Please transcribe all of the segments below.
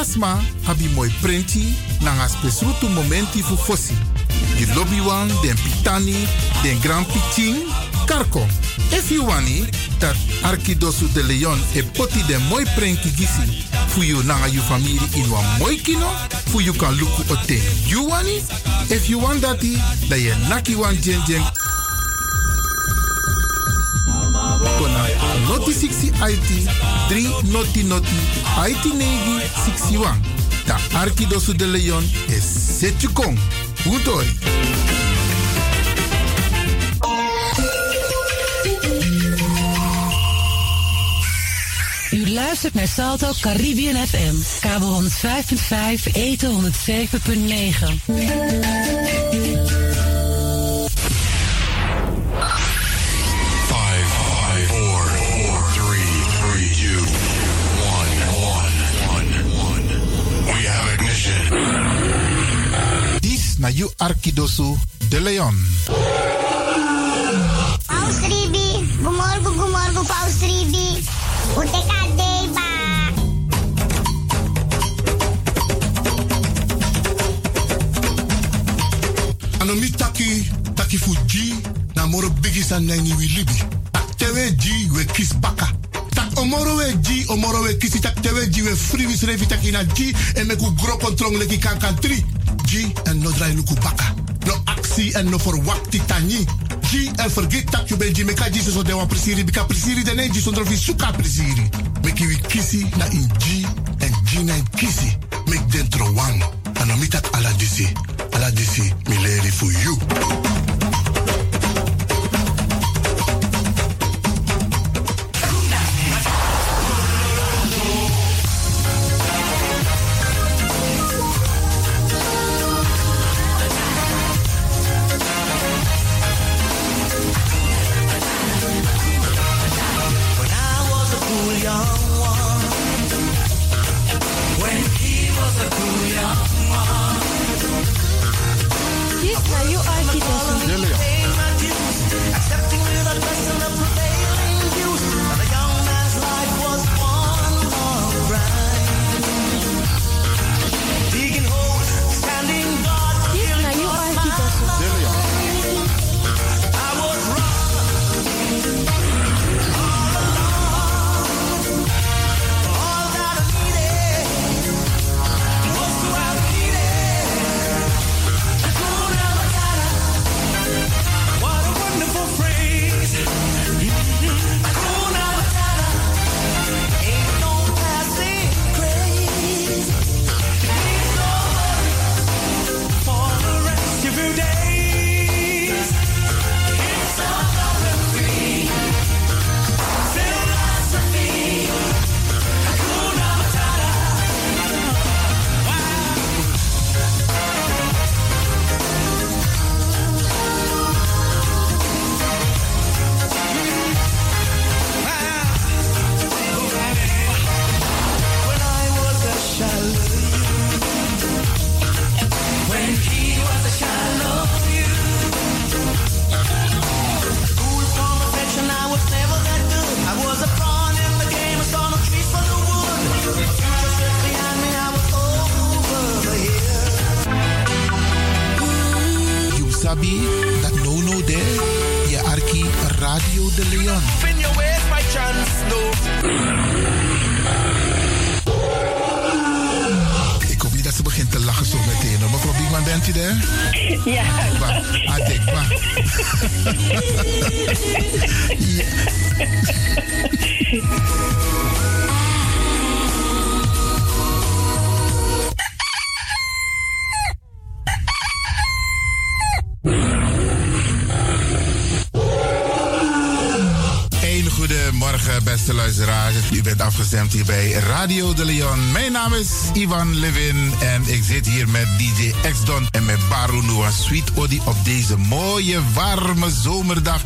Alasma abi moi prenti nanga spesrutu momenti fu fossi. Di lobby wan, den pitani, den grand pitin, karko. If you wani, dat Arkidosu de Leon e poti den moi prenki gisi fu you nanga you family in wan moi kino, fu you kan luku o ten you wani. If you want dati, da ye naki wan jen jen noti 60 IT 3 noti noti IT negi 61. Da Arkidosu de Leon is Setjukong. Utori. U luistert naar Salto Caribbean FM. Kabel 105.5, eten 107.9. na you Arkidosu de Leon. Paus Ribi, gumorgo, gumorgo, Paus Ribi. Uteka deba. Anomi taki, taki fuji, na moro bigi san nengi wi libi. Tak tewe ji we kis baka. Tak omoro we ji, omoro we kisi tak tewe ji we free wis revi taki na ji en meku gro kontrong leki kan kan tri. Ji en no drai luku baka. No aksi en no forwakti tani. Ji en forget tak you ben ji meka ji so de wan prisiri bika prisiri de ne ji sondro fi suka prisiri. Meki wi kisi na in ji en ji na in kisi. Mek dentro wan. Anomi tak ala disi. Ala disi mi leri for you. Biekman, bent u er? Ja. Adekba. ja. U bent afgestemd hier bij Radio de Leon. Mijn naam is Ivan Levin en ik zit hier met DJ X-Don en met Baru Noah Sweet Odi op deze mooie, warme zomerdag.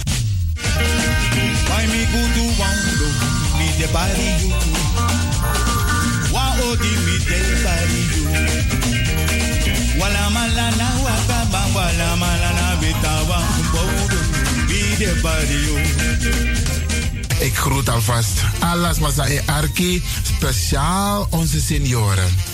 Wala wala. Ik groet alvast alles Masai Arki, speciaal onze senioren.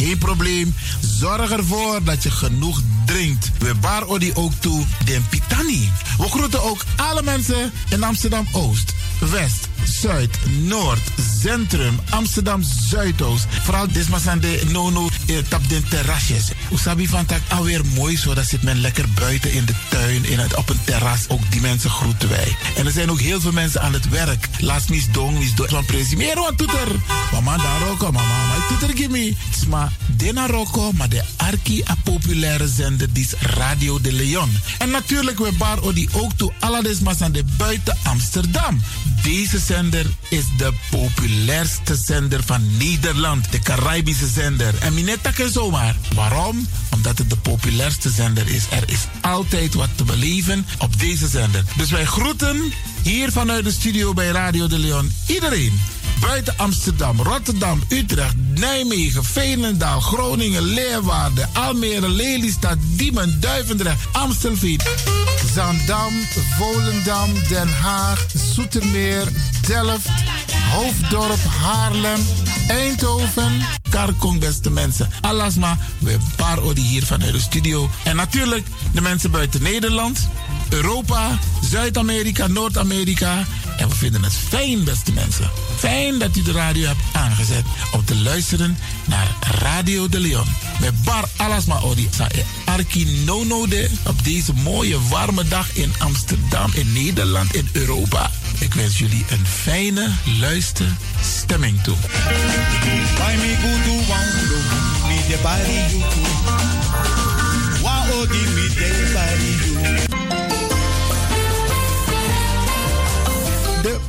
Geen probleem. Zorg ervoor dat je genoeg drinkt. We bar odi ook toe den pitani. We groeten ook alle mensen in Amsterdam Oost, West, Zuid, Noord, Centrum, Amsterdam Zuidoost. Vooral de nono eh, tap den terrasjes. Usabi van tak alweer mooi zo. Dat zit men lekker buiten in de tuin, in het, op een terras. Ook die mensen groeten wij. En er zijn ook heel veel mensen aan het werk. Laat mis dong, mis dong. Van presimeren wat toeter. Mama daar roko, mama, maar toeter gimme. Maar dena roko, maar de arki a populaire zender die is Radio de Leon. En natuurlijk we bar odi ook toe alle de buiten Amsterdam. Deze zender is de populairste zender van Nederland. De Caribische zender. En minetta en zomaar. Waarom? Omdat het de populairste zender is. Er is altijd wat te beleven op deze zender. Dus wij groeten hier vanuit de studio bij Radio de Leon iedereen. Buiten Amsterdam, Rotterdam, Utrecht, Nijmegen, Veenendaal, Groningen, Leeuwarden, Almere, Lelystad, Diemen, Duivendrecht, Amstelveen, Zandam, Volendam, Den Haag, Zoetermeer, Delft, Hoofddorp, Haarlem, Eindhoven, Karkong, beste mensen. Alasma, we paar hier vanuit de studio. En natuurlijk de mensen buiten Nederland, Europa, Zuid-Amerika, Noord-Amerika. En we vinden het fijn, beste mensen. Fijn dat u de radio hebt aangezet om te luisteren naar Radio de Leon. Met Bar Alasma Odi. E Arki Nono de op deze mooie warme dag in Amsterdam, in Nederland, in Europa. Ik wens jullie een fijne luisterstemming toe. Why me the.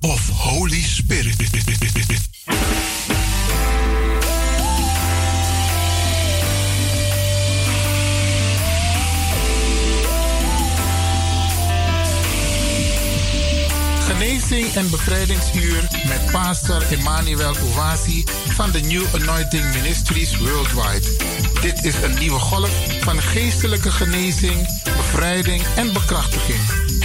of Holy Spirit. Genezing en bevrijdingsuur met pastor Emmanuel Owasi van de New Anointing Ministries Worldwide. Dit is een nieuwe golf van geestelijke genezing, bevrijding en bekrachtiging.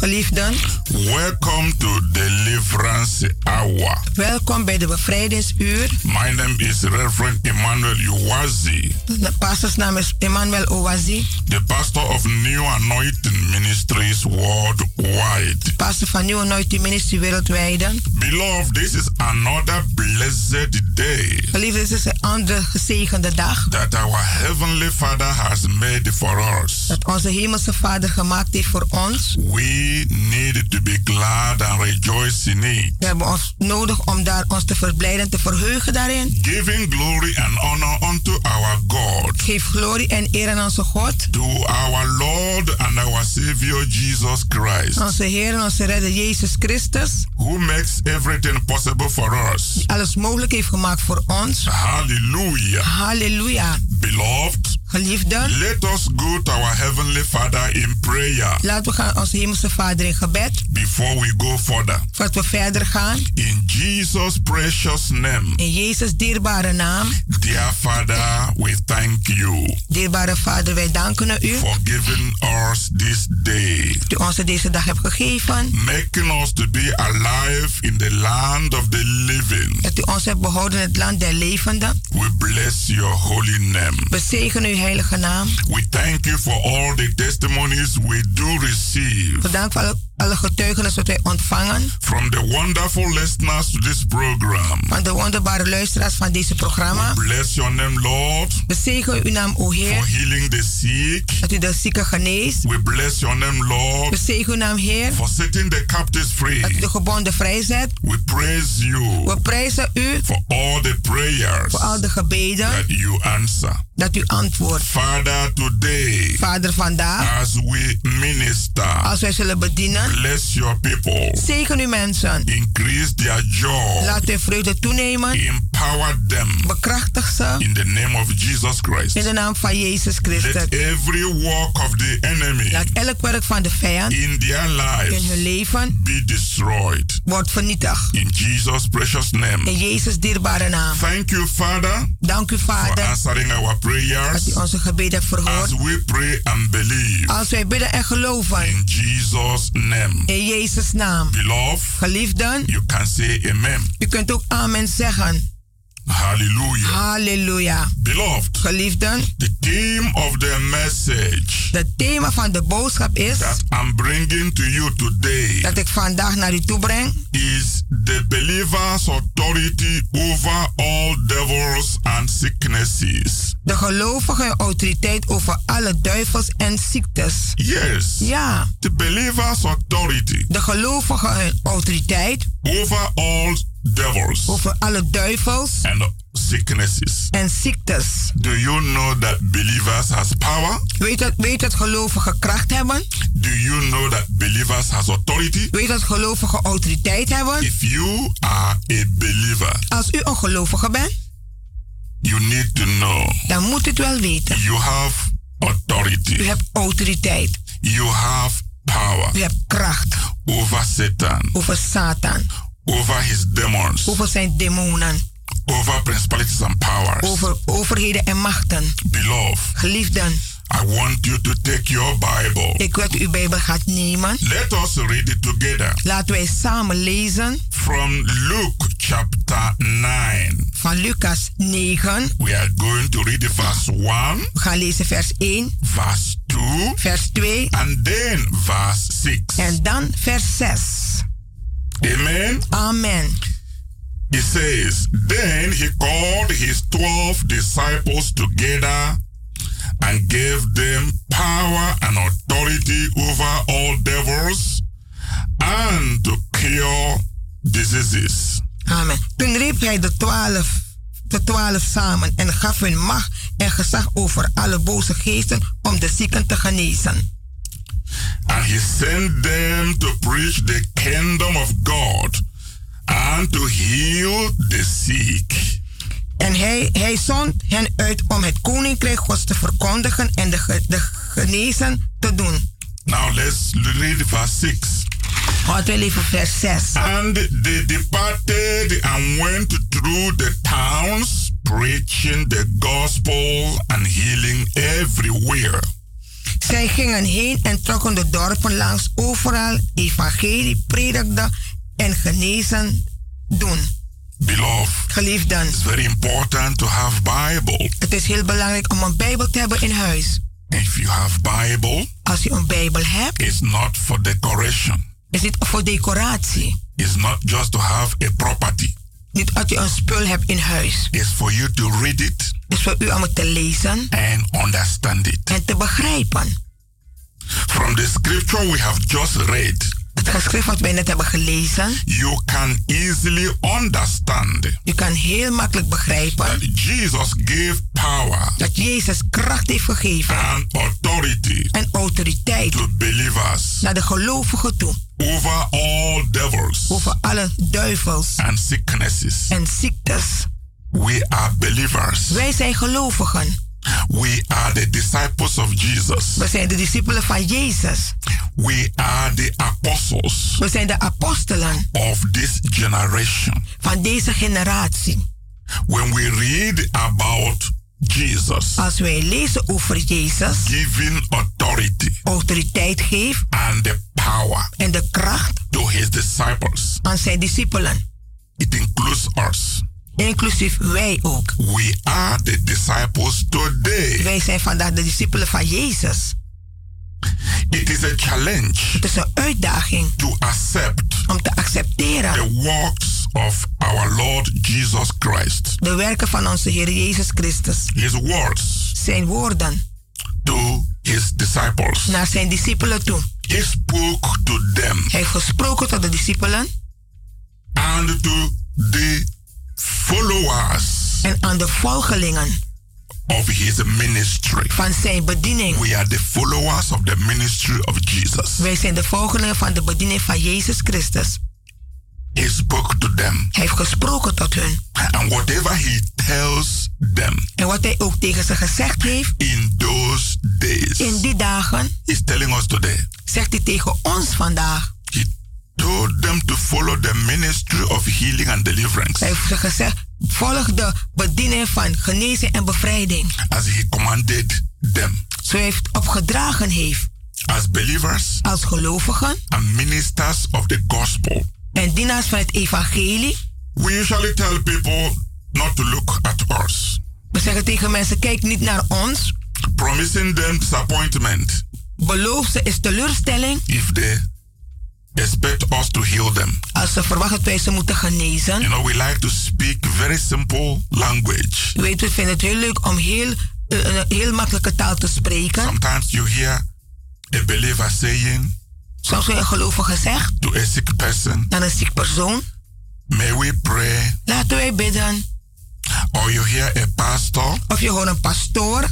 Geliefden, Welcome to Deliverance Hour. Welkom bij de bevrijdingsuur. My name is Reverend Emmanuel Uwazi, De pastorsnaam is Emmanuel Owazi, the pastor of New Anointing Ministries worldwide. pastor van New Anointing Ministry wereldwijd. Beloved, this is another blessed day Geliefde, dit is een andere gezegende dag. that our Heavenly Father has made for us. Dat onze hemelse Vader gemaakt heeft voor ons. We need to be glad and rejoice in it. We hebben ons nodig om daar ons te verblijden en te verheugen daarin. Giving glory and honor unto our God, Geef glorie en eer aan onze God. to our Lord and our Savior Jesus Christ, Onze Heer en onze Redder Jezus Christus. who makes everything possible for us. Die alles mogelijk heeft gemaakt voor ons. Hallelujah. Halleluja. Beloved, Geliefden, let us go to our Heavenly Father in prayer laten we gaan onze hemelse Vader in gebed. before we go further. Voordat we verder gaan. In Jesus' precious name, In Jezus dierbare naam. dear Father, we thank you Dierbare Vader, wij danken u. for giving us this day, Dat u ons deze dag hebt gegeven. making us to be alive in the land of the living. Dat u ons hebt behouden in het land der levenden. We bless your holy name. We zegenen uw heilige naam. We thank you for all the testimonies we do receive We danken voor alle, getuigenissen dat wij ontvangen. from the wonderful listeners to this program. Van de wonderbare luisteraars van deze programma. Bless your name, Lord, We zegenen uw naam, o for Heer. healing the sick. Dat u de zieken geneest. We bless your name, We Lord, zegenen uw naam, Heer. for setting the captives Dat u free. de gebonden vrijzet. We praise you We prijzen u for all the prayers voor al de gebeden that you answer. dat u antwoordt. Father, today, Vader, vandaag, as we minister, als wij zullen bedienen, bless your people, zegen uw mensen. increase their joy, Laat uw vreugde toenemen. empower them Bekrachtig ze in the name of Jesus Christ. in de naam van Jezus Christus. Let every work of the enemy Laat elk werk van de vijand in their in lives hun leven be destroyed. wordt vernietigd. In Jesus' precious name. In Jezus dierbare naam. Thank you, Father, Dank u, for Vader, answering our dat prayers u onze gebeden hebt as we pray and believe. Als wij bidden en geloven In Jesus' name. In Jezus' naam. Beloved, Geliefden, you can say amen. u kunt ook amen zeggen. Hallelujah. Halleluja. Beloved, Geliefden, the theme of the message het thema van de boodschap is that I'm bringing to you today dat ik vandaag naar u toe breng. is the believer's authority over all devils and sicknesses. De gelovige autoriteit over alle duivels en ziektes. Yes. Ja, The believer's authority de gelovige autoriteit over all devils over alle duivels and sicknesses. en ziektes. Do you know that believers has power? Weet dat, weet dat gelovigen kracht hebben? Do you know that believers has authority? Weet dat gelovigen autoriteit hebben? If you are a believer, Als u een gelovige bent, you need to know dan moet u het wel weten. you have U authority. hebt autoriteit. You have power U hebt kracht over Satan, over Satan, over his demons, over zijn demonen, over principalities and powers. over overheden en machten. Beloved, Geliefden, I want you to take your Bible. ik wil dat u uw Bijbel gaat nemen. Let us read it together Laten wij samen lezen from Luke chapter 9. van Lucas 9. We are going to read verse 1, We gaan lezen vers 1, verse 2, vers 2 and then verse 6. en dan vers 6. Amen. Amen. It says, Then he called his twelve disciples together and gave them power and authority over all devils and to cure diseases. Amen. Toen riep hij de twaalf, de twaalf samen en gaf hun macht en gezag over alle boze geesten om de zieken te genezen. And he sent them to preach the kingdom of God and to heal the sick. En hij, hij zond hen uit om het koninkrijk Gods te verkondigen en de, de genezen te doen. Now let's read verse 6. Laten we even vers 6. And they departed and went through the towns, preaching the gospel and healing everywhere. Zij gingen heen en trokken de dorpen langs, overal evangelie predikten en genezen doen. Beloved, Geliefden, it's very important to have Bible. het is heel belangrijk om een Bijbel te hebben in huis. If you have Bible, Als je een Bijbel hebt, it's not for decoration. is dit voor decoratie. It's not just to have a property. Niet dat je een spul hebt in huis. It's for you to read it is voor u om het te lezen and understand it. en te begrijpen. From the scripture we have just read, Het geschrift wat wij net hebben gelezen, you can easily understand u kan heel makkelijk begrijpen that Jesus gave power dat Jezus kracht heeft gegeven and authority en autoriteit to believers naar de gelovigen toe. over all devils Over alle duivels and sicknesses. en ziektes. We are believers. Wij zijn gelovigen. We are the disciples of Jesus. We zijn de discipelen van Jezus. We are the apostles We zijn de apostelen of this generation. van deze generatie. When we read about Jesus Als wij lezen over Jezus, giving authority autoriteit geeft and the power en de kracht to his disciples, aan zijn discipelen, it includes us. Inclusief wij ook. We are the disciples today. Wij zijn vandaag de discipelen van Jezus. It is a challenge Het is een uitdaging to accept om te accepteren the works of our Lord Jesus Christ. de werken van onze Heer Jezus Christus. His words Zijn woorden to his disciples. naar zijn discipelen toe. He spoke to them Hij heeft gesproken tot de discipelen and to the followers en aan de volgelingen of his ministry. van zijn bediening. We are the followers of the ministry of Jesus. Wij zijn de volgelingen van de bediening van Jezus Christus. He spoke to them. Hij heeft gesproken tot hun. And whatever he tells them En wat hij ook tegen ze gezegd heeft in those days, in die dagen, he's telling us today. zegt hij tegen ons vandaag. Told them to follow the ministry of healing and deliverance Hij heeft ze gezegd, volg de bediening van genezing en bevrijding. as he commanded them. Zo heeft opgedragen heeft As believers als gelovigen and ministers of the gospel, en dienaars van het evangelie. we usually tell people not to look at us, We zeggen tegen mensen, kijk niet naar ons. promising them disappointment Beloof ze is teleurstelling if they expect us to heal them. als ze verwachten dat wij ze moeten genezen. You know, we like to speak very simple language. U weet, we vinden het heel leuk om heel, eh, een heel makkelijke taal te spreken. Sometimes you hear a believer saying Soms een gelovige zegt to a sick person, naar een ziek persoon, May we pray? laten wij bidden. Or you hear a pastor Of je hoort een pastoor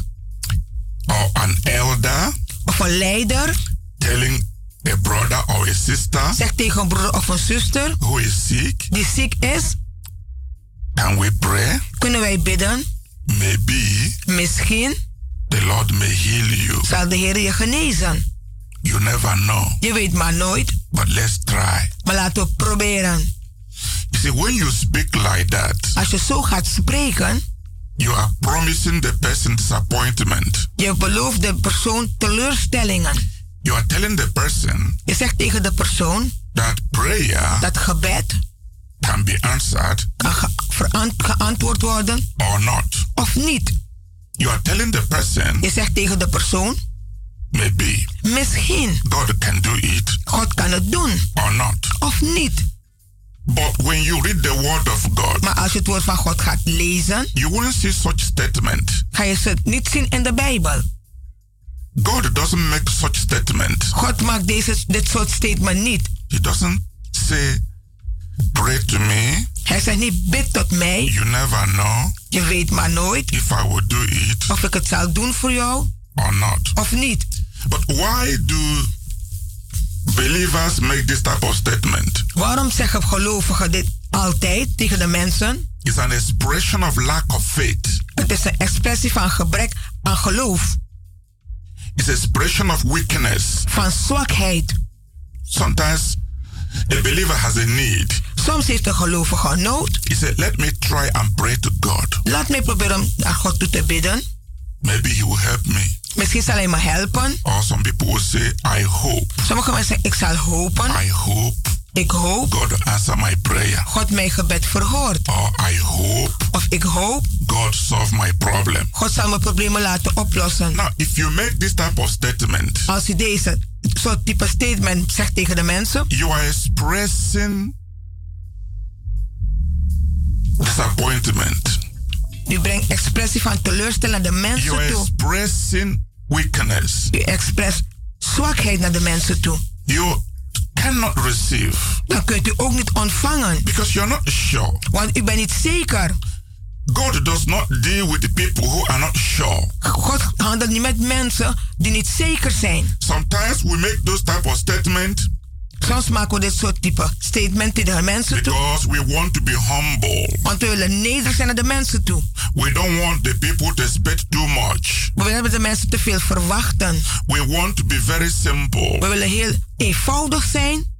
or an elder of een leider telling a brother or a sister zegt tegen een broer of een zuster who is sick, die ziek is, can we pray? kunnen wij bidden. Maybe Misschien the Lord may heal you. zal de Heer je genezen. You never know, Je weet maar nooit, but let's try. maar laten we proberen. You see, when you speak like that, Als je zo gaat spreken, you are promising the person disappointment. je belooft de persoon teleurstellingen. You are telling the person Je zegt tegen de persoon that prayer dat gebed can be answered kan ge- geantwoord worden or not. of niet. You are telling the person Je zegt tegen de persoon, maybe misschien God can do it God kan het doen or not. of niet. But when you read the word of God, Maar als je het woord van God gaat lezen, you won't see such statement. ga je ze niet zien in de Bijbel. God doesn't make such statement. God maakt deze, dit soort statement niet. He doesn't say, pray to me. Hij zegt niet, bid tot mij. You never know Je weet maar nooit if I will do it of ik het zal doen voor jou or not. of niet. But why do believers make this type of statement? Waarom zeggen gelovigen dit altijd tegen de mensen? It's an expression of lack of faith. Het is een expressie van gebrek aan geloof, It's an expression of weakness. van zwakheid. Sometimes a believer has a need. Soms heeft een gelovige nood. He said, Let me try and pray to God. Laat mij proberen om naar God toe te bidden. Maybe He will help me. Misschien zal hij me helpen. Or some people will say, I hope. Sommige mensen zeggen, ik zal hopen. I hope. Ik hoop. God answer my prayer. God mijn gebed verhoort. Or I hope. Of ik hoop. God solve my problem. God zal mijn problemen laten oplossen. Now, if you make this type of statement. Als u deze soort type statement zegt tegen de mensen. You are expressing disappointment. U brengt expressie van teleurstelling naar de mensen you are toe. expressing weakness. U express zwakheid naar de mensen toe. You cannot receive. Dan kunt u ook niet ontvangen. Because you're not sure. Want u bent niet zeker. God does not deal with the people who are not sure. God handelt niet met mensen die niet zeker zijn. Sometimes we make those type of statements. Soms maken we dit soort type statement tegen mensen toe. Because we want to be humble. Want we willen nederig zijn naar de mensen toe. We don't want the people to expect too much. We willen de mensen te veel verwachten. We want to be very simple. We willen heel eenvoudig zijn.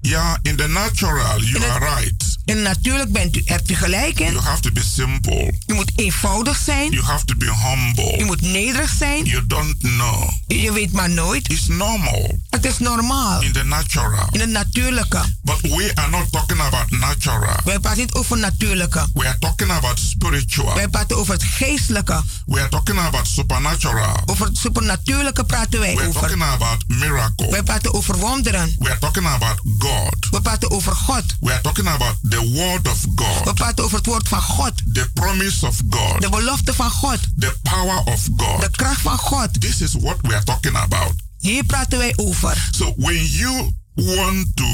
Ja, in the natural, you are right. En natuurlijk bent u, hebt u gelijk in. You have to be simple. U moet eenvoudig zijn. You have to be humble. U moet nederig zijn. You don't know. Je weet maar nooit. It's normal. Het is normaal. In the natural. In het natuurlijke. But we are not talking about natural. Wij praten niet over natuurlijke. We are talking about spiritual. Wij praten over het geestelijke. We are talking about supernatural. Over het supernatuurlijke praten wij We are over. talking about miracle. Wij praten over wonderen. We are talking about God. We praten over God. We are talking about the word of God. We praten over het woord van God. The promise of God. De belofte van God. The power of God. De kracht van God. This is what we are talking about. Hier praten wij over. So when you want to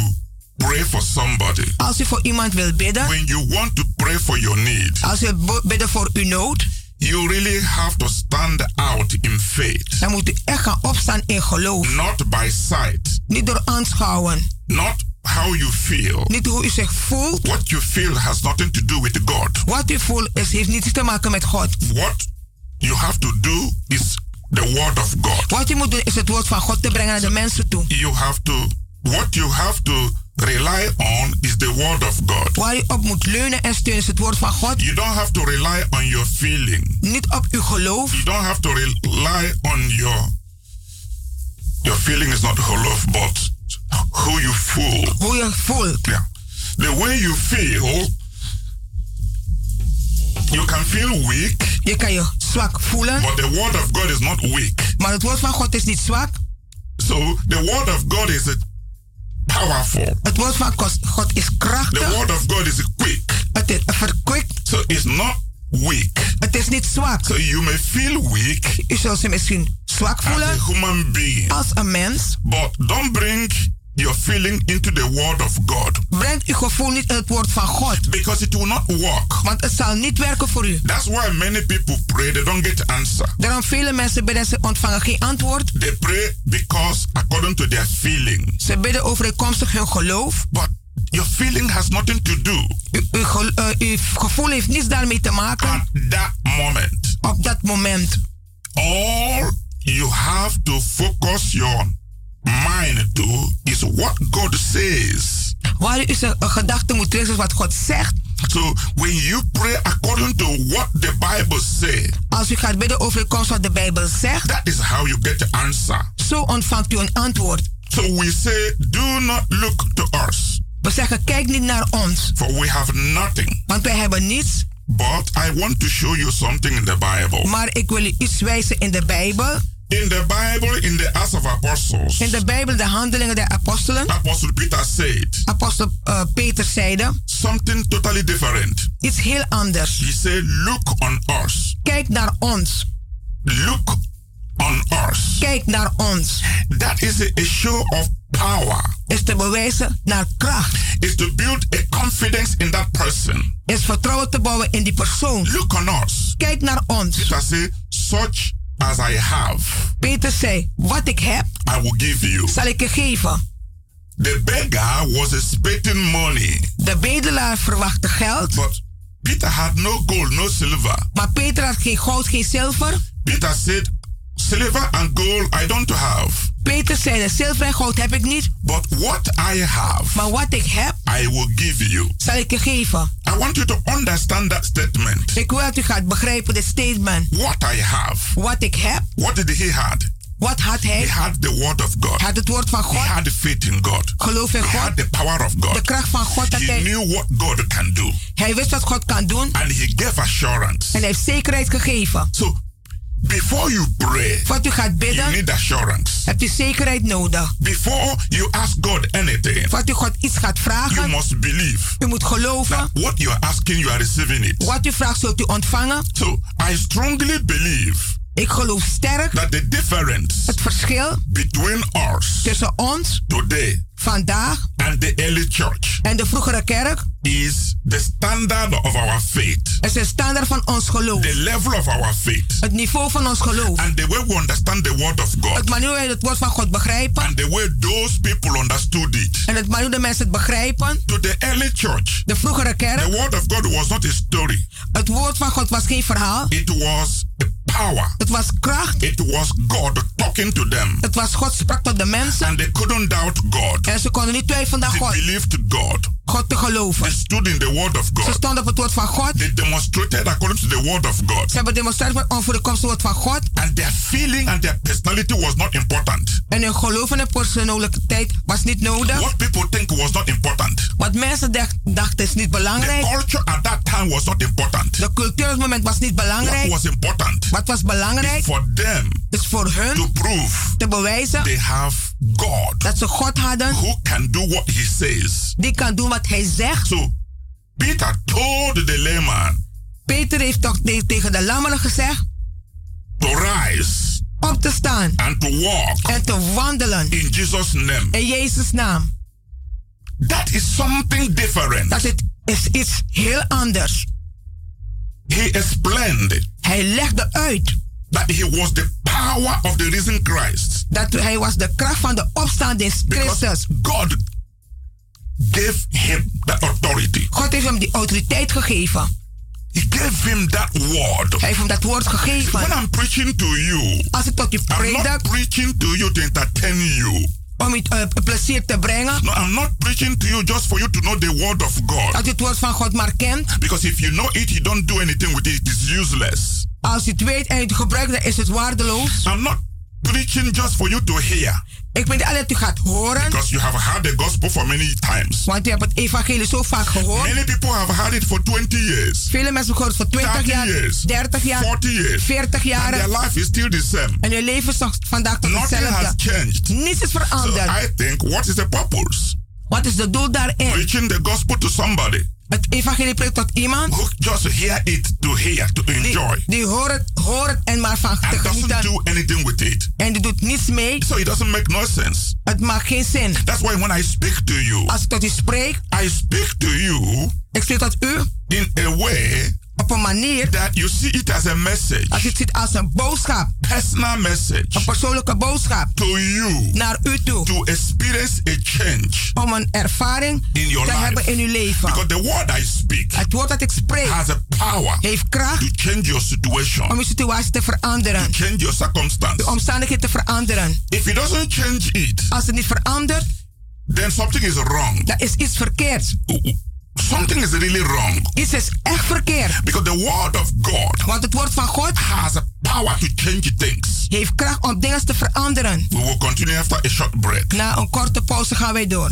pray for somebody. Als u voor iemand wil bidden. When you want to pray for your need. Als u bidden voor uw nood. You really have to stand out in faith. Dan moet u echt gaan opstaan in geloof. Not by sight. Niet door aanschouwen. Not how you feel. Niet hoe u zich voelt. What you feel has nothing to do with God. Wat u voelt is, heeft niets te maken met God. What you have to do is the word of God. Wat u moet doen is het woord van God te brengen naar de mensen toe. You have to what you have to rely on is the word of God. Waar je op moet leunen en steunen is het woord van God. You don't have to rely on your feeling. Niet op uw geloof. You don't have to rely on your your feeling is not geloof, but who you feel. Hoe je voelt. Yeah. The way you feel You can feel weak. Je kan je zwak voelen. But the word of God is not weak. Maar het woord van God is niet zwak. So the word of God is powerful. Het woord van God is krachtig. The word of God is quick. Het is verkwikt. So it's not weak. Het is niet zwak. So you may feel weak. U zult ze misschien zwak voelen. As a human being. Als een mens. But don't bring your feeling into the word of God. Brengt uw gevoel niet in het woord van God. Because it will not work. Want het zal niet werken voor u. That's why many people pray, they don't get answer. Daarom vele mensen bidden, ze ontvangen geen antwoord. They pray because according to their feeling. Ze bidden overeenkomstig hun geloof. But your feeling has nothing to do. U, uw, uh, uw gevoel heeft niets daarmee te maken. At that moment. Op dat moment. All you have to focus your mind to is what God says. Waar u zijn gedachten moet is wat God zegt. So when you pray according to what the Bible says, als u gaat bidden overeenkomstig wat de Bijbel zegt, that is how you get the answer. Zo ontvangt u een antwoord. So we say, do not look to us. We zeggen, kijk niet naar ons. For we have nothing. Want wij hebben niets. But I want to show you something in the Bible. Maar ik wil u iets wijzen in de Bijbel. In the Bible, in the Acts of Apostles. In de Bijbel, de handelingen der apostelen. Apostle Peter said. Apostel uh, Peter zeide. Something totally different. Iets heel anders. He said, look on us. Kijk naar ons. Look on us. Kijk naar ons. That is a, show of power. Is te bewijzen naar kracht. Is to build a confidence in that person. Is vertrouwen te bouwen in die persoon. Look on us. Kijk naar ons. Peter say, such as I have. Peter zei, wat ik heb, I will give you. zal ik je geven. The beggar was expecting money. De bedelaar verwachtte geld. But Peter had no gold, no silver. Maar Peter had geen goud, geen zilver. Peter said, silver and gold I don't have. Peter zei, zilver en goud heb ik niet. But what I have, maar wat ik heb, I will give you. Zal ik je geven. I want you to understand that statement. Ik wil dat u gaat begrijpen dit statement. What I have. Wat ik heb. What did he had? Wat had hij? He had the word of God. Had het woord van God. He had the faith in God. Geloof in He God. had the power of God. De kracht van God. Dat He hij, knew what God can do. hij wist wat God kan doen. And he gave assurance. En hij heeft zekerheid gegeven. So, before you pray, Voordat u gaat bidden, you need assurance. hebt u zekerheid nodig. Before you ask God anything, Voordat u God iets gaat vragen, you must believe. u moet geloven. That what you are asking, you are receiving it. Wat u vraagt, zult u ontvangen. So, I strongly believe Ik geloof sterk that the difference het verschil between us tussen ons today vandaag and the early church en de vroegere kerk is the standard of our faith, is de standaard van ons geloof. the level of our faith, Het niveau van ons geloof. and the way we understand the word of God, Het manier hoe we het woord van God begrijpen. and the way those people understood it. En het manier hoe de mensen het begrijpen. To the early church, De vroegere the kerk. word of God was not a story, Het woord van God was geen verhaal. it was a power. Het was kracht. It was God talking to them. Het was God sprak tot de mensen. And they couldn't doubt God. En ze konden niet twijfelen aan They God. believed God. God te geloven. They stood in the word of Ze God. stonden op het woord van God. They demonstrated according to the word of God. Ze hebben demonstreerd over de komst woord van God. And their feeling and their personality was not important. En hun geloof en hun persoonlijkheid was niet nodig. What people think was not important. Wat mensen dacht- dachten is niet The belangrijk. culture at that time was not important. De cultuur op het moment was niet What belangrijk. was important Wat was belangrijk is for them is voor hun to prove te bewijzen they have God dat ze God hadden. who can do what he says. Die kan doen wat hij zegt. So Peter told the layman Peter heeft toch te- tegen de lammeren gezegd to rise op te staan and to walk en te wandelen in Jesus' name. in Jezus' naam. That is something different. Dat het is iets heel anders. He explained Hij legde uit that he was the power of the risen Christ. dat hij was de kracht van de opstanding Christus. God gave him that authority. God heeft hem die autoriteit gegeven. He gave him that word. Hij heeft hem dat woord When gegeven. I'm preaching to you, Als ik tot u I'm not predik preaching to you to entertain you. Om u eh, plezier te brengen, No, I'm not preaching to you just for you to know the word of God. dat u het woord van God maar kent. Because if you know it, you don't do anything with it. It is useless. Als u het weet en u het gebruikt, dan is het waardeloos. I'm not preaching just for you to hear. Ik ben niet alleen dat u gaat horen, Because you have heard the gospel for many times. want u hebt het evangelie zo vaak gehoord. Many people have heard it for 20 years, Vele mensen hebben gehoord voor 20 30 jaar, years, 30 jaar, 40 years. 40 And their jaar. life is still the same. En uw leven is nog vandaag toch Nothing has hetzelfde. changed. Niets is So veranderd. I think, what is the purpose? Wat is de doel daarin? Preaching the gospel to somebody Het evangelie preekt tot iemand who just hear it to hear, to die, enjoy, die hoort, het, hoort het en maar van te and doesn't genieten. do anything with it. En die doet niets mee. So it doesn't make no sense. Het maakt geen zin. That's why when I speak to you, Als ik tot u spreek, I speak to you ik spreek tot u in a way op een manier that you see it as a message, als u het ziet als een boodschap. personal Een message persoonlijke boodschap to you naar u toe. to experience a change Om een ervaring in your te hebben in life. uw leven. Because the word I speak Het woord dat ik spreek has a power heeft kracht to change your situation, om uw situatie te veranderen. change your circumstance. De omstandigheden te veranderen. If it doesn't change it, Als het niet verandert, then something is wrong. dan is iets verkeerd. Something is really wrong. Iets is echt verkeerd. Because the word of God Want het woord van God has a power to change things. heeft kracht om dingen te veranderen. We will continue after a short break. Na een korte pauze gaan wij door.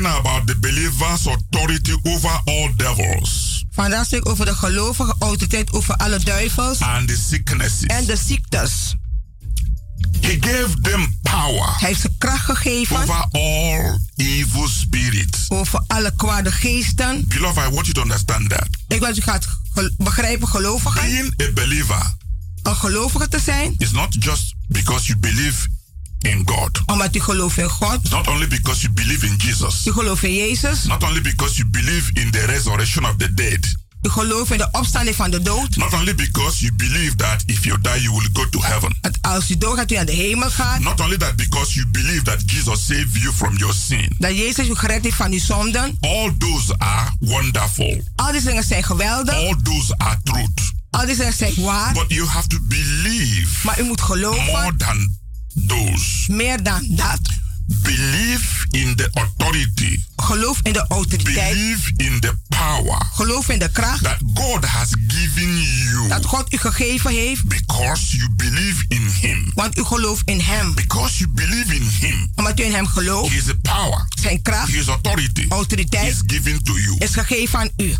Speaking about the believer's authority over all devils. Vandaag spreek over de gelovige autoriteit over alle duivels. And the sicknesses. En de ziektes. He gave them power. Hij heeft ze kracht gegeven. Over all evil spirits. Over alle kwade geesten. Beloved, I want you to understand that. Ik wil dat u gaat begrijpen, gelovigen. Being a believer. Een gelovige te zijn. Is not just because you believe in God. Omdat u gelooft in God. Not only because you believe in Jesus. U gelooft in Jezus. Not only because you believe in the resurrection of the dead. U gelooft in de opstanding van de dood. Not only because you believe that if you die you will go to heaven. Dat als u doodgaat u naar de hemel gaat. Not only that because you believe that Jesus saved you from your sin. Dat Jezus u gered heeft van uw zonden. All those are wonderful. Al die dingen zijn geweldig. All those are truth. Al die dingen zijn waar. But you have to believe. Maar u moet geloven. More than those. Meer dan dat. Believe in the authority. Geloof in de autoriteit. Believe in the power. Geloof in de kracht. That God has given you. Dat God u gegeven heeft. Because you believe in Him. Want u gelooft in Hem. Because you believe in Him. Omdat u in Hem gelooft. His power. Zijn kracht. His authority. Autoriteit. Is given to you. Is gegeven aan u.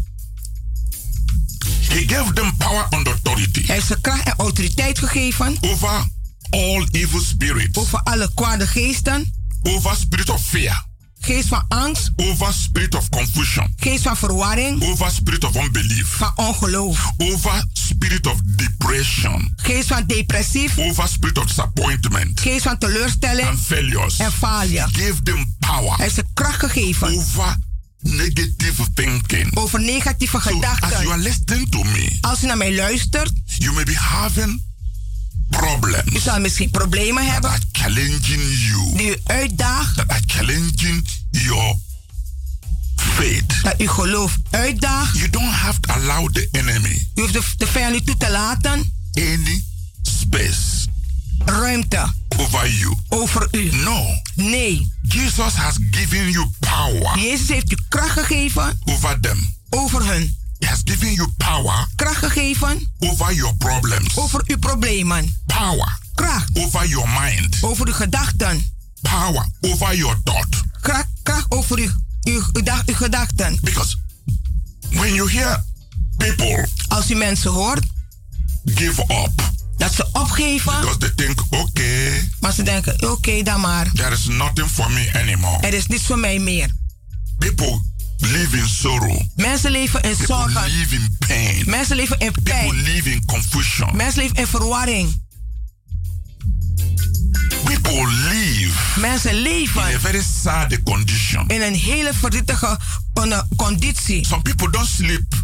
He gave them power and authority. Hij heeft ze kracht en autoriteit gegeven. Over all evil spirits. Over alle kwade geesten. Over spirit of fear. Geest van angst. Over spirit of confusion. Geest van verwarring. Over spirit of unbelief. Van ongeloof. Over spirit of depression. Geest van depressief. Over spirit of disappointment. Geest van teleurstelling. And failures. En failure. Give them power. Hij ze kracht gegeven. Over negative thinking. Over negatieve so gedachten. As you are listening to me. Als u naar mij luistert. You may be having problems. U zal misschien problemen hebben. That are challenging you. Die u uitdaagt. That are challenging your faith. Dat u geloof uitdaagt. You don't have to allow the enemy. U hoeft de, de vijand niet toe te laten. Any space. Ruimte. Over you. Over u. No. Nee. Jesus has given you power. Jezus heeft u kracht gegeven. Over them. Over hun. He has given you power. Kracht gegeven. Over your problems. Over uw problemen. Power. Kracht. Over your mind. Over uw gedachten. Power. Over your thought. Kracht, kracht over uw, uw, uw, uw gedachten. Because when you hear people. Als u mensen hoort. Give up. Dat ze opgeven. Because they think, okay. Maar ze denken, oké okay, dan maar. There is nothing for me anymore. Er is niets voor mij meer. People live in sorrow. Mensen leven in People zorgen. live in pain. Mensen leven in pijn. People live in confusion. Mensen leven in verwarring. People live Mensen leven in a very sad condition. In een hele verdrietige conditie. Some people don't sleep.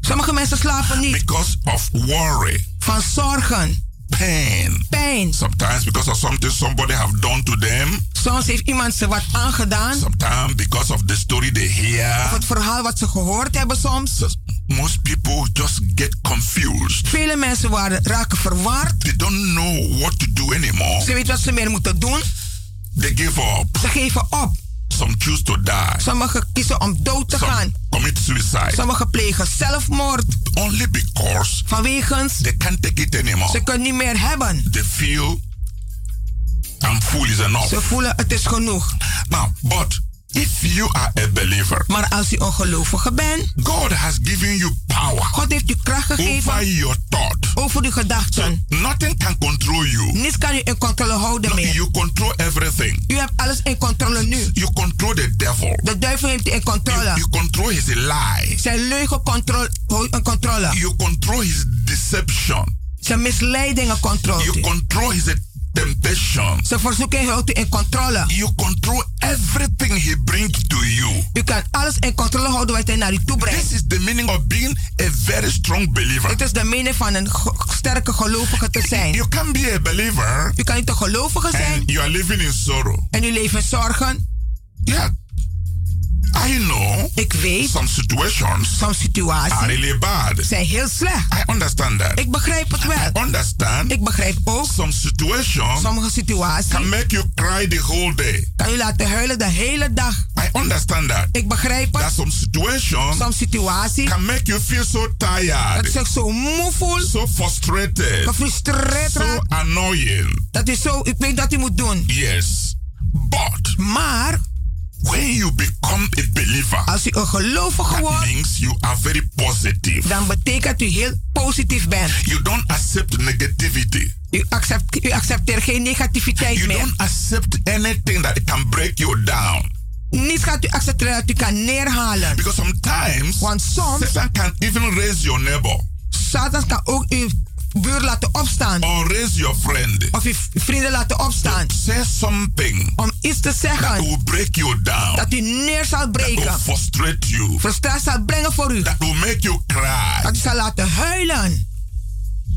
Sommige mensen slapen niet. Because of worry. Van zorgen. Pain. Pijn. Sometimes because of something somebody have done to them. Soms heeft iemand ze wat aangedaan. Sometimes because of the story they hear. Of het verhaal wat ze gehoord hebben soms. So most people just get confused. Vele mensen waren, raken verward. They don't know what to do anymore. Ze weten wat ze meer moeten doen. They give up. Ze geven op. Some choose to die. Sommigen kiezen om dood te Some gaan. Commit suicide. Sommigen plegen zelfmoord. Only because Vanwege they can't take it anymore. Ze kunnen niet meer hebben. They feel I'm full is enough. Ze voelen het is genoeg. Now, but if you are a believer, maar als u ongelovige bent, God has given you power. God heeft u kracht gegeven over your thought. Over uw gedachten. So nothing can control you. Niets kan u in controle houden no, meer. You control everything. U hebt alles in controle nu. You control the devil. De duivel heeft u in controle. You, you control his lie. Zijn leugen controle. controle. You control his deception. Zijn misleidingen controle. You control his temptation. Ze verzoeken houdt u in controle. You control everything he brings to you. U kan alles in controle houden wat hij naar u toe brengt. This is the meaning of being a very strong believer. Dit is de meaning van een sterke gelovige te zijn. You can be a believer. U kan niet een gelovige zijn. And you are living in sorrow. En u leeft in zorgen. Yeah. I know. Ik weet. Some situations. Some situaties. Are really bad. Zijn heel slecht. I understand that. Ik begrijp het wel. I understand. Ik begrijp ook. Some situations. Sommige situaties. Can make you cry the whole day. Kan je laten huilen de hele dag. I understand that. Ik begrijp het. That some situations. Some situaties. Can make you feel so tired. Dat je zo moe voelt. So frustrated. Gefrustreerd So annoying. Dat is zo, ik weet dat hij moet doen. Yes. But. Maar. When you become a believer. Als u een gelovige wordt. means you are very positive. Dan betekent u heel positief bent. You don't accept negativity. U, accept, u accepteert geen negativiteit You meer. don't accept anything that can break you down. Niets gaat u accepteren dat u kan neerhalen. Because sometimes Want soms Satan can even raise your neighbor. Satan kan ook uw buur laten opstaan. Or raise your friend. Of uw vrienden laten opstaan. Say something. Om iets te That zeggen. will break you down. Dat u neer zal That will breken. frustrate you. Frustratie zal brengen voor u. That will make you cry. Dat u zal laten huilen.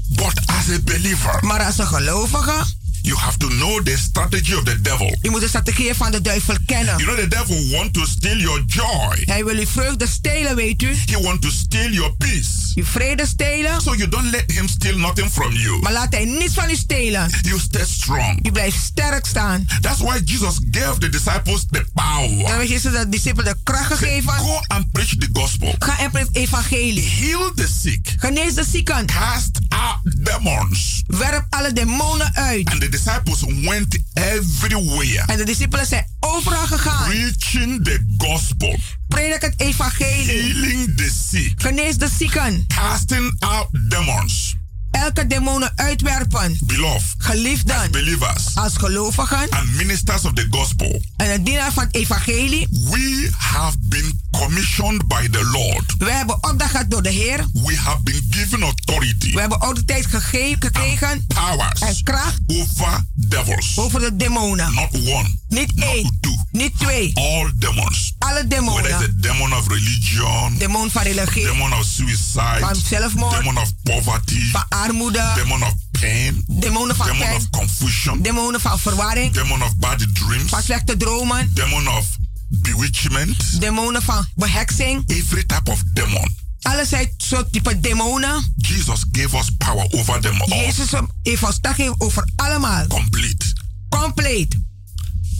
But as a believer, Maar als een gelovige. You have to know the strategy of the devil. U moet de strategie van de duivel kennen. You know the devil want to steal your joy. Hij wil uw vreugde stelen, weet u. He want to steal your peace. Uw vrede stelen. So you don't let him steal nothing from you. Maar laat hij niets van u stelen. You stay strong. U blijft sterk staan. That's why Jesus gave the disciples the power. Dan heeft Jezus de discipelen de kracht gegeven. Go and preach the gospel. Ga en preek het evangelie. Heal the sick. Genees de zieken. Cast out demons. Werp alle demonen uit. And the disciples went everywhere. En de discipelen zijn overal gegaan. Preaching the gospel. Predik het evangelie. Healing the sick. Genees de zieken. Casting out demons. Elke demonen uitwerpen. Beloved. Geliefden. As believers. Als gelovigen. And ministers of the gospel. En een dienaar van het evangelie. We have been commissioned by the Lord. We hebben opdracht door de Heer. We have been given authority. We hebben autoriteit gege- gekregen. Powers. En kracht. Over devils. Over de demonen. Not one. Niet één. two. Niet twee. All demons. Alle Whether it's demonen. a demon of religion. Demon van religie. Demon of suicide. Van zelfmoord. Demon of poverty. Van armoede. Demon of pain. Demonen van Demon pijn. of confusion. Demonen van verwarring. Demon of bad dreams. Van slechte dromen. Demon of bewitchment. Demonen van beheksing. Every type of demon. Alle soort type demonen. Jesus gave us power over them all. Jezus heeft ons over allemaal. Complete. Compleet.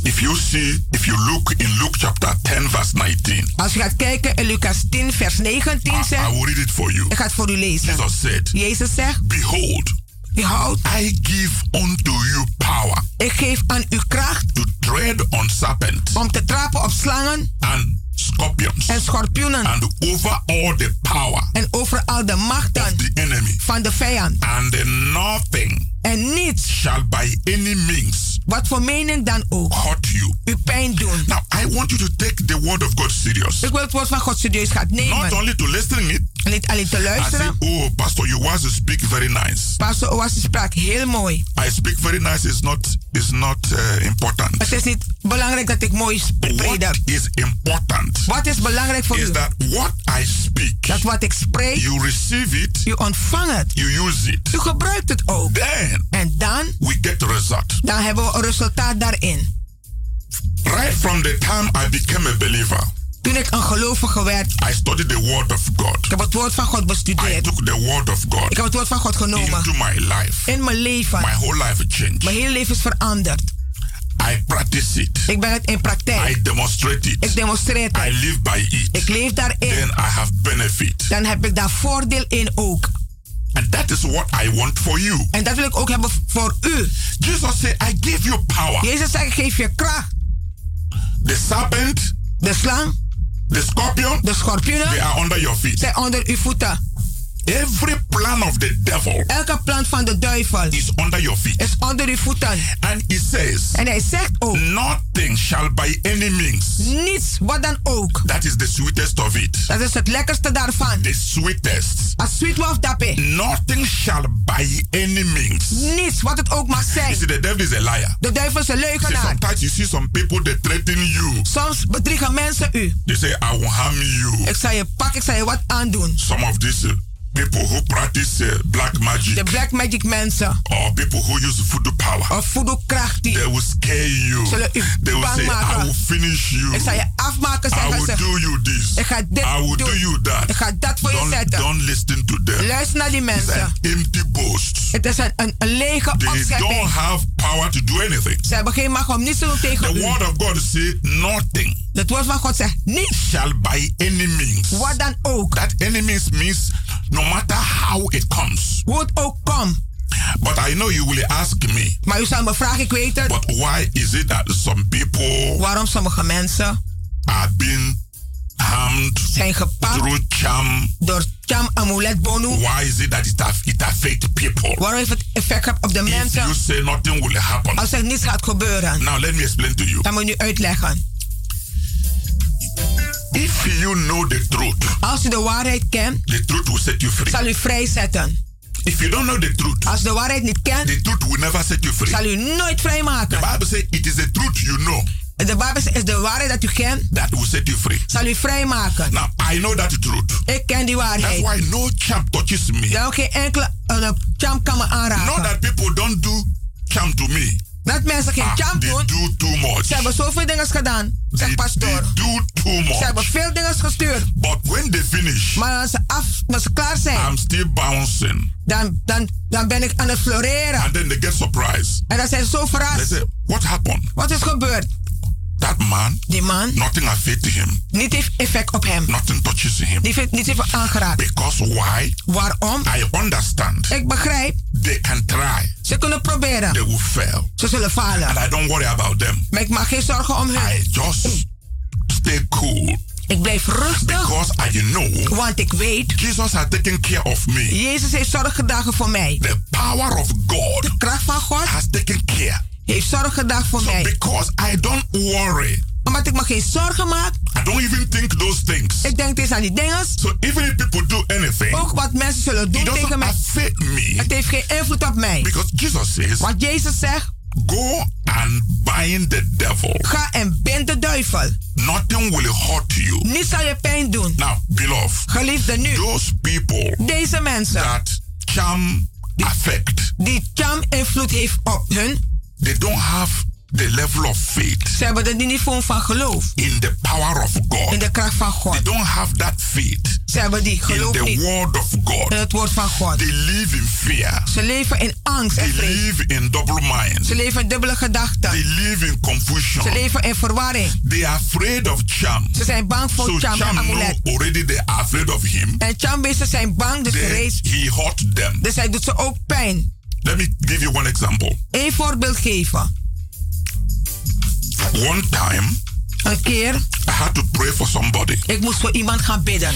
If you see, if you look in Luke chapter 10, verse 19, Als je gaat kijken in Lucas 10, vers 19 I, I zegt. will read it for you. Ik ga het voor u lezen. Jesus said, Jezus zegt. Behold, Behoud. I give unto you power Ik geef aan u kracht. to tread on serpents Om te trappen op slangen. and scorpions En schorpioenen. and over all the power En over al de machten. of the enemy. Van de vijand. And nothing En niets. shall by any means Wat voor mening dan ook. hurt you. U pijn doen. Now, I want you to take the word of God serious. Ik wil het woord van God serieus gaan Not only to listen it, En niet alleen te I say, oh, Pastor, you was to speak very nice. Pastor Oasis sprak heel mooi. I speak very nice is not is not uh, important. Het is niet belangrijk dat ik mooi predik. What is important Wat is belangrijk voor is u? that what I speak, Dat wat ik spreek, you receive it, u ontvangt het. you use it. U gebruikt het ook. Then En dan, we get the result. dan hebben we een resultaat daarin. Right from the time I became a believer, Toen ik een gelovige werd, I studied the word of God. ik heb het woord van God I bestudeerd. took the word of God Ik heb het woord van God genomen. into my life. In mijn leven. My whole life changed. Mijn hele leven is veranderd. I practice it. Ik ben het in praktijk. I demonstrate Ik it. demonstreer I het. live by it. Ik leef daarin. Then I have benefit. Dan heb ik daar voordeel in ook. And that is what I want for you. En dat wil ik ook hebben voor u. Jesus said, I give you power. Jezus zegt, ik geef je kracht. The serpent, De slang, the scorpion, de schorpioenen they are under your feet. zijn onder uw voeten. Every plan of the devil Elke plan van de duivel is under your feet. is onder uw voeten. And he says, En hij zegt ook, Nothing shall by any means. niets, wat dan ook. That is the sweetest of it. Dat is het lekkerste daarvan. The sweetest. Als sweet wolf dappé. Nothing shall by any means. Niets, wat het ook mag You zijn. see, the devil is a liar. De duivel is een leugenaar. sometimes you see some people they threaten you. Soms bedriegen mensen u. They say, I will harm you. Ik zal je pakken, ik zal je wat aandoen. Some of these people who practice uh, black magic De black magic mensen. or people who use voodoo power, Of voodoo kracht die. they will scare you. Zullen u They will say, I maken. will finish you. Ik zal je afmaken, I zeggen will ze. do you this. Ik ga dit I will doen. do you that. Ik ga dat voor je Don't, zetten. don't listen to them. Luister naar die It's mensen. an empty boast. Het is een, een, een lege They don't have power to do anything. Ze hebben geen macht om niets te doen tegen The u. word of God says nothing Het woord van God zegt niet. shall by any means. Wat dan ook. That any means means no matter how it comes. Hoe het ook komt. But I know you will ask me, Maar u zal me vragen, ik weet het. but why is it that some people Waarom sommige mensen are being harmed zijn gepakt through charm? door Cham Amulet Bonu? Why is it that it, it affects people? Waarom heeft het effect gehad op de If mensen? you say nothing will happen. Als er niets gaat gebeuren. Now let me explain to you. Dan moet nu uitleggen. If you know the truth, Als u de waarheid kent, the truth will set you free. zal u vrijzetten. If you don't know the truth, Als de waarheid niet kent, the truth will never set you free. zal u nooit vrijmaken. The Bible says it is the truth you know De Bijbel is de waarheid dat u kent, that will set you free. zal u vrijmaken. Now I know that truth. Ik ken die That's waarheid. why no champ touches me. Dan geen enkele uh, champ kan me Not aanraken. that people don't do champ to me. Dat mensen geen Ah, they doen. do too much. Ze hebben zoveel dingen gedaan, They, zegt they pastoor. do too Ze hebben much. veel dingen gestuurd. But when they finish, Maar als ze, af, als ze klaar zijn, I'm still bouncing. dan, dan, dan ben ik aan het floreren. And then they get surprised. En dan zijn ze zo They verrast. say, What happened? Wat is gebeurd? That man, Die man, nothing affected him. niet heeft effect op hem. Nothing touches him. Die heeft niet heeft aangeraakt. Because why? Waarom? I understand. Ik begrijp. They can try. Ze kunnen proberen. They will fail. Ze zullen falen. And I don't worry about them. Maar ik maak geen zorgen om hun. I just stay cool. Ik blijf rustig, Because I know want ik weet, Jesus has taken care of me. Jezus heeft zorg gedragen voor mij. The power of God De kracht van God has taken care. Heeft zorg gedragen voor So mij. because I don't worry, Omdat ik me geen zorgen maak, I don't even think those things. ik denk eens aan die dingen. So even if people do anything, Ook wat mensen zullen doen tegen mij. me. Het heeft geen invloed op mij. Because Jesus says, Want Jezus zegt, go and bind the devil. ga en bind de duivel. Nothing will hurt you. Niets zal je pijn doen. Now, beloved, Geliefde nu, those people deze mensen that charm affect, die Cham invloed heeft op hun, they don't have the level of faith ze hebben het niveau van geloof. in the power of In God. de kracht van They God. don't have that faith Ze hebben die in geloof the niet word of in God. het woord van God. They live in fear. Ze leven in angst en They vrees. live in double mind. Ze leven in dubbele They gedachten. live in Ze confusion. leven in verwarring. They are afraid of charm. Ze zijn bang voor So Cham en charm know amulet. already they are afraid of him. En Chambeesten zijn bang, dus, Then reis, he hurt them. dus hij doet ze ook pijn. Let me give you one example. Eén voorbeeld geven. One time, Een keer, I had to pray for somebody. ik moest voor iemand gaan bidden.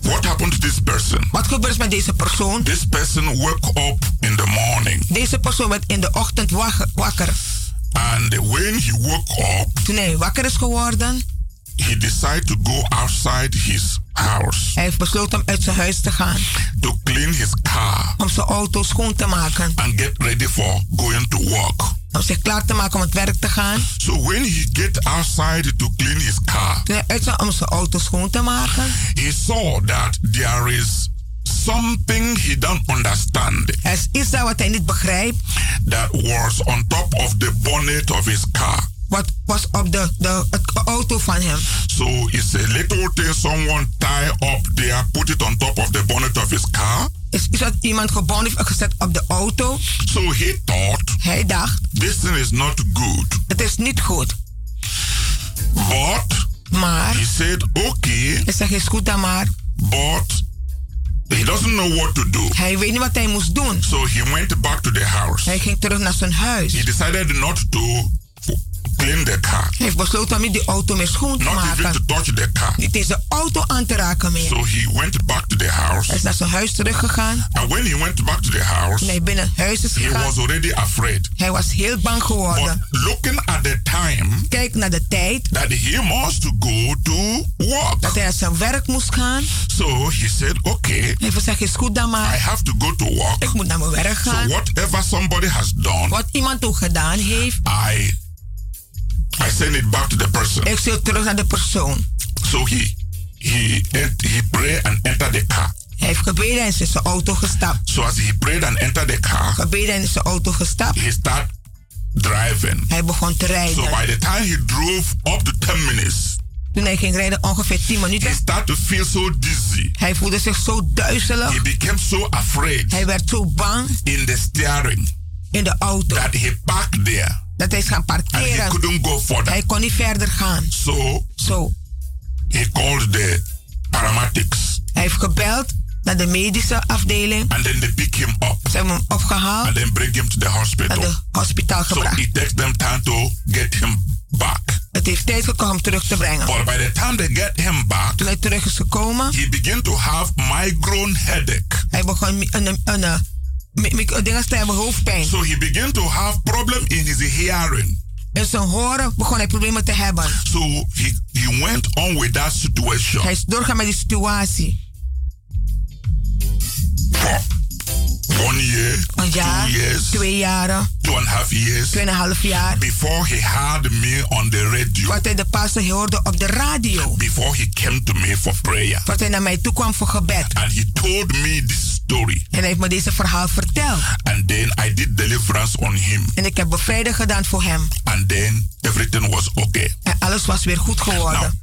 What happened to this person? Wat gebeurt met deze persoon? This person woke up in the morning, Deze persoon werd in de ochtend wak- wakker. and when he woke up, Toen hij wakker is geworden, he decided to go outside his house hij heeft besloten om uit zijn huis te gaan. to clean his car Om zijn auto schoon te maken. and get ready for going to work. Om zich klaar te maken om het werk te gaan. So when he get outside to clean his car, Toen hij om zijn auto schoon te maken, he saw that there is something he don't understand er is iets wat hij niet begrijpt. that was on top of the bonnet of his car. Was op de, de het auto van hem. So it's a little thing someone tie up there, put it on top of the bonnet of his car. Is iets wat iemand gebonden heeft gezet op de auto. So he thought Hij dacht, this thing is not good. het is niet goed. But Maar, he said, okay, hij zegt, is goed dan maar. but he doesn't know what to do. Hij weet niet wat hij moest doen. So he went back to the house. Hij ging terug naar zijn huis. He decided not to Hij heeft besloten om die auto meer schoon te not even to maken. touch car. Niet deze auto aan te raken meer. So he went back to the Hij house. is naar zijn huis teruggegaan. And when he went back to the house, Toen hij binnen huis is he gegaan, was already afraid. hij was heel bang geworden. But looking at the time Kijk naar de tijd that he must go to work. dat hij naar zijn werk moest gaan. So he said, okay, Hij gezegd, is goed dan I maar. have to go to work. Ik moet naar mijn werk So gaan. whatever somebody has done, Wat iemand ook gedaan heeft, I I send it back to the person. ik stuur terug naar de persoon. So he he he prayed and entered the car. Hij heeft gebeden en is in zijn auto gestapt. So as he prayed and entered the car, Gebeden en is in zijn auto gestapt. he started driving. Hij begon te rijden. So by the time he drove up to 10 minutes, Toen hij ging rijden, ongeveer 10 minuten. he started to feel so dizzy. Hij voelde zich zo duizelig. He became so afraid Hij werd zo bang in the steering in de auto. that he parked there Dat hij is gaan parkeren. Hij kon niet verder gaan. So Zo. he called the paramedics Hij heeft gebeld naar de medische afdeling. and then they pick him up Ze hebben hem opgehaald and then bring him to the naar hospital. de hospitaal So gebracht. it takes them time to get him back. Het heeft tijd gekomen om terug te brengen. But by the time they get him back, Toen hij terug is gekomen, he began to have migraine headache. hij begon een, een, een, een, mi- mi- een ding te hebben, hoofdpijn. So he began to have problem in his hearing. In zijn horen begon hij problemen te hebben. So he, he went on with that situation Hij is doorgaan met die situatie. for one year, Een jaar, two years, twee jaren, two and a half years tweeënhalf jaar. before he had me on the radio, Wat hij de pastor hoorde op de radio. before he came to me for prayer. Wat hij naar mij toe kwam voor gebed. And he told me this story. En hij heeft me deze verhaal verteld. And then I did deliverance on him. En ik heb bevrijding gedaan voor hem. And then everything was okay. En alles was weer goed geworden.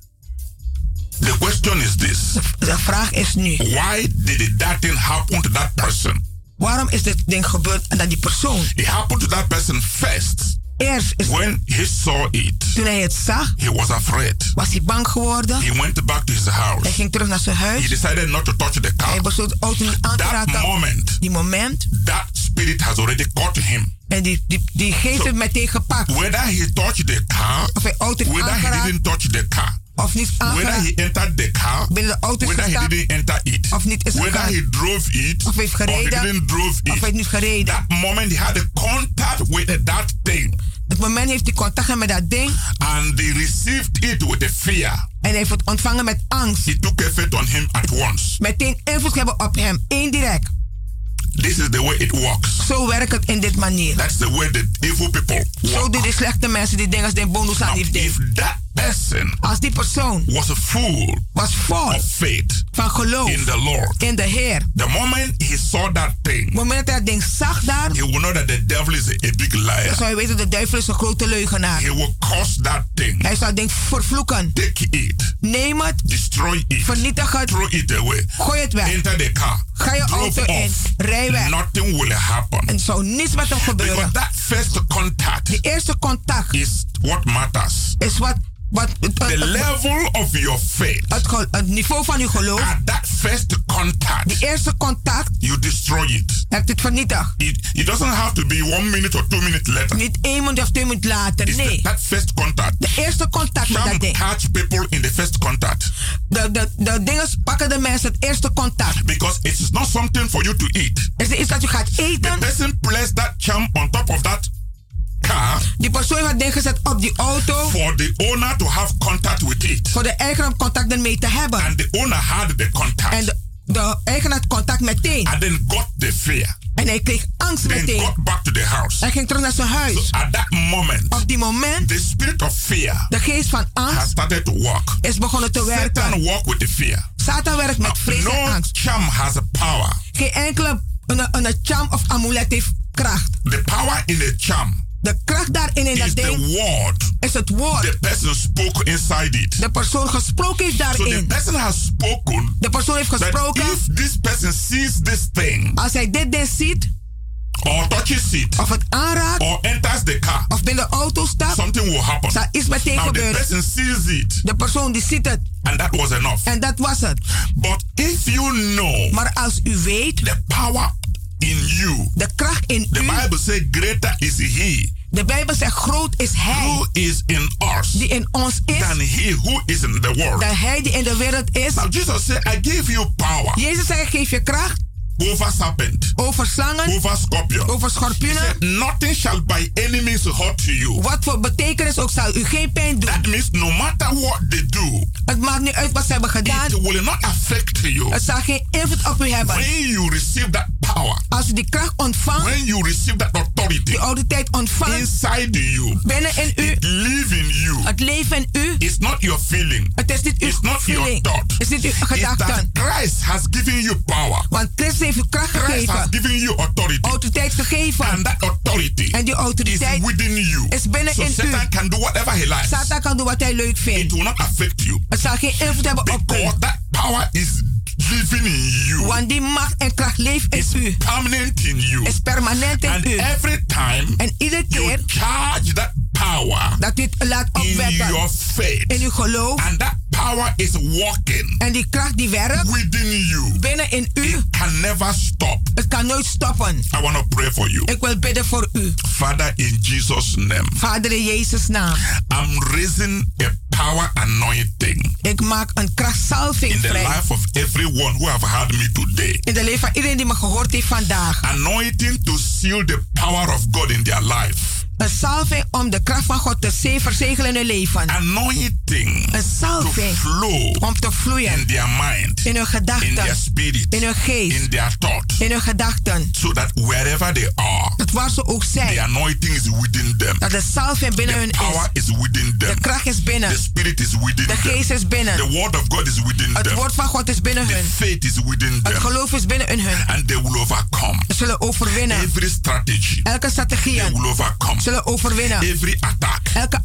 The question is this De vraag is nu. Why did that thing happen to that person? Waarom is dit ding gebeurd aan die persoon? It happened to that person first. Eerst is When he saw it, toen hij het zag, he was afraid. was hij bang geworden. He went back to his house. Hij ging terug naar zijn He huis. decided not to touch the Hij car. besloot de auto niet aan te That raken. moment, Die moment. that spirit has already caught him. En die, die, die geest heeft meteen gepakt. Whether he touched the car, Of hij auto whether he aangeraakt. didn't touch the car, Of niet whether he entered the car, Binnen de auto whether he didn't enter it, Of niet is whether he drove it, Of heeft or he gereden. didn't drove Of it. heeft niet gereden. That moment he had a contact with that thing, Het moment heeft hij contact met dat ding. and they received it with a fear. En hij heeft het ontvangen met angst. It took effect on him at once. Meteen invloed hebben op hem. Indirect. This is the way it works. Zo werkt het in dit manier. That's the way the evil people Zo work. doen de slechte mensen die dingen als de bonus aan die if that person Als die persoon was full was vol of faith van geloof in the Lord, in de Heer. the moment he saw that thing, moment dat hij dat ding zag daar, he will know that the devil is a, a big dan liar. zou je weten dat de duivel is een grote leugenaar. He will curse that thing, Hij zou ding vervloeken. take it, Neem het, destroy it, vernietig het, throw it away, gooi het weg. enter the car, Ga je auto in, rij weg. Nothing will happen. En zou niets met hem Because gebeuren. that first contact De eerste contact is what matters. is wat, wat het, The het, level of your faith het, het niveau van uw geloof. at that first contact, Die eerste contact you destroy it. heeft het vernietigd. It, it doesn't have to be one minute or two minutes later. Niet één minuut of twee minuten later. It's Nee. the, that first contact. De eerste contact met dat Some ding. catch people in the first contact De, de, de dingen pakken de mensen het eerste contact. because it is not something for you to eat. Is er iets dat u gaat The eten? person placed that charm on top of that car Die persoon heeft het op die auto. for the owner to have contact with it. Voor de eigenaar contact ermee te hebben. And the owner had the contact En de, de eigenaar had contact meteen. and then got the fear. En hij kreeg angst Then meteen. got back to the house. Hij ging terug naar zijn huis. So at that moment, Op die moment, the spirit of fear de geest van has angst started to work. is begonnen te Satan werken. walk with the fear. Satan werkt met vrees en No angst. charm has a power. Geen enkele een, een charm of amulet heeft kracht. The power in the charm De kracht daarin in is dat the ding word is het woord. the person spoke inside it. De persoon gesproken heeft So the daarin. person has spoken De persoon heeft gesproken. if this person sees this thing Als hij dit ding ziet, or touches it of het aanraakt, or enters the car, of binnen de auto stapt, something will happen. zal iets meteen Now the gebeuren. person sees it De persoon die ziet het. and that was enough. En dat was het. But if you know Maar als u weet, the power in you, de kracht in the u, Bible says greater is he de Bijbel zegt groot is hij who is in us die in ons is, than he who is in the world. dan hij die in de wereld is. Now Jesus said, I give you power Jezus zegt, ik geef je kracht over serpent, over slangen, over scorpion. over schorpioenen. said, Nothing shall by any means hurt you. Wat voor betekenis ook zal u geen pijn doen. That means no matter what they do, Het maakt niet uit wat ze hebben gedaan. it will not affect you. Het zal geen invloed op u hebben. When you receive that power, Als u die kracht ontvangt, when you receive that authority die autoriteit ontvangt, inside you, binnen in u, it live in you. het leven in u, It's not your feeling. het is niet uw It's not your feeling, thought. het is niet uw gedachten. Christ has given you power Want Christus heeft u kracht gegeven. given you authority. Autoriteit gegeven. And that authority En die is autoriteit within you. is binnen So in u. Satan can do whatever he likes. Satan kan doen wat hij leuk It vindt. will not affect you. Het zal geen invloed hebben op u. That power is living in you. Want die macht en kracht leeft in It's u. permanent in you. Is permanent in And u. every time En iedere you keer charge that power dat het laat in your faith. in uw geloof. And that power is working En die kracht die werkt within you. binnen in u. It can never stop. Het kan nooit stoppen. I want to pray for you. Ik wil bidden voor u. Father, in Jesus' name, Vader in Jezus naam. I'm raising a power anointing Ik maak een krachtsalving in the vrij. life of everyone who have heard me today. In de leven van iedereen die me gehoord heeft vandaag. Anointing to seal the power of God in their life. Een salving om de kracht van God te ze- verzegelen in hun leven. Anointing Een salving flow om te vloeien in their mind, in hun in their gedachten, spirit, in hun geest, in their thought, in hun gedachten. so that wherever they are, Dat waar ze ook the zijn. anointing is within them. Dat de salving binnen The hun power is. is within De them. kracht is binnen. The spirit is within De geest them. is binnen. The word of God is within Het them. woord van God is binnen The hun. faith is within Het them. geloof is binnen in hun. And they will overcome. Ze zullen overwinnen. Every strategy, Elke they strategie will overcome. Zullen overwinnen. Every attack, Elke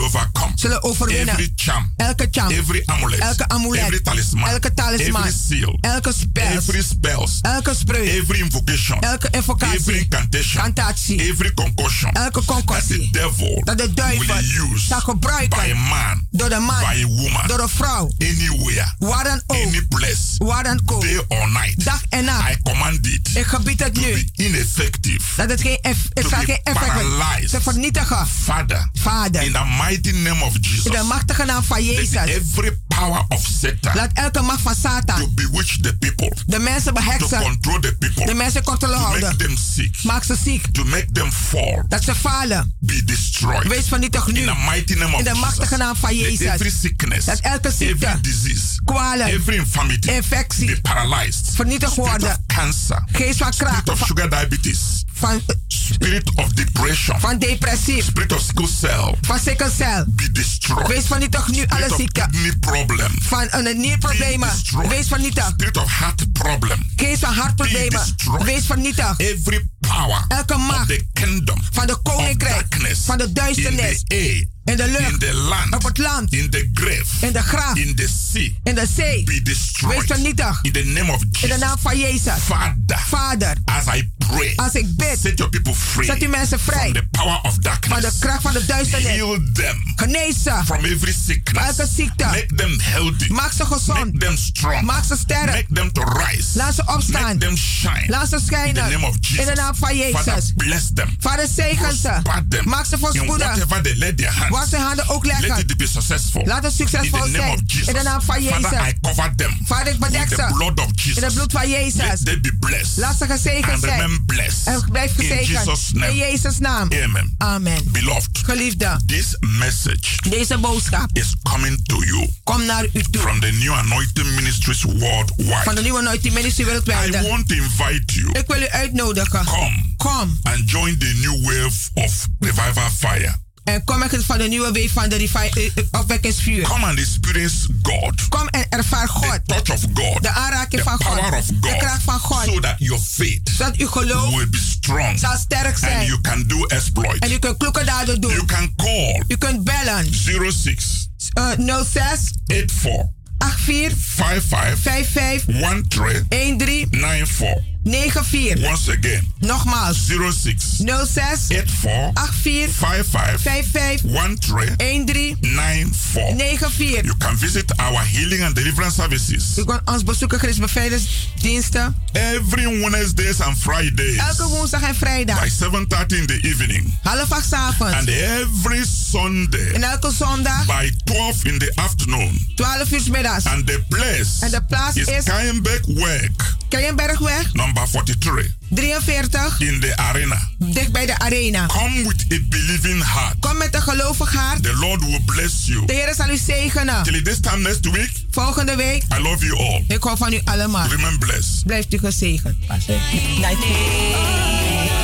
overcome. zullen overwinnen. Every charm, Elke charm, every amulet, elke amulet, every talisman, elke talisman, every seal, elke spel, every spells, elke spreuk, every invocation, elke every invocatie, incantation, cantatie, every concussion elke that the devil Dat de duivel will use zal by a gebruiken man, door de man, by a woman, door de vrouw, anywhere, waar dan ook, any place, waar dan ook, day or night. dag en nacht. I command it Ik gebied het to nu be ineffective. dat het geen, eff- het zal geen effect hebben. Paralyzed. Te vernietigen. Father, Vader, in the mighty name of Jesus, in de machtige naam van let Jezus, every power of Satan laat elke macht van to Satan bewitch the people, de mensen to beheksen, control the people, de mensen controle to make houden. them sick, Maak ze ziek, to make them fall, dat ze falen. be destroyed. Wees vernietigd In nu. the mighty name of In de Jesus, machtige naam van let Jezus. every sickness, Dat elke ziekte, every disease, kwalen, every infirmity infectie, be paralyzed. vernietigd Spirit of worden. cancer, Geest van kracht, spirit of sugar diabetes, van, spirit of depression, van depressief, spirit of sickle cell, van sikkelcel. be destroyed. Wees vernietigd nu alle Spirit of ziekten. kidney problem, Van een nierproblemen. Wees vernietigd. spirit of heart problem, Geest van hartproblemen. Wees vernietigd. Every power Elke of macht the kingdom van de of koninkrijk, van de in duisternis, the in de in lucht, the land, op het land, in the grave, in de graf, in the sea, in de zee. be Wees destroyed. vernietigd. In the name of In de Jesus, naam van Jezus. Father, Vader, as I pray, als ik bid, set your people free zet u mensen from vrij the power of van de darkness. kracht van de duisternis. Heal them Genees ze. from every sickness. Elke ziekte. Make them healthy. Maak ze gezond. Make them strong. Maak ze sterk. Make them to rise. Laat ze opstaan. Make them shine. Laat ze In the schijnen. name of Jesus. In de naam van Father, Jezus. bless them. Vader, zegen ze. Maak ze In voorspoedig. whatever they let their hands. Waar ze handen ook Let leggen. it be successful. Laat het In succesvol the name zijn. of Jesus. In de naam van Father, Jezus. I cover them Vader, ik bedek ze. blood of Jesus. In het bloed van Jezus. Let them be blessed. Laat ze gezegend and zijn. remain blessed. En blijf In gezegend. Jesus' name. In Jezus' naam. Amen. Amen. Beloved, Geliefde, this message deze boodschap is coming to you komt naar u toe. from the new anointing ministries worldwide. Van de nieuwe Anointing Ministry I wereldwijd. want to invite you. Ik wil u uitnodigen. Come Kom. and join the new wave of revival fire. En kom echt van de nieuwe week van de eh, eh, opwekkingsvuur. Come and experience God. Kom en ervaar God. The touch of God. De aanraking van God. power of De God. kracht van God. So that your faith Zodat uw geloof will be strong. zal sterk And zijn. you can do exploit. En u kunt kloeke daden You doen. can call U kunt bellen. 06 Uh, 06 84 84 55 55 13 13 94. 94. Once again, Nogmaals. 06 06 84 84 55 55 13 13 94. 94. You can visit our healing and deliverance services U kunt ons bezoeken, Christ Bevrijdingsdiensten. every Wednesdays and Fridays Elke woensdag en vrijdag. by 7:30 in the evening Half acht avonds. and every Sunday En elke zondag. by 12 in the afternoon. 12 uur 's middags. And the place En de plaats is is Keienberg Work, Keienbergweg number 43 43. in the arena. Dicht bij de arena. Come with a believing heart. Kom met een gelovig hart. The Lord will bless you. De Heer zal u zegenen. Till this time next week, Volgende week. I love you all. Ik hou van u allemaal. Remain blessed. Blijft u gezegend. Night.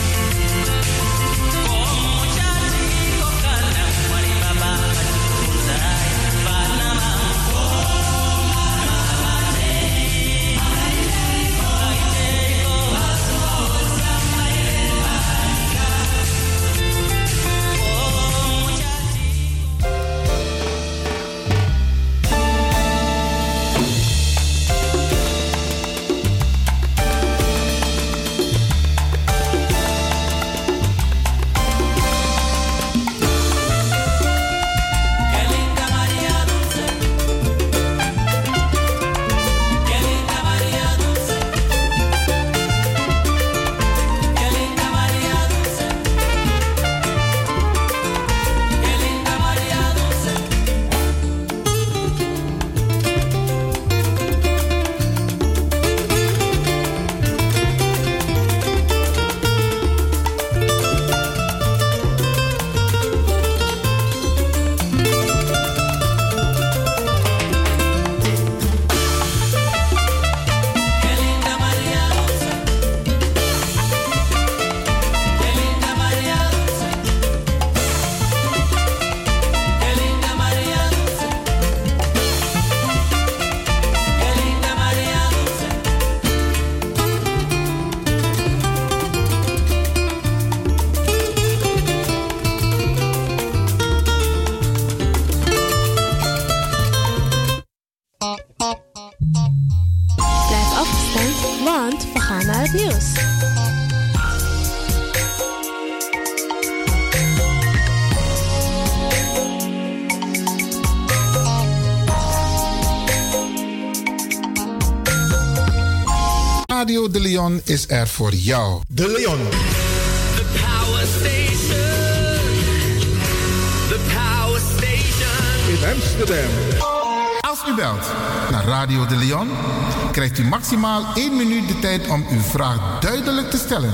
Leon is er voor jou. De Leon. The Power Station. The Power Station. In Amsterdam. Als u belt naar Radio De Leon, krijgt u maximaal 1 minuut de tijd om uw vraag duidelijk te stellen.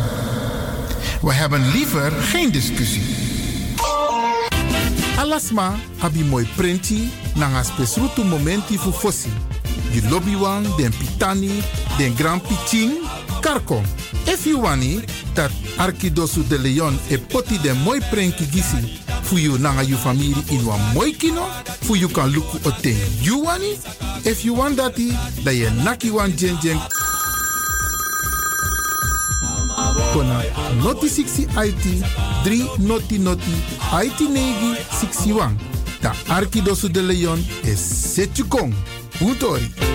We hebben liever geen discussie. Alasma abi mooi printi nanga spesrutu momenti fu fossi. Di lobby wan, den pitani, den grand piching, karko. If you wani, dat Arkidosu de Leon e poti den mooi prenki gisi. Fu you nanga you family in wan mooi kino. Fu you kan luku oten you wani. If you want dati, da ye naki wan jen jen. Kona noti 60 IT 3 noti noti IT negi 61. Da Arkidosu de Leon is Setjukong. Puntori. Samba.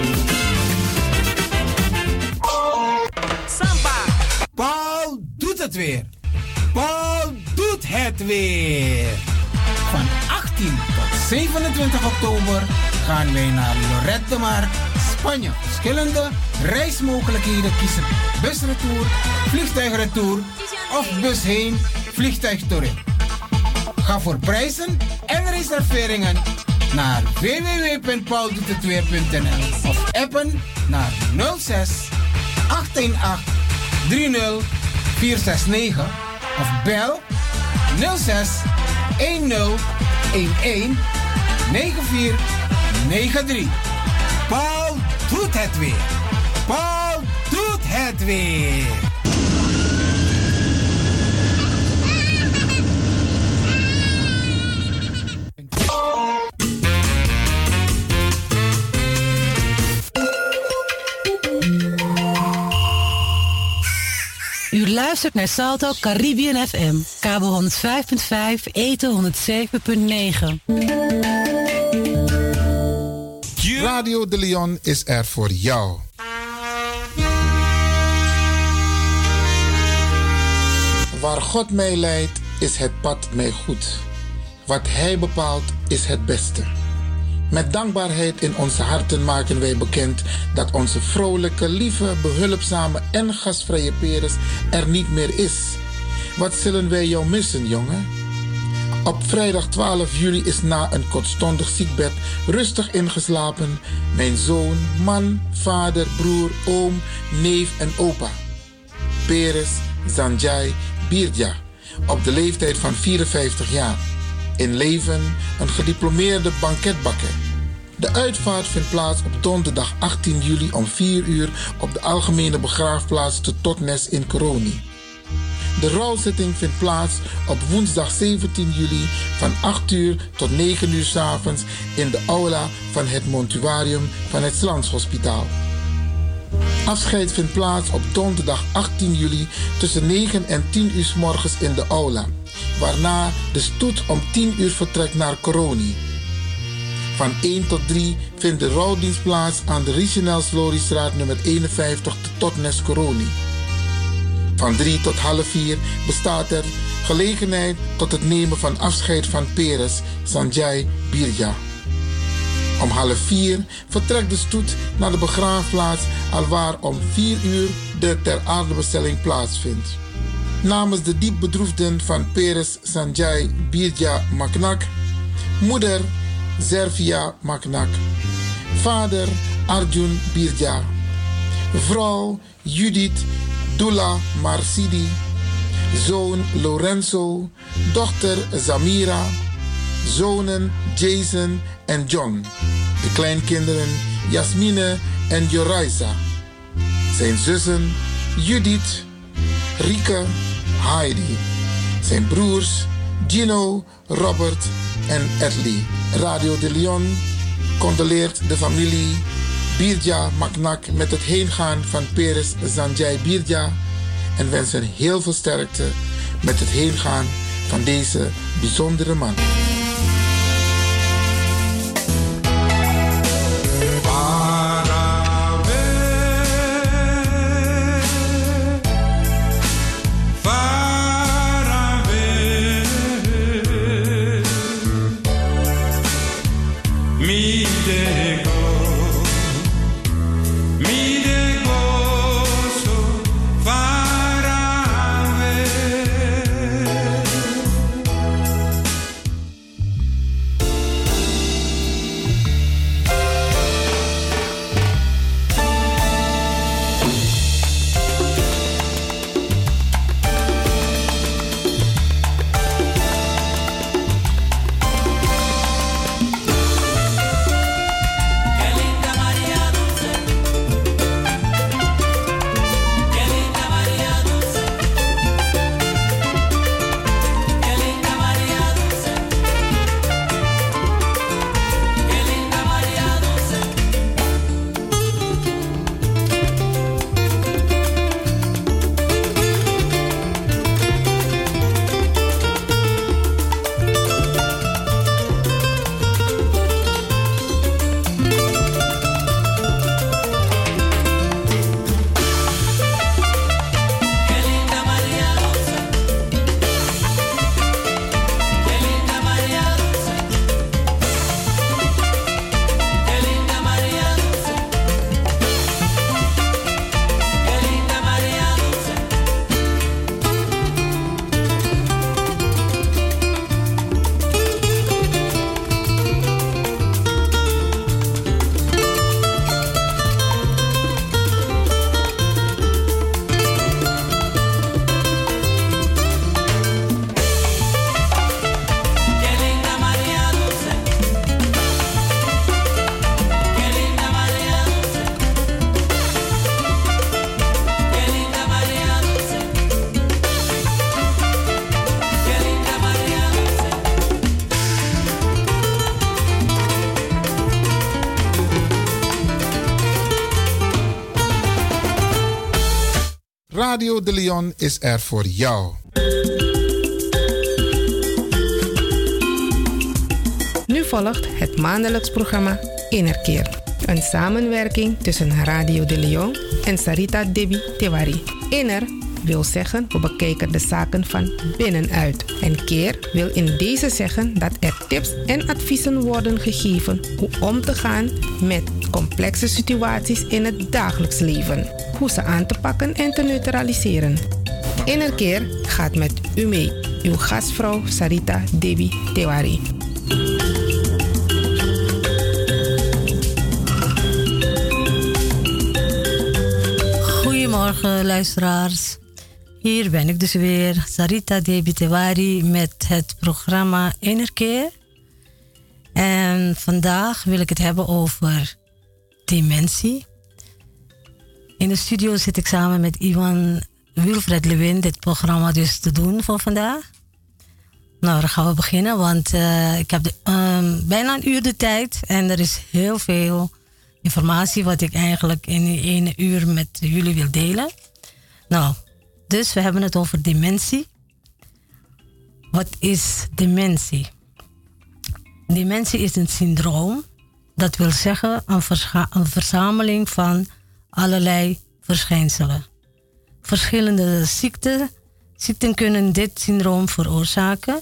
Van 18 tot 27 oktober gaan wij naar Lorette de Mar, Spanje. Verschillende reismogelijkheden kiezen. Busretour, vliegtuigretour of bus heen, vliegtuig terug. Ga voor prijzen en reserveringen naar www.pauldoetetweer.nl of appen naar 06 818 30 469 of bel 06 10 11 94 93. Paul doet het weer. Paul doet het weer. Luistert naar Salto Caribbean FM, kabel 105.5, eten 107.9. Radio De Leon is er voor jou. Waar God mij leidt, is het pad mij goed. Wat Hij bepaalt, is het beste. Met dankbaarheid in onze harten maken wij bekend dat onze vrolijke, lieve, behulpzame en gastvrije Peres er niet meer is. Wat zullen wij jou missen, jongen? Op vrijdag 12 juli is na een kortstondig ziekbed rustig ingeslapen mijn zoon, man, vader, broer, oom, neef en opa. Peres, Sanjay Birja op de leeftijd van 54 jaar. In leven een gediplomeerde banketbakker. De uitvaart vindt plaats op donderdag 18 juli om 4 uur op de algemene begraafplaats te Totnes in Coroni. De rouwzitting vindt plaats op woensdag 17 juli van 8 uur tot 9 uur 's avonds in de aula van het montuarium van het Slanshospitaal. Afscheid vindt plaats op donderdag 18 juli tussen 9 en 10 uur 's morgens in de aula, waarna de stoet om 10 uur vertrekt naar Coroni. Van 1 tot 3 vindt de rouwdienst plaats aan de Richenel Sloriestraat nummer 51 te Totnes Coroni. Van 3 tot half 4 bestaat er gelegenheid tot het nemen van afscheid van Peres Sanjay Birja. Om half 4 vertrekt de stoet naar de begraafplaats alwaar om 4 uur de ter aardebestelling plaatsvindt. Namens de diep bedroefden van Peres Sanjay Birja Maknak, moeder Servia Maknak, vader Arjun Birja, vrouw Judith Dula Marsidi, zoon Lorenzo, dochter Zamira, zonen Jason en John, de kleinkinderen Jasmine en Joraisa, zijn zussen Judith, Rike, Heidi, zijn broers Gino, Robert en Edley. Radio de Leon condoleert de familie Birja Maknak met het heengaan van Peres Sanjay Birja en wensen heel veel sterkte met het heengaan van deze bijzondere man. Radio de Leon is er voor jou. Nu volgt het maandelijks programma Innerkeer. Een samenwerking tussen Radio de Leon en Sarita Debi Tewari. Inner wil zeggen we bekijken de zaken van binnenuit. En keer wil in deze zeggen dat er tips en adviezen worden gegeven hoe om te gaan met complexe situaties in het dagelijks leven. Hoe ze aan te pakken en te neutraliseren. Innerkeer gaat met u mee. Uw gastvrouw Sarita Debi Tewari. Goedemorgen, luisteraars. Hier ben ik dus weer, Sarita Debitewari met het programma Innerkeer. En vandaag wil ik het hebben over dementie. In de studio zit ik samen met Ivan Wilfred Lewin dit programma dus te doen voor vandaag. Nou, dan gaan we beginnen, want eh, ik heb de, ehm, bijna een uur de tijd en er is heel veel informatie wat ik eigenlijk in die ene uur met jullie wil delen. Nou, dus we hebben het over dementie. Wat is dementie? Dementie is een syndroom. Dat wil zeggen een, verzameling van allerlei verschijnselen. Verschillende ziekten, ziekten kunnen dit syndroom veroorzaken.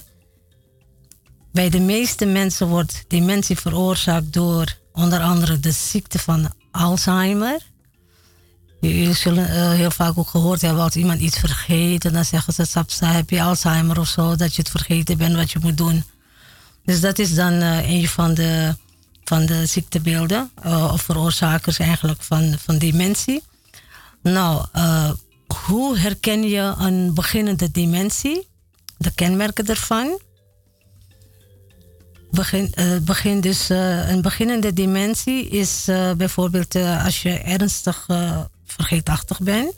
Bij de meeste mensen wordt dementie veroorzaakt door onder andere de ziekte van Alzheimer. Jullie zullen eh, heel vaak ook gehoord hebben als iemand iets vergeet. En dan zeggen ze, Sapsa, heb je Alzheimer of zo, dat je het vergeten bent wat je moet doen. Dus dat is dan eh, een van de, van de ziektebeelden, eh, of veroorzakers eigenlijk van, van dementie. Nou, hoe herken je een beginnende dementie? De kenmerken ervan. Begin, begin dus, een beginnende dementie is bijvoorbeeld als je ernstig vergeetachtig bent.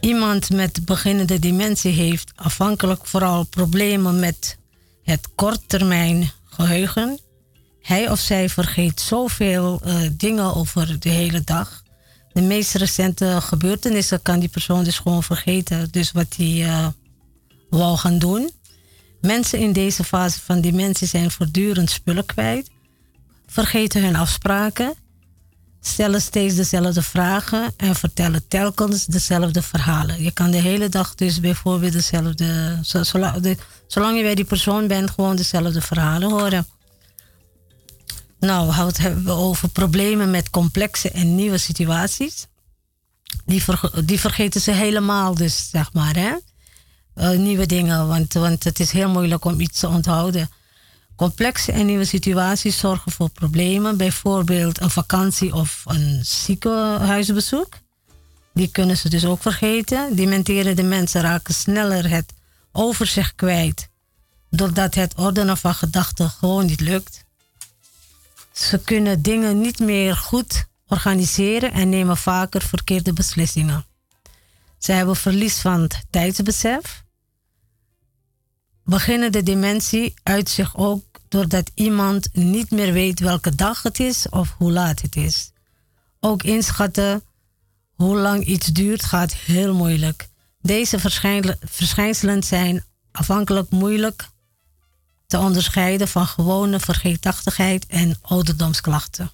Iemand met beginnende dementie heeft afhankelijk vooral problemen met het korttermijn geheugen. Hij of zij vergeet zoveel eh, dingen over de hele dag. De meest recente gebeurtenissen kan die persoon dus gewoon vergeten. Dus wat hij eh, wou gaan doen. Mensen in deze fase van dementie zijn voortdurend spullen kwijt, vergeten hun afspraken, stellen steeds dezelfde vragen en vertellen telkens dezelfde verhalen. Je kan de hele dag dus bijvoorbeeld dezelfde, zo- zolang, je bij die persoon bent, gewoon dezelfde verhalen horen. Nou, wat hebben over problemen met complexe en nieuwe situaties? Die, die vergeten ze helemaal, dus zeg maar, hè? Eh, nieuwe dingen, want, want het is heel moeilijk om iets te onthouden. Complexe en nieuwe situaties zorgen voor problemen, bijvoorbeeld een vakantie of een ziekenhuisbezoek. Die kunnen ze dus ook vergeten. Dementerende mensen raken sneller het overzicht kwijt, doordat het ordenen van gedachten gewoon niet lukt. Ze kunnen dingen niet meer goed organiseren en nemen vaker verkeerde beslissingen. Ze hebben verlies van tijdsbesef. Beginnende dementie uit zich ook doordat iemand niet meer weet welke dag het is of hoe laat het is. Ook inschatten hoe lang iets duurt gaat heel moeilijk. Deze verschijnselen- zijn afhankelijk moeilijk te onderscheiden van gewone vergeetachtigheid en ouderdomsklachten.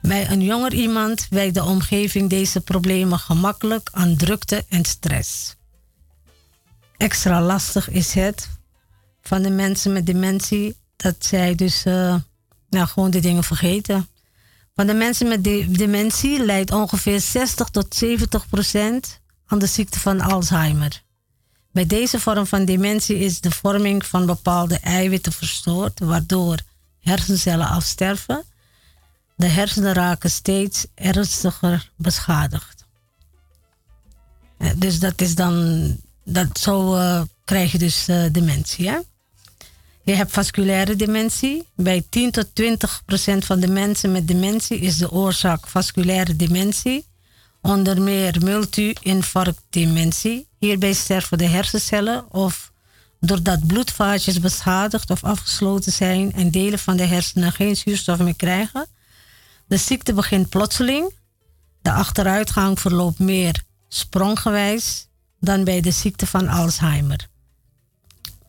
Bij een jonger iemand wijkt de omgeving deze problemen gemakkelijk aan drukte en stress. Extra lastig is het van de mensen met dementie dat zij dus eh, nou, gewoon de dingen vergeten. Van de mensen met de- dementie lijdt ongeveer 60 tot 70 procent aan de ziekte van Alzheimer. Bij deze vorm van dementie is de vorming van bepaalde eiwitten verstoord, waardoor hersencellen afsterven. De hersenen raken steeds ernstiger beschadigd. Eh, Dus dat is dan, dat, zo eh, krijg je dus dementie. Hè? Je hebt vasculaire dementie. Bij 10 tot 20 procent van de mensen met dementie is de oorzaak vasculaire dementie. Onder meer multi-infarctdementie. Hierbij sterven de hersencellen of doordat bloedvaatjes beschadigd of afgesloten zijn en delen van de hersenen geen zuurstof meer krijgen. De ziekte begint plotseling. De achteruitgang verloopt meer spronggewijs dan bij de ziekte van Alzheimer.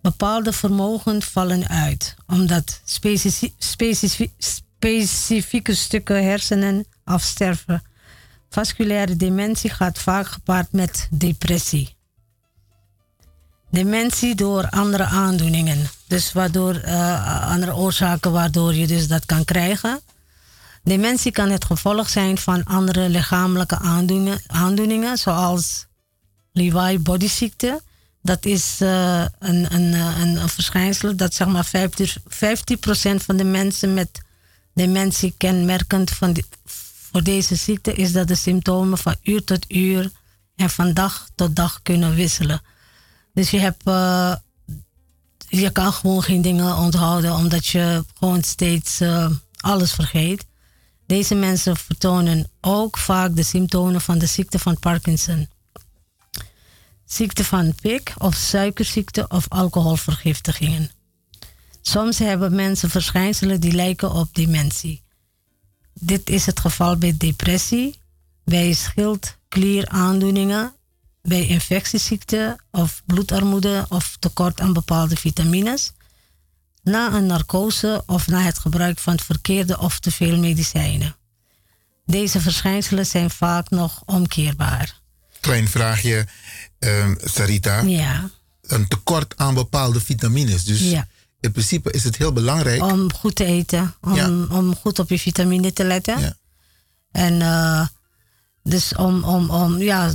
Bepaalde vermogen vallen uit, omdat specifie- specifie- specifieke stukken hersenen afsterven. Vasculaire dementie gaat vaak gepaard met depressie. Dementie door andere aandoeningen. Dus waardoor, eh, andere oorzaken waardoor je dus dat kan krijgen. Dementie kan het gevolg zijn van andere lichamelijke aandoeningen, aandoeningen zoals Lewy bodyziekte. Dat is eh, een, een, eh, een, een verschijnsel dat zeg maar 50, 50% van de mensen met dementie kenmerkend van voor deze ziekte is dat de symptomen van uur tot uur en van dag tot dag kunnen wisselen. Dus je hebt, eh, je kan gewoon geen dingen onthouden omdat je gewoon steeds alles vergeet. Deze mensen vertonen ook vaak de symptomen van de ziekte van Parkinson. Ziekte van pik of suikerziekte of alcoholvergiftigingen. Soms hebben mensen verschijnselen die lijken op dementie. Dit is het geval bij depressie, bij schildklieraandoeningen, bij infectieziekten of bloedarmoede of tekort aan bepaalde vitamines, na een narcose of na het gebruik van verkeerde of te veel medicijnen. Deze verschijnselen zijn vaak nog omkeerbaar. Klein vraagje, ehm, Sarita. Ja. Een tekort aan bepaalde vitamines. Dus Ja. in principe is het heel belangrijk. Om goed te eten, om, Ja. om goed op je vitamine te letten. En eh, dus om, om, om ja,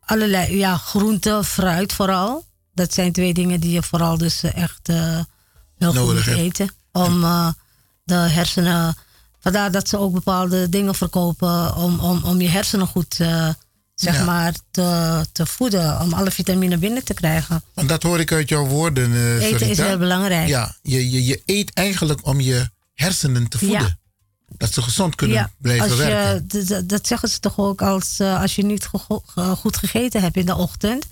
allerlei ja, groente, fruit vooral. Dat zijn twee dingen die je vooral dus eh, echt eh, heel goed Nodig moet hebt. eten. Om de hersenen, vandaar dat ze ook bepaalde dingen verkopen om, om, om je hersenen goed eh, zeg Ja. maar te, te voeden. Om alle vitamine binnen te krijgen. Want dat hoor ik uit jouw woorden, eh Eten is heel belangrijk. Ja, je, je, je eet eigenlijk om je hersenen te voeden. Ja. Dat ze gezond kunnen blijven als je, werken. Dat zeggen ze toch ook als, eh, als je niet ge- goed gegeten hebt in de ochtend.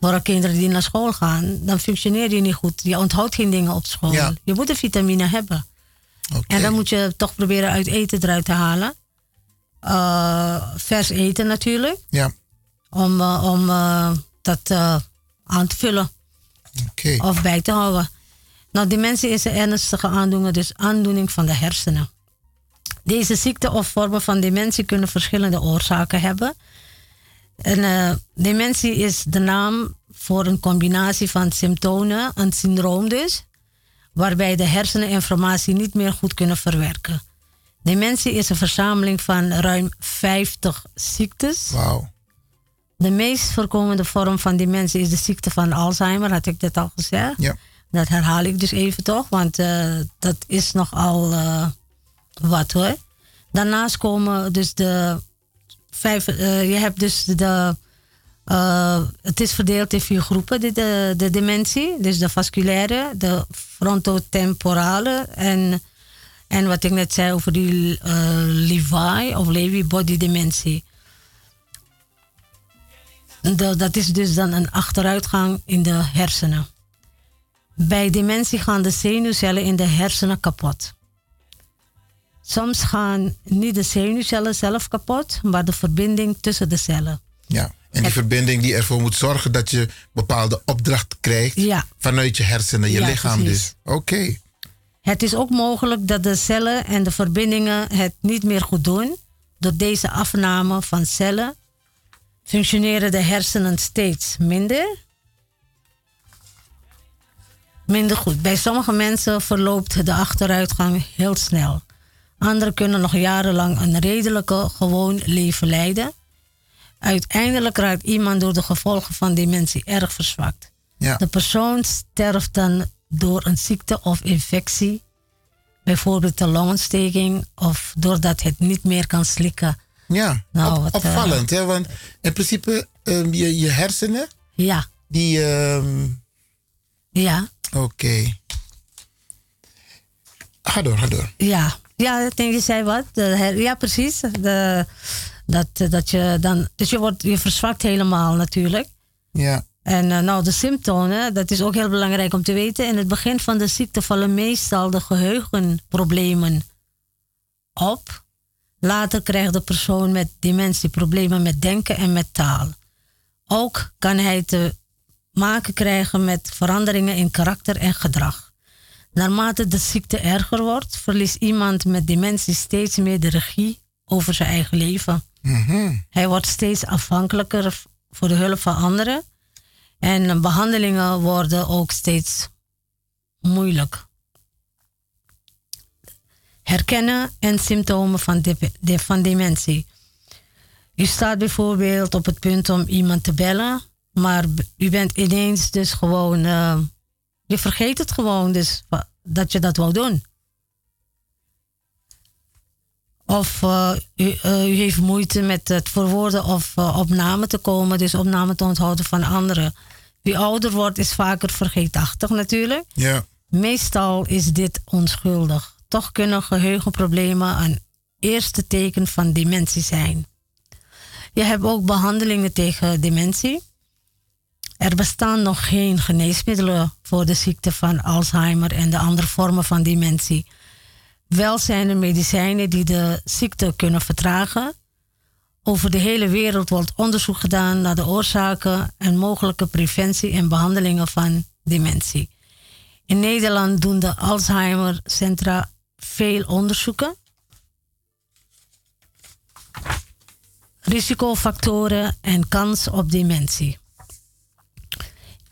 Voor kinderen die naar school gaan, dan functioneer je niet goed. Je onthoudt geen dingen op school. Ja. Je moet de vitamine hebben. En dan moet je toch proberen uit eten eruit te halen. Eh, vers eten natuurlijk. Ja. Om, eh, om eh, dat aan te vullen. Of bij te houden. Nou, dementie is een ernstige aandoening, dus aandoening van de hersenen. Deze ziekte of vormen van dementie kunnen verschillende oorzaken hebben. En, dementie is de naam voor een combinatie van symptomen, een syndroom dus, waarbij de hersenen informatie niet meer goed kunnen verwerken. Dementie is een verzameling van ruim 50 ziektes. Wauw. De meest voorkomende vorm van dementie is de ziekte van Alzheimer, had ik dat al gezegd. Ja. Dat herhaal ik dus even toch, want eh, dat is nogal eh wat hoor. Daarnaast komen dus de vijf, eh, je hebt dus de, het is verdeeld in vier groepen, de, de, de dementie. Dus de vasculaire, de frontotemporale en, en wat ik net zei over die eh Lewy of Lewy body dementie. De- dat is dus dan een achteruitgang in de hersenen. Bij dementie gaan de zenuwcellen in de hersenen kapot. Soms gaan niet de zenuwcellen zelf kapot, maar de verbinding tussen de cellen. Ja. En die verbinding die ervoor moet zorgen dat je bepaalde opdracht krijgt Ja. vanuit je hersenen, je Ja, lichaam precies. dus. Oké. Het is ook mogelijk dat de cellen en de verbindingen het niet meer goed doen. Door deze afname van cellen functioneren de hersenen steeds minder. Minder goed. Bij sommige mensen verloopt de achteruitgang heel snel. Anderen kunnen nog jarenlang een redelijke, gewoon leven leiden. Uiteindelijk raakt iemand door de gevolgen van dementie erg verzwakt. Ja. De persoon sterft dan door een ziekte of infectie, bijvoorbeeld de longontsteking, of doordat het niet meer kan slikken. Ja, Nou, op- wat, eh, opvallend. hè? Want in principe, ehm, je, je hersenen, Ja. die... ehm, Ja. Oké. Ga door, ga door. Ja, ja ik denk je zei wat. De her- ja, precies. De, dat, dat je dan, dus je, wordt, je verzwakt helemaal natuurlijk. Ja. En eh, nou, de symptomen, dat is ook heel belangrijk om te weten. In het begin van de ziekte vallen meestal de geheugenproblemen op. Later krijgt de persoon met dementie problemen met denken en met taal. Ook kan hij te maken krijgen met veranderingen in karakter en gedrag. Naarmate de ziekte erger wordt, verliest iemand met dementie steeds meer de regie over zijn eigen leven. Mhm. Hij wordt steeds afhankelijker voor de hulp van anderen. En behandelingen worden ook steeds moeilijk. Herkennen en symptomen van, de, van dementie. U staat bijvoorbeeld op het punt om iemand te bellen, maar u bent ineens dus gewoon. eh, je vergeet het gewoon, dus dat je dat wou doen. Of eh, u, eh, u heeft moeite met het verwoorden of eh, op namen te komen, dus op namen te onthouden van anderen. Wie ouder wordt, is vaker vergeetachtig natuurlijk. Ja. Meestal is dit onschuldig. Toch kunnen geheugenproblemen een eerste teken van dementie zijn. Je hebt ook behandelingen tegen dementie. Er bestaan nog geen geneesmiddelen voor de ziekte van Alzheimer en de andere vormen van dementie. Wel zijn er medicijnen die de ziekte kunnen vertragen. Over de hele wereld wordt onderzoek gedaan naar de oorzaken en mogelijke preventie en behandelingen van dementie. In Nederland doen de Alzheimer Centra veel onderzoeken. Risicofactoren en kans op dementie.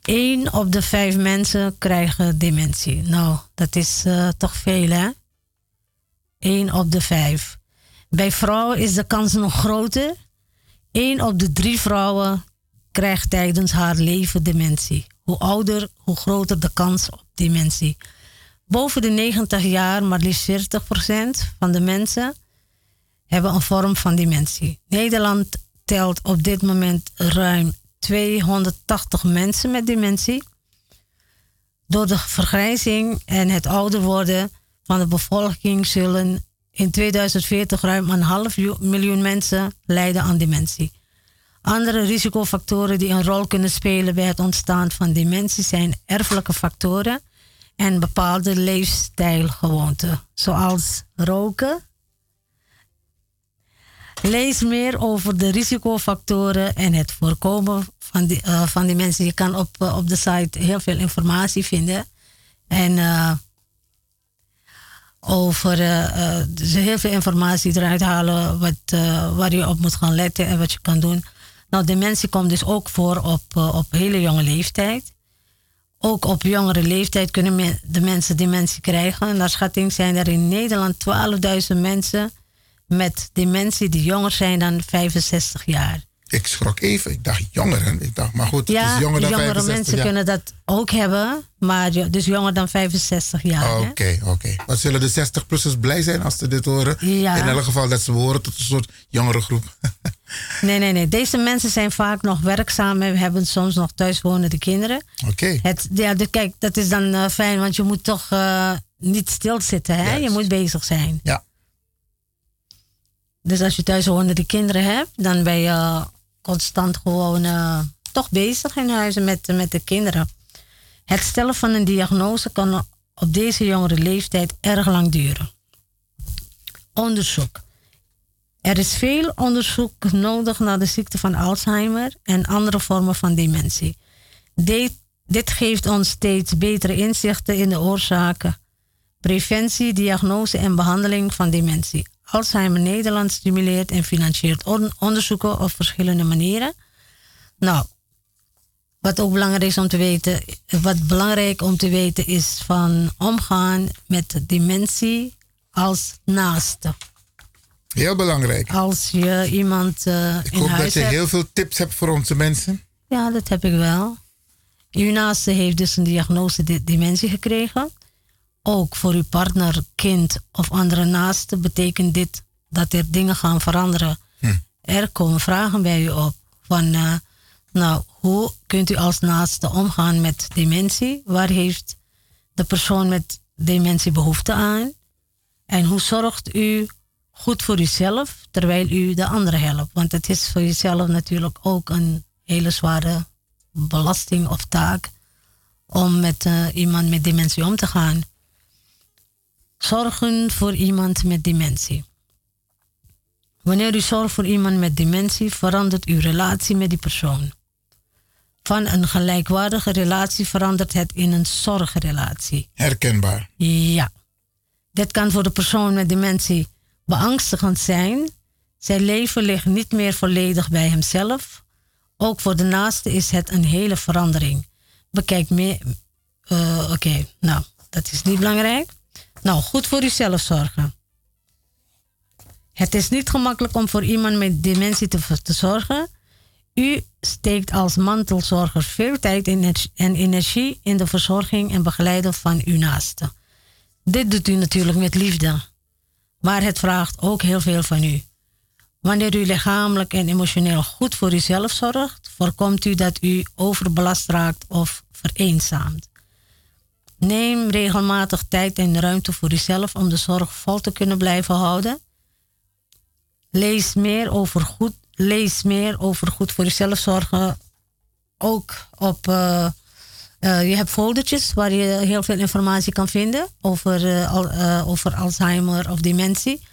1 op de vijf mensen krijgen dementie. Nou, dat is eh, toch veel, hè? 1 op de vijf. Bij vrouwen is de kans nog groter. 1 op de drie vrouwen krijgt tijdens haar leven dementie. Hoe ouder, hoe groter de kans op dementie. Boven de 90 jaar, maar liefst 40% van de mensen hebben een vorm van dementie. Nederland telt op dit moment ruim 280 mensen met dementie. Door de vergrijzing en het ouder worden van de bevolking zullen in 2040 ruim een half miljoen mensen lijden aan dementie. Andere risicofactoren die een rol kunnen spelen bij het ontstaan van dementie zijn erfelijke factoren en bepaalde leefstijlgewoonten, zoals roken. Lees meer over de risicofactoren en het voorkomen van, die, eh, van dementie. Je kan op, eh, op de site heel veel informatie vinden. En eh, over eh, eh, dus heel veel informatie eruit halen wat, eh, waar je op moet gaan letten en wat je kan doen. Nou, dementie komt dus ook voor op, op hele jonge leeftijd. Ook op jongere leeftijd kunnen de mensen dementie krijgen. Naar schatting zijn er in Nederland 12.000 mensen met dementie die jonger zijn dan 65 jaar. Ik schrok even. Ik dacht jongeren. Ik dacht, maar goed, Ja, is jonger dan jongere 65 mensen jaar. kunnen dat ook hebben, maar dus jonger dan 65 jaar. Oké, oké. Wat zullen de 60-plussers blij zijn als ze dit horen? Ja. In elk geval dat ze behoren tot een soort jongere groep. Nee, nee, nee. Deze mensen zijn vaak nog werkzaam en hebben soms nog thuiswonende kinderen. Oké. Het, ja, de, kijk, dat is dan eh, fijn, want je moet toch eh, niet stilzitten. Hè? Je moet bezig zijn. Ja. Dus als je thuiswonende kinderen hebt, dan ben je constant gewoon eh, toch bezig in huizen met, met de kinderen. Het stellen van een diagnose kan op deze jongere leeftijd erg lang duren. Onderzoek. Er is veel onderzoek nodig naar de ziekte van Alzheimer en andere vormen van dementie. Dit, dit geeft ons steeds betere inzichten in de oorzaken, preventie, diagnose en behandeling van dementie. Alzheimer Nederland stimuleert en financiert on- onderzoeken op verschillende manieren. Nou, wat ook belangrijk is om te weten, wat belangrijk om te weten is van omgaan met dementie als naaste. Heel belangrijk. Als je iemand eh, Ik in hoop huis dat je hebt. heel veel tips hebt voor onze mensen. Ja, dat heb ik wel. Uw naaste heeft dus een diagnose de- dementie gekregen. Ook voor uw partner, kind of andere naaste betekent dit dat er dingen gaan veranderen. Er komen vragen bij u op van, eh, nou, hoe kunt u als naaste omgaan met dementie? Waar heeft de persoon met dementie behoefte aan? En hoe zorgt u goed voor uzelf terwijl u de anderen helpt? Want het is voor jezelf natuurlijk ook een hele zware belasting of taak om met eh, iemand met dementie om te gaan. Zorgen voor iemand met dementie. Wanneer u zorgt voor iemand met dementie, verandert uw relatie met die persoon. Van een gelijkwaardige relatie verandert het in een zorgrelatie. Herkenbaar. Ja. Dit kan voor de persoon met dementie beangstigend zijn. Zijn leven ligt niet meer volledig bij hemzelf. Ook voor de naaste is het een hele verandering. Bekijk meer. eh, Oké, nou, dat is niet belangrijk. Nou, goed voor uzelf zorgen. Het is niet gemakkelijk om voor iemand met dementie te, zorgen. U steekt als mantelzorger veel tijd en en energie in de verzorging en begeleiding van uw naaste. Dit doet u natuurlijk met liefde. Maar het vraagt ook heel veel van u. Wanneer u lichamelijk en emotioneel goed voor uzelf zorgt, voorkomt u dat u overbelast raakt of vereenzaamt. Neem regelmatig tijd en ruimte voor uzelf om de zorg vol te kunnen blijven houden. Lees meer over goed, lees meer over goed voor uzelf zorgen. Ook op. eh, eh, je hebt foldertjes waar je heel veel informatie kan vinden over, eh, al- over Alzheimer of dementie.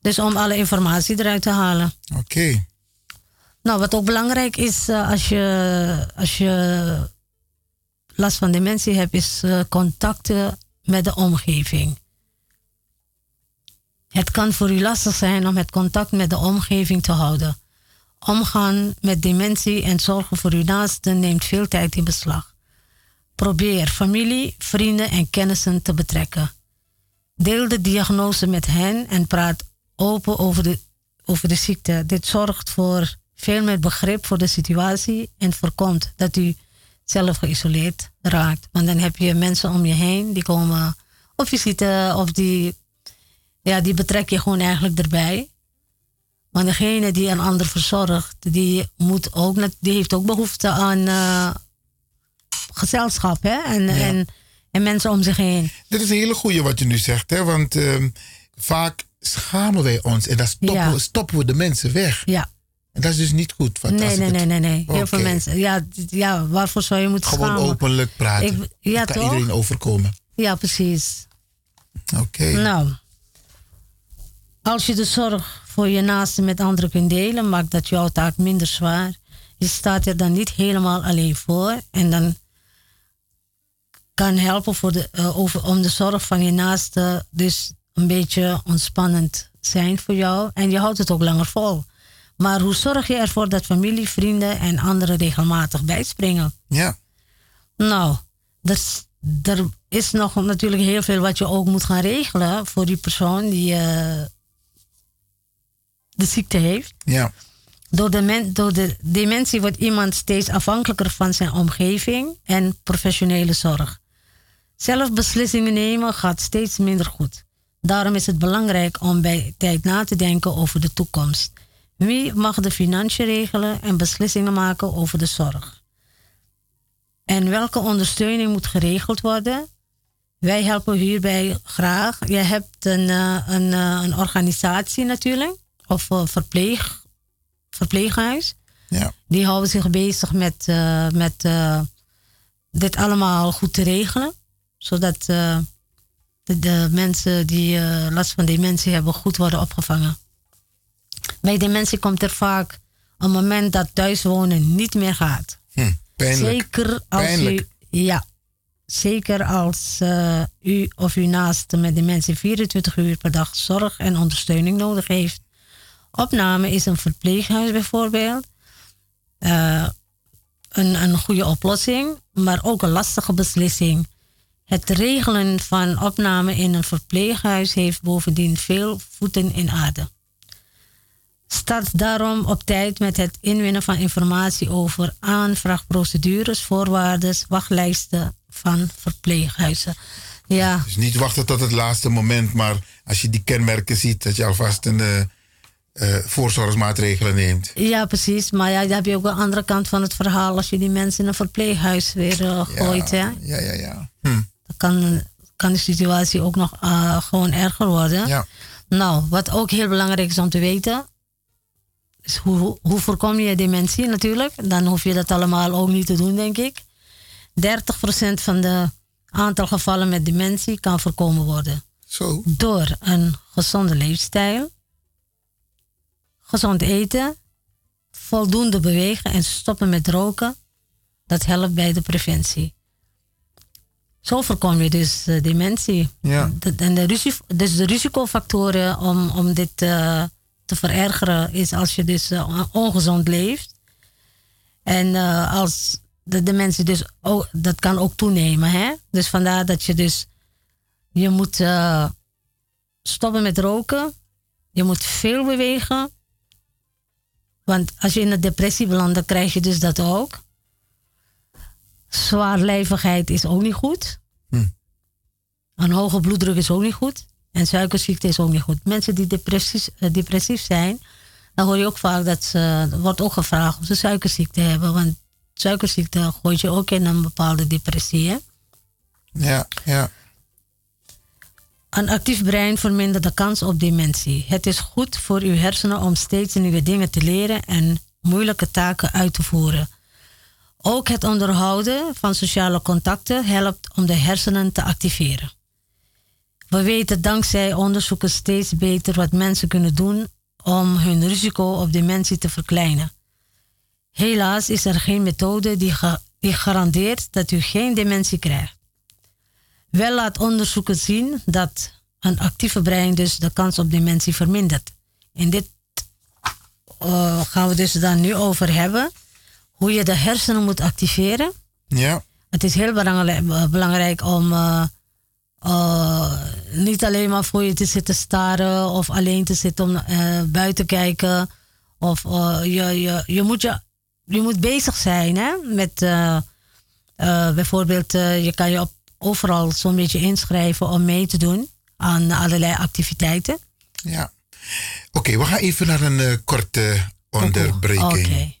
Dus om alle informatie eruit te halen. Oké. Nou, wat ook belangrijk is als, je, als je last van dementie hebt, is eh, contacten met de omgeving. Het kan voor u lastig zijn om het contact met de omgeving te houden. Omgaan met dementie en zorgen voor uw naasten neemt veel tijd in beslag. Probeer familie, vrienden en kennissen te betrekken. Deel de diagnose met hen en praat open over de, over de ziekte. Dit zorgt voor veel meer begrip voor de situatie en voorkomt dat u zelf geïsoleerd raakt. Want dan heb je mensen om je heen die komen op visite of die, ja, die betrek je gewoon eigenlijk erbij. Maar degene die een ander verzorgt, die, moet ook, net- die heeft ook behoefte aan eh, gezelschap hè? En, en, en mensen om zich heen. Dit is een hele goeie wat je nu zegt, hè? want ehm, vaak schamen wij ons en dan stoppen, Ja. stoppen we de mensen weg. Ja. En dat is dus niet goed. want Nee, nee, nee, nee, nee. Heel veel mensen. Ja, ja, waarvoor zou je moeten Gewoon schamen? openlijk praten. Ik- ja, Dat kan toch? iedereen overkomen. Ja, precies. Oké. Nou, als je de zorg voor je naasten met anderen kunt delen, maakt dat jouw taak minder zwaar. Je staat er dan niet helemaal alleen voor en dan kan helpen voor de, eh, over, om de zorg van je naasten dus een beetje ontspannend zijn voor jou en je houdt het ook langer vol. Maar hoe zorg je ervoor dat familie, vrienden en anderen regelmatig bijspringen? Ja. Nou, er, is- er is nog natuurlijk heel veel wat je ook moet gaan regelen voor die persoon die eh, de ziekte heeft. Ja. Door de, men, door de dementie wordt iemand steeds afhankelijker van zijn omgeving en professionele zorg. Zelf beslissingen nemen gaat steeds minder goed. Daarom is het belangrijk om bij tijd na te denken over de toekomst. Wie mag de financiën regelen en beslissingen maken over de zorg? En welke ondersteuning moet geregeld worden? Wij helpen hierbij graag. Je hebt een, eh, een, eh, een organisatie natuurlijk, of een verpleeg, verpleeghuis. Ja. Die houden zich bezig met, eh, met eh, dit allemaal goed te regelen. Zodat eh, de, de mensen die eh, last van dementie hebben goed worden opgevangen. Bij dementie komt er vaak een moment dat thuiswonen niet meer gaat. Hm, pijnlijk. Zeker als Pijnlijk. u. Ja. Zeker als eh, u of uw naaste met dementie 24 uur per dag zorg en ondersteuning nodig heeft. Opname is een verpleeghuis bijvoorbeeld. Eh, een, een goede oplossing, maar ook een lastige beslissing. Het regelen van opname in een verpleeghuis heeft bovendien veel voeten in aarde. Start daarom op tijd met het inwinnen van informatie over aanvraagprocedures, voorwaarden, wachtlijsten van verpleeghuizen. Ja, Dus niet wachten tot het laatste moment, maar als je die kenmerken ziet, dat je alvast een eh, eh, voorzorgsmaatregelen neemt. ja, precies. Maar ja, dan heb je ook een andere kant van het verhaal als je die mensen in een verpleeghuis weer eh, gooit. Hè? Ja, ja, ja. Dan kan, kan de situatie ook nog gewoon erger worden. Ja. Nou, wat ook heel belangrijk is om te weten, is hoe, hoe, voorkom je dementie natuurlijk. Dan hoef je dat allemaal ook niet te doen, denk ik. 30% van de aantal gevallen met dementie kan voorkomen worden. Zo. Door een gezonde leefstijl, gezond eten, voldoende bewegen en stoppen met roken. Dat helpt bij de preventie. Zo voorkom je dus eh, dementie. Ja. De- en de, dus de risicofactoren om, om dit eh, te verergeren is als je dus eh, ongezond leeft. En eh, als de dementie dus ook, dat kan ook toenemen. Hè? Dus vandaar dat je dus, je moet eh, stoppen met roken. Je moet veel bewegen. Want als je in een depressie belandt, dan krijg je dus dat ook. Zwaarlijvigheid is ook niet goed. Hm. Een hoge bloeddruk is ook niet goed. En suikerziekte is ook niet goed. Mensen die depressief, eh, depressief zijn, dan hoor je ook vaak dat ze, wordt ook gevraagd of ze suikerziekte hebben. Want suikerziekte gooit je ook in een bepaalde depressie. Hè? Ja, ja. Een actief brein vermindert de kans op dementie. Het is goed voor uw hersenen om steeds nieuwe dingen te leren en moeilijke taken uit te voeren. Ook het onderhouden van sociale contacten helpt om de hersenen te activeren. We weten dankzij onderzoeken steeds beter wat mensen kunnen doen om hun risico op dementie te verkleinen. Helaas is er geen methode die, ga- die garandeert dat u geen dementie krijgt. Wel laat onderzoeken zien dat een actieve brein dus de kans op dementie vermindert. En dit eh, gaan we dus dan nu over hebben. Hoe je de hersenen moet activeren. Ja. Het is heel belangrijk, eh, belangrijk om eh, eh, niet alleen maar voor je te zitten staren of alleen te zitten om eh, buiten kijken. Of eh, je, je, je, moet je, je moet bezig zijn hè, met bijvoorbeeld, je kan je op, overal zo'n beetje inschrijven om mee te doen aan allerlei activiteiten. Ja. Oké, we gaan even naar een korte onderbreking. Oké.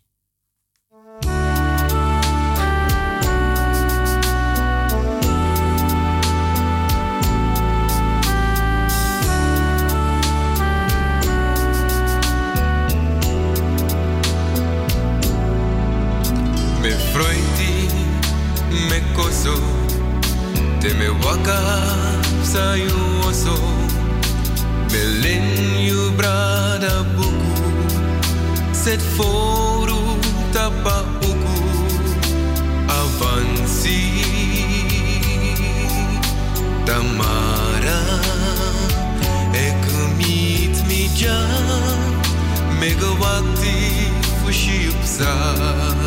Freudi, me coso, te me waka sa you oso, me len you brada buku, set foru tapa uku, avansi, tamara, ek meet me ja, megawati fushipsa. Jij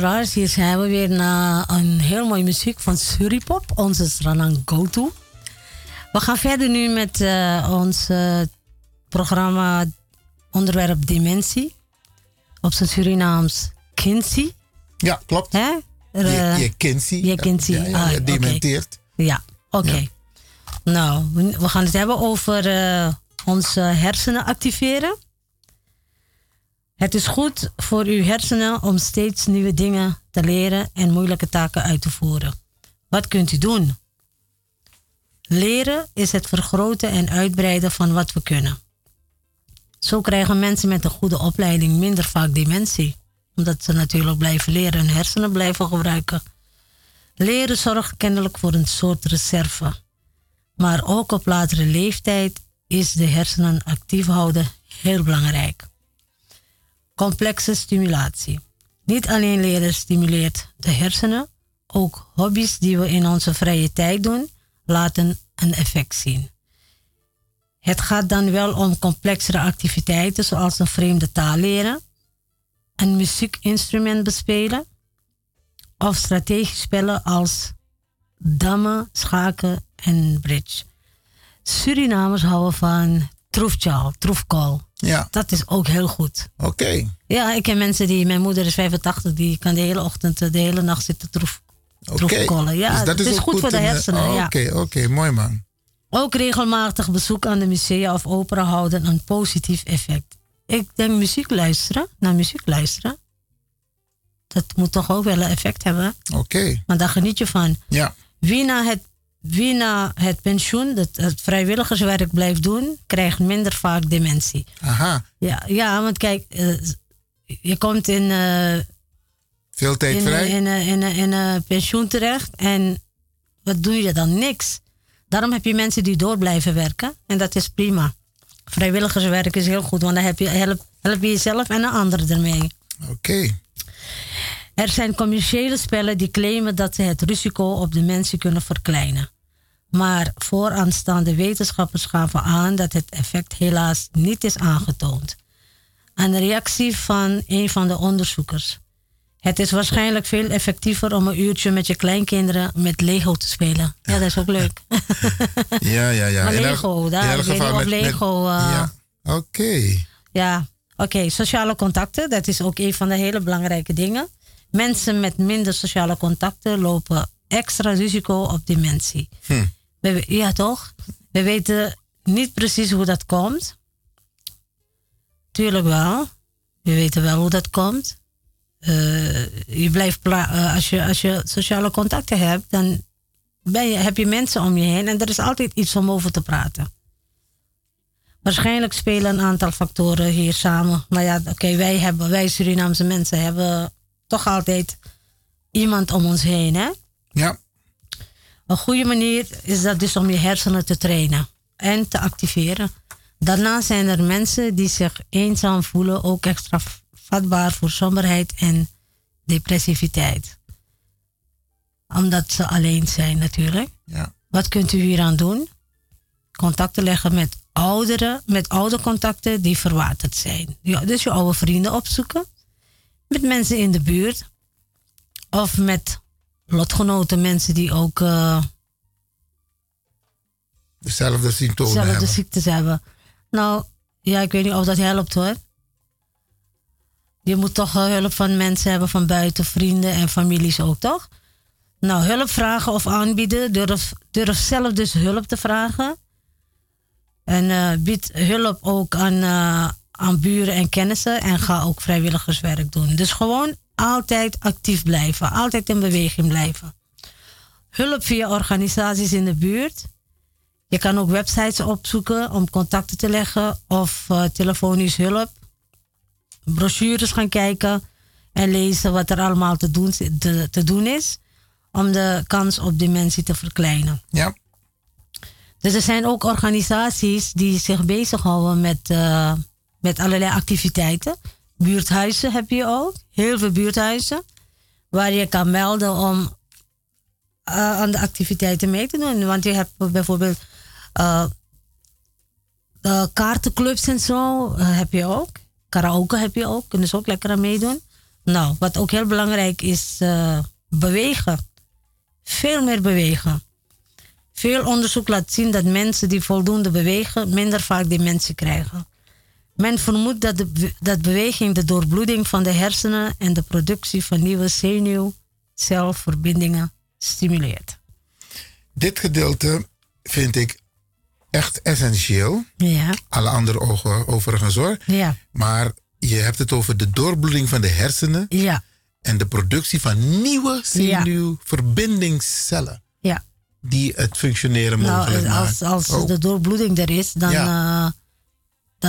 luisteraars, hier zijn we weer naar een heel mooie muziek van Suripop, onze Sranang Go-To. We gaan verder nu met eh, ons eh, programma onderwerp Dementie. Op zijn Surinaams Kinsie. Ja, klopt. Hè? Er, eh, je, je. Je Kinsey. Ja, ja, Ah, je. Ja, oké. Nou, we, gaan het hebben over onze hersenen activeren. Het is goed voor uw hersenen om steeds nieuwe dingen te leren en moeilijke taken uit te voeren. Wat kunt u doen? Leren is het vergroten en uitbreiden van wat we kunnen. Zo krijgen mensen met een goede opleiding minder vaak dementie, omdat ze natuurlijk blijven leren en hersenen blijven gebruiken. Leren zorgt kennelijk voor een soort reserve. Maar ook op latere leeftijd is de hersenen actief houden heel belangrijk. Complexe stimulatie. Niet alleen leren stimuleert de hersenen, ook hobby's die we in onze vrije tijd doen, laten een effect zien. Het gaat dan wel om complexere activiteiten zoals een vreemde taal leren, een muziekinstrument bespelen of strategisch spellen als dammen, schaken en bridge. Surinamers houden van troefjaal, troefkool. Ja. Dat is ook heel goed. Oké. Ja, ik ken mensen die, mijn moeder is 85, die kan de hele ochtend, eh, de hele nacht zitten troef, Oké. troefkollen. Ja, Dus dat is goed, voor de eh, hersenen. oh, ja. Oké, oké, mooi man. Ook regelmatig bezoek aan de musea of opera houden een positief effect. Ik denk muziek luisteren, naar muziek luisteren. Dat moet toch ook wel een effect hebben. Oké. Maar daar geniet je van. Ja. Wie na het, wie na het pensioen, het, het vrijwilligerswerk blijft doen, krijgt minder vaak dementie. Aha. Ja, ja want kijk, eh, je komt in, eh, Veel tijd in, vrij. in, in, in, in, eh, pensioen terecht en wat doe je dan? Niks. Daarom heb je mensen die door blijven werken en dat is prima. Vrijwilligerswerk is heel goed, want dan heb je, help, help je jezelf en een ander ermee. Oké. Er zijn commerciële spellen die claimen dat ze het risico op de mensen kunnen verkleinen. Maar vooraanstaande wetenschappers gaven aan dat het effect helaas niet is aangetoond. Een reactie van een van de onderzoekers. Het is waarschijnlijk veel effectiever om een uurtje met je kleinkinderen met Lego te spelen. Ja, dat is ook leuk. Ja, ja, ja. Maar Lego, daar, in elk ik weet geval niet of met- met- Lego, eh, ja. Oké. Ja, oké. Sociale contacten, dat is ook een van de hele belangrijke dingen. Mensen met minder sociale contacten lopen extra risico op dementie. Hm. Ja, toch? We weten niet precies hoe dat komt. Tuurlijk wel. We weten wel hoe dat komt. Eh, je blijft eh, als, je, als je sociale contacten hebt, dan ben je, heb je mensen om je heen en er is altijd iets om over te praten. Waarschijnlijk spelen een aantal factoren hier samen. Maar ja, oké, wij hebben, wij Surinaamse mensen hebben toch altijd iemand om ons heen, hè? Ja. Een goede manier is dat dus om je hersenen te trainen en te activeren. Daarnaast zijn er mensen die zich eenzaam voelen, ook extra vatbaar voor somberheid en depressiviteit. Omdat ze alleen zijn natuurlijk. Ja. Wat kunt u hieraan doen? Contacten leggen met ouderen, met oude contacten die verwaterd zijn. Ja, dus je oude vrienden opzoeken. Met mensen in de buurt. Of met lotgenoten, mensen die ook eh, Dezelfde symptomen dezelfde hebben. ziektes hebben. Nou, ja, ik weet niet of dat helpt hoor. Je moet toch wel hulp van mensen hebben van buiten, vrienden en families ook, toch? Nou, hulp vragen of aanbieden. Durf, durf zelf dus hulp te vragen. En eh, bied hulp ook aan, eh, aan buren en kennissen. En ga ook vrijwilligerswerk doen. Dus gewoon altijd actief blijven. Altijd in beweging blijven. Hulp via organisaties in de buurt. Je kan ook websites opzoeken om contacten te leggen. Of eh, telefonisch hulp. Brochures gaan kijken. En lezen wat er allemaal te doen, te, te doen is. Om de kans op dementie te verkleinen. Ja. Dus er zijn ook organisaties die zich bezighouden met, eh, met allerlei activiteiten. Buurthuizen heb je ook. Heel veel buurthuizen. Waar je kan melden om eh, aan de activiteiten mee te doen. Want je hebt bijvoorbeeld eh, de kaartenclubs en zo eh, heb je ook. Karaoke heb je ook. Kunnen ze ook lekker aan meedoen. Nou, wat ook heel belangrijk is, eh, bewegen. Veel meer bewegen. Veel onderzoek laat zien dat mensen die voldoende bewegen minder vaak dementie krijgen. Men vermoedt dat, de, dat beweging de doorbloeding van de hersenen en de productie van nieuwe zenuwcelverbindingen stimuleert. Dit gedeelte vind ik echt essentieel. Ja. Alle andere ogen overigens hoor. Ja. Maar je hebt het over de doorbloeding van de hersenen. Ja. En de productie van nieuwe zenuwverbindingscellen. Ja. Die het functioneren mogelijk Nou, als, maken. als Oh, de doorbloeding er is, dan, eh,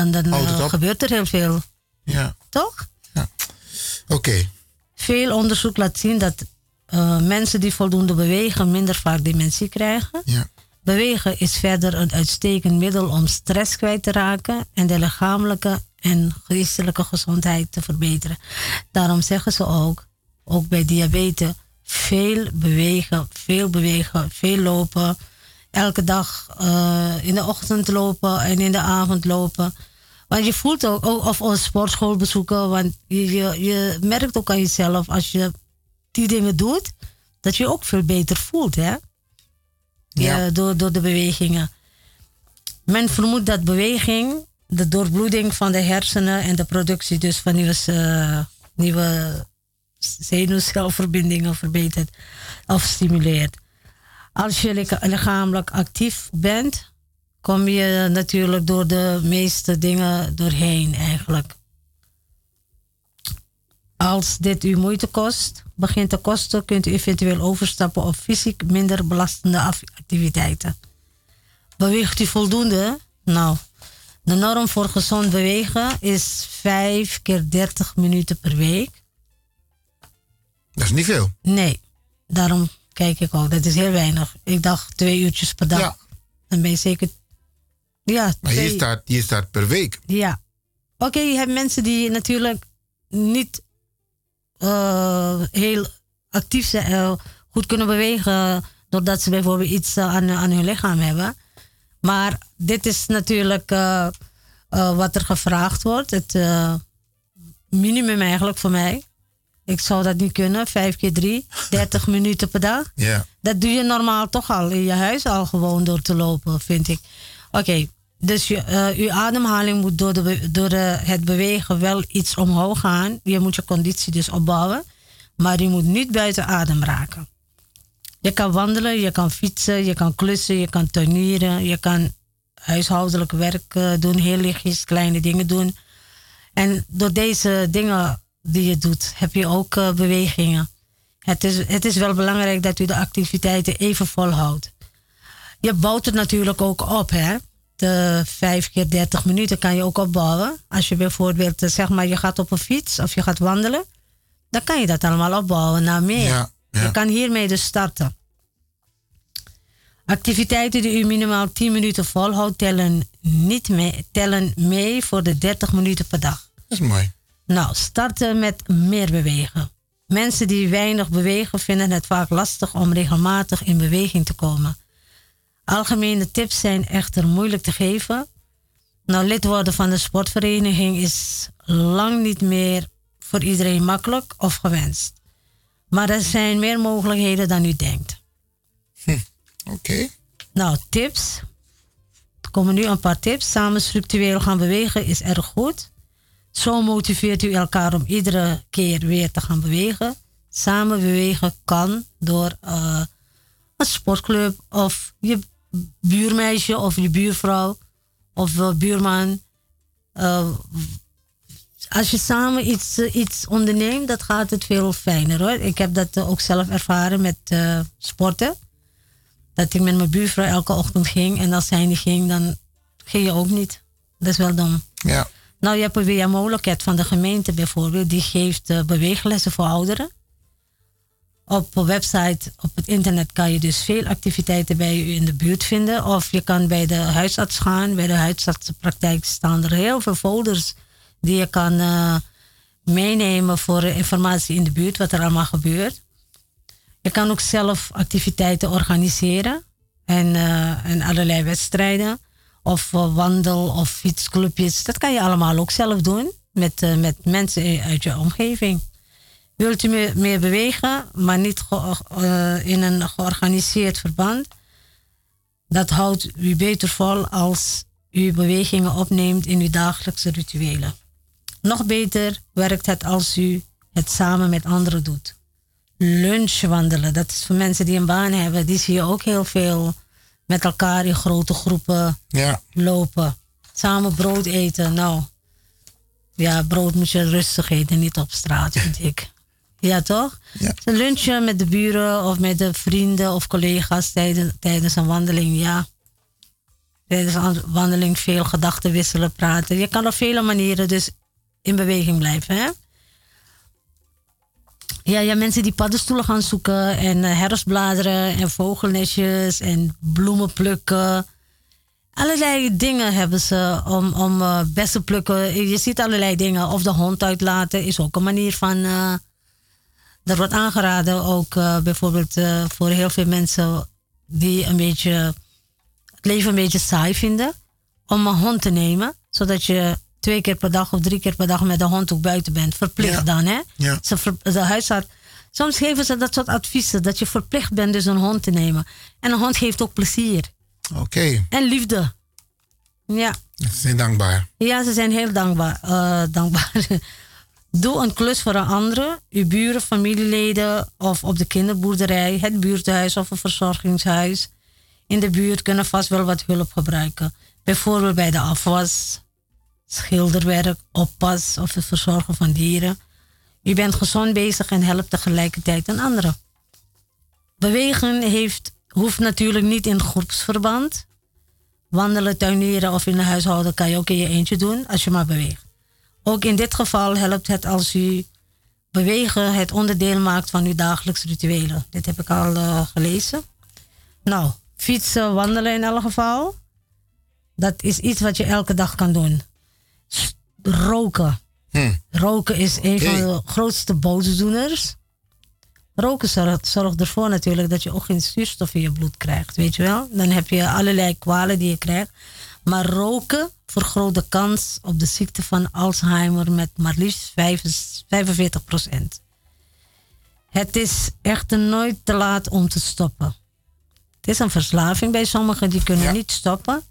dan, eh, gebeurt er heel veel. Ja. Toch? Oké. Veel onderzoek laat zien dat eh, mensen die voldoende bewegen minder vaak dementie krijgen. Ja. Bewegen is verder een uitstekend middel om stress kwijt te raken en de lichamelijke en geestelijke gezondheid te verbeteren. Daarom zeggen ze ook, ook bij diabetes, veel bewegen, veel bewegen, veel lopen. Elke dag eh, in de ochtend lopen en in de avond lopen. Want je voelt ook, of een sportschool bezoeken, want je, je, je merkt ook aan jezelf als je die dingen doet, dat je je ook veel beter voelt, hè? Ja. door, door de bewegingen. Men vermoedt dat beweging de doorbloeding van de hersenen en de productie dus van nieuwe, eh, nieuwe zenuwcelverbindingen verbetert of stimuleert. Als je licha- lichamelijk actief bent, kom je natuurlijk door de meeste dingen doorheen eigenlijk. Als dit u moeite kost, begint te kosten, kunt u eventueel overstappen op fysiek minder belastende activiteiten. Beweegt u voldoende? Nou, de norm voor gezond bewegen is 5 keer 30 minuten per week. Dat is niet veel. Nee, daarom kijk ik ook. Dat is heel weinig. Ik dacht twee uurtjes per dag. Ja. Dan ben je zeker. Ja, Maar hier staat, hier staat per week. Ja. Oké, je hebt mensen die natuurlijk niet eh, heel actief zijn, eh, goed kunnen bewegen, doordat ze bijvoorbeeld iets eh, aan, aan hun lichaam hebben. Maar dit is natuurlijk eh, eh, wat er gevraagd wordt. Het eh, minimum eigenlijk voor mij. Ik zou dat niet kunnen, vijf keer drie, 30 minuten per dag. Ja. Dat doe je normaal toch al in je huis al gewoon door te lopen, vind ik. Oké, dus je, eh, uw ademhaling moet door, de, door de, het bewegen wel iets omhoog gaan. Je moet je conditie dus opbouwen. Maar je moet niet buiten adem raken. Je kan wandelen, je kan fietsen, je kan klussen, je kan tuinieren, je kan huishoudelijk werk eh, doen, heel lichtjes, kleine dingen doen. En door deze dingen die je doet, heb je ook eh, bewegingen. Het is, het is wel belangrijk dat u de activiteiten even volhoudt. Je bouwt het natuurlijk ook op, hè. De 5 keer 30 minuten kan je ook opbouwen. Als je bijvoorbeeld, eh, zeg maar, je gaat op een fiets of je gaat wandelen, dan kan je dat allemaal opbouwen naar meer. Ja, ja. Je kan hiermee dus starten. Activiteiten die u minimaal 10 minuten volhoudt, tellen, niet mee, tellen mee voor de 30 minuten per dag. Dat is mooi. Nou, starten met meer bewegen. Mensen die weinig bewegen vinden het vaak lastig om regelmatig in beweging te komen. Algemene tips zijn echter moeilijk te geven. Nou, lid worden van de sportvereniging is lang niet meer voor iedereen makkelijk of gewenst. Maar er zijn meer mogelijkheden dan u denkt. Oké. Nou, tips. Er komen nu een paar tips. Samen structureel gaan bewegen is erg goed. Zo motiveert u elkaar om iedere keer weer te gaan bewegen. Samen bewegen kan door eh, een sportclub of je buurmeisje of je buurvrouw of eh, buurman. Eh, als je samen iets, iets onderneemt, dat gaat het veel fijner hoor. Ik heb dat ook zelf ervaren met sporten. Dat ik met mijn buurvrouw elke ochtend ging en als zij niet ging, dan ging je ook niet. Dat is wel dom. Ja. Nou, je hebt een WMO-loket van de gemeente bijvoorbeeld. Die geeft eh, beweeglessen voor ouderen. Op een website, op het internet kan je dus veel activiteiten bij u in de buurt vinden. Of je kan bij de huisarts gaan. Bij de huisartsenpraktijk staan er heel veel folders die je kan eh, meenemen voor informatie in de buurt, wat er allemaal gebeurt. Je kan ook zelf activiteiten organiseren en, eh, en allerlei wedstrijden. Of eh, wandel- of fietsclubjes. Dat kan je allemaal ook zelf doen met, eh, met mensen uit je omgeving. Wilt u meer, bewegen, maar niet eh, in een georganiseerd verband? Dat houdt u beter vol als u bewegingen opneemt in uw dagelijkse rituelen. Nog beter werkt het als u het samen met anderen doet. Lunchwandelen, dat is voor mensen die een baan hebben, die zie je ook heel veel met elkaar in grote groepen Ja. lopen. Samen brood eten, nou. Ja, brood moet je rustig eten, niet op straat, vind ik. Ja, toch? Ja. Een lunchje met de buren of met de vrienden of collega's tijdens, tijdens een wandeling, ja. Tijdens een wandeling veel gedachten wisselen, praten. Je kan op vele manieren dus in beweging blijven, hè? Ja, ja, mensen die paddenstoelen gaan zoeken en eh, herfstbladeren en vogelnestjes en bloemen plukken. Allerlei dingen hebben ze om, om eh, bessen plukken. Je ziet allerlei dingen. Of de hond uitlaten is ook een manier van. eh dat wordt aangeraden ook bijvoorbeeld voor heel veel mensen die een beetje het leven een beetje saai vinden. Om een hond te nemen, zodat je twee keer per dag of drie keer per dag met de hond ook buiten bent. Verplicht Ja. dan, hè? Ja. Ze ver- de huisarts. Soms geven ze dat soort adviezen, dat je verplicht bent dus een hond te nemen. En een hond geeft ook plezier. Oké, En liefde. Ja. ze zijn dankbaar. Ja, ze zijn heel dankbaar. eh, dankbaar. Doe een klus voor een andere, uw buren, familieleden of op de kinderboerderij, het buurthuis of een verzorgingshuis. In de buurt kunnen vast wel wat hulp gebruiken. Bijvoorbeeld bij de afwas, schilderwerk, oppas of het verzorgen van dieren. U bent gezond bezig en helpt tegelijkertijd een andere. Bewegen heeft, hoeft natuurlijk niet in groepsverband. Wandelen, tuinieren of in de huishouden kan je ook in je eentje doen als je maar beweegt. Ook in dit geval helpt het als u bewegen het onderdeel maakt van uw dagelijks rituelen. Dit heb ik al eh, gelezen. Nou, fietsen, wandelen in elk geval. Dat is iets wat je elke dag kan doen. Roken. Hm. Roken is een van de grootste boosdoeners. Roken zorgt, zorgt ervoor natuurlijk dat je ook geen zuurstof in je bloed krijgt, weet je wel. Dan heb je allerlei kwalen die je krijgt. Maar roken vergroot de kans op de ziekte van Alzheimer met maar liefst 45 procent. Het is echter nooit te laat om te stoppen. Het is een verslaving bij sommigen, die kunnen niet stoppen.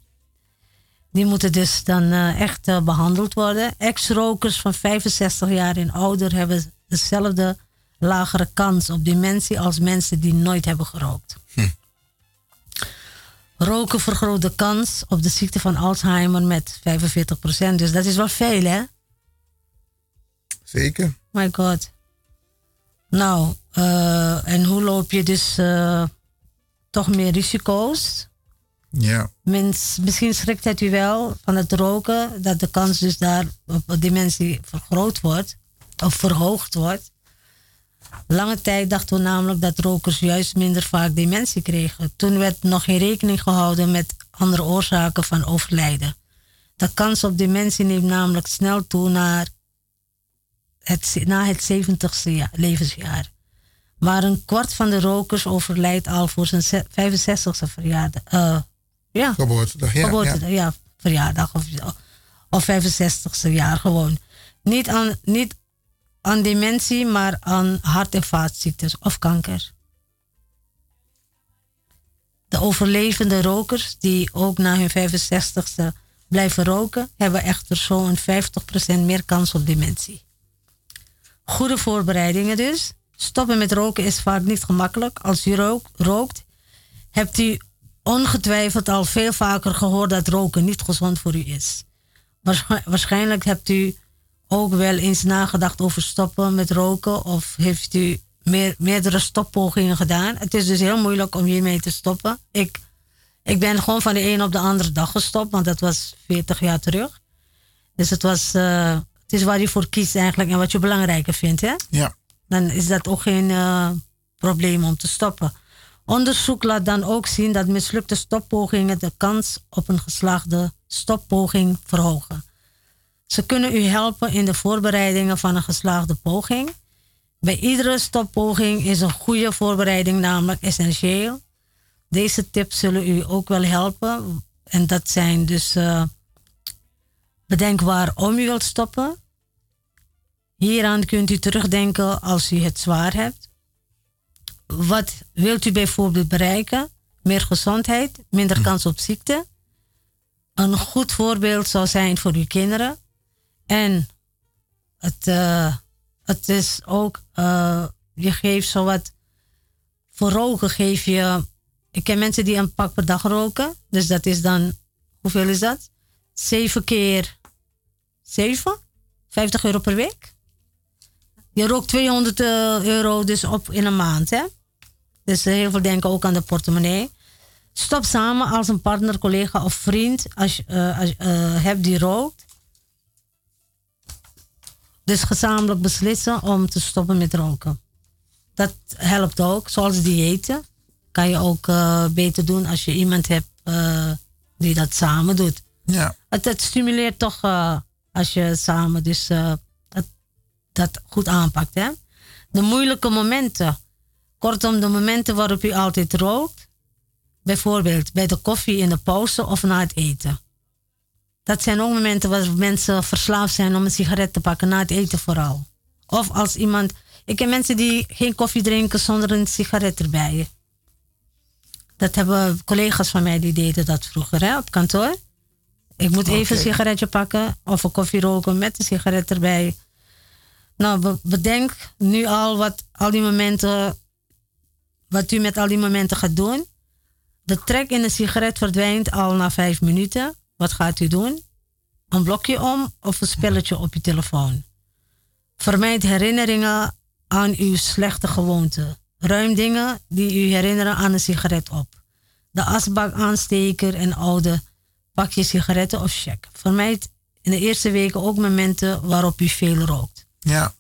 Die moeten dus dan eh, echt eh, behandeld worden. Ex-rokers van 65 jaar en ouder hebben dezelfde lagere kans op dementie als mensen die nooit hebben gerookt. Roken vergroot de kans op de ziekte van Alzheimer met 45%. Dus dat is wel veel, hè? Zeker. My god. Nou, eh, en hoe loop je dus toch meer risico's? Ja. Mens, misschien schrikt het u wel van het roken, dat de kans dus daar op dementie vergroot wordt, of verhoogd wordt. Lange tijd dachten we namelijk dat rokers juist minder vaak dementie kregen. Toen werd nog geen rekening gehouden met andere oorzaken van overlijden. De kans op dementie neemt namelijk snel toe naar het, na het 70ste jaar- levensjaar. Maar een kwart van de rokers overlijdt al voor zijn ze- 65ste verjaardag. eh, ja. Geboortedag, ja, Geboortedag, ja. ja. verjaardag of, of 65ste jaar gewoon. Niet aan, niet aan dementie, maar aan hart- en vaatziektes of kanker. De overlevende rokers die ook na hun 65ste blijven roken, hebben echter zo'n 50% meer kans op dementie. Goede voorbereidingen dus. Stoppen met roken is vaak niet gemakkelijk. Als u rook- rookt, hebt u ongetwijfeld al veel vaker gehoord dat roken niet gezond voor u is. Waarsch- Waarschijnlijk hebt u ook wel eens nagedacht over stoppen met roken of heeft u meer, meerdere stoppogingen gedaan. Het is dus heel moeilijk om hiermee te stoppen. Ik, ik ben gewoon van de een op de andere dag gestopt, want dat was 40 jaar terug. Dus het, was, eh, het is waar je voor kiest eigenlijk en wat je belangrijker vindt. Hè? Ja. Dan is dat ook geen eh, probleem om te stoppen. Onderzoek laat dan ook zien dat mislukte stoppogingen de kans op een geslaagde stoppoging verhogen. Ze kunnen u helpen in de voorbereidingen van een geslaagde poging. Bij iedere stoppoging is een goede voorbereiding namelijk essentieel. Deze tips zullen u ook wel helpen. En dat zijn dus eh, bedenk waarom u wilt stoppen. Hieraan kunt u terugdenken als u het zwaar hebt. Wat wilt u bijvoorbeeld bereiken? Meer gezondheid, minder kans op ziekte. Een goed voorbeeld zou zijn voor uw kinderen. En het, eh, het is ook, eh, je geeft zowat, voor roken geef je, ik ken mensen die een pak per dag roken. Dus dat is dan, hoeveel is dat? Zeven keer zeven? 50 euro per week? Je rookt 200 eh, euro dus op in een maand, hè? Dus heel veel denken ook aan de portemonnee. Stop samen als een partner, collega of vriend als je eh, als, eh, hebt die rookt. Dus gezamenlijk beslissen om te stoppen met roken. Dat helpt ook, zoals diëten. Kan je ook beter doen als je iemand hebt die dat samen doet. Ja. Het, het stimuleert toch als je samen dus dat goed aanpakt. Hè? De moeilijke momenten. Kortom, de momenten waarop u altijd rookt. Bijvoorbeeld bij de koffie in de pauze of na het eten. Dat zijn ook momenten waar mensen verslaafd zijn om een sigaret te pakken, na het eten vooral. Of als iemand. Ik ken mensen die geen koffie drinken zonder een sigaret erbij. Dat hebben collega's van mij die deden dat vroeger hè, op kantoor. Ik moet even een sigaretje pakken of een koffie roken met een sigaret erbij. Nou, be- bedenk nu al wat al die momenten, wat u met al die momenten gaat doen. De trek in de sigaret verdwijnt al na vijf minuten. Wat gaat u doen? Een blokje om of een spelletje op uw telefoon. Vermijd herinneringen aan uw slechte gewoonte. Ruim dingen die u herinneren aan een sigaret op. De asbak aansteker en oude pakje sigaretten of check. Vermijd in de eerste weken ook momenten waarop u veel rookt. Ja.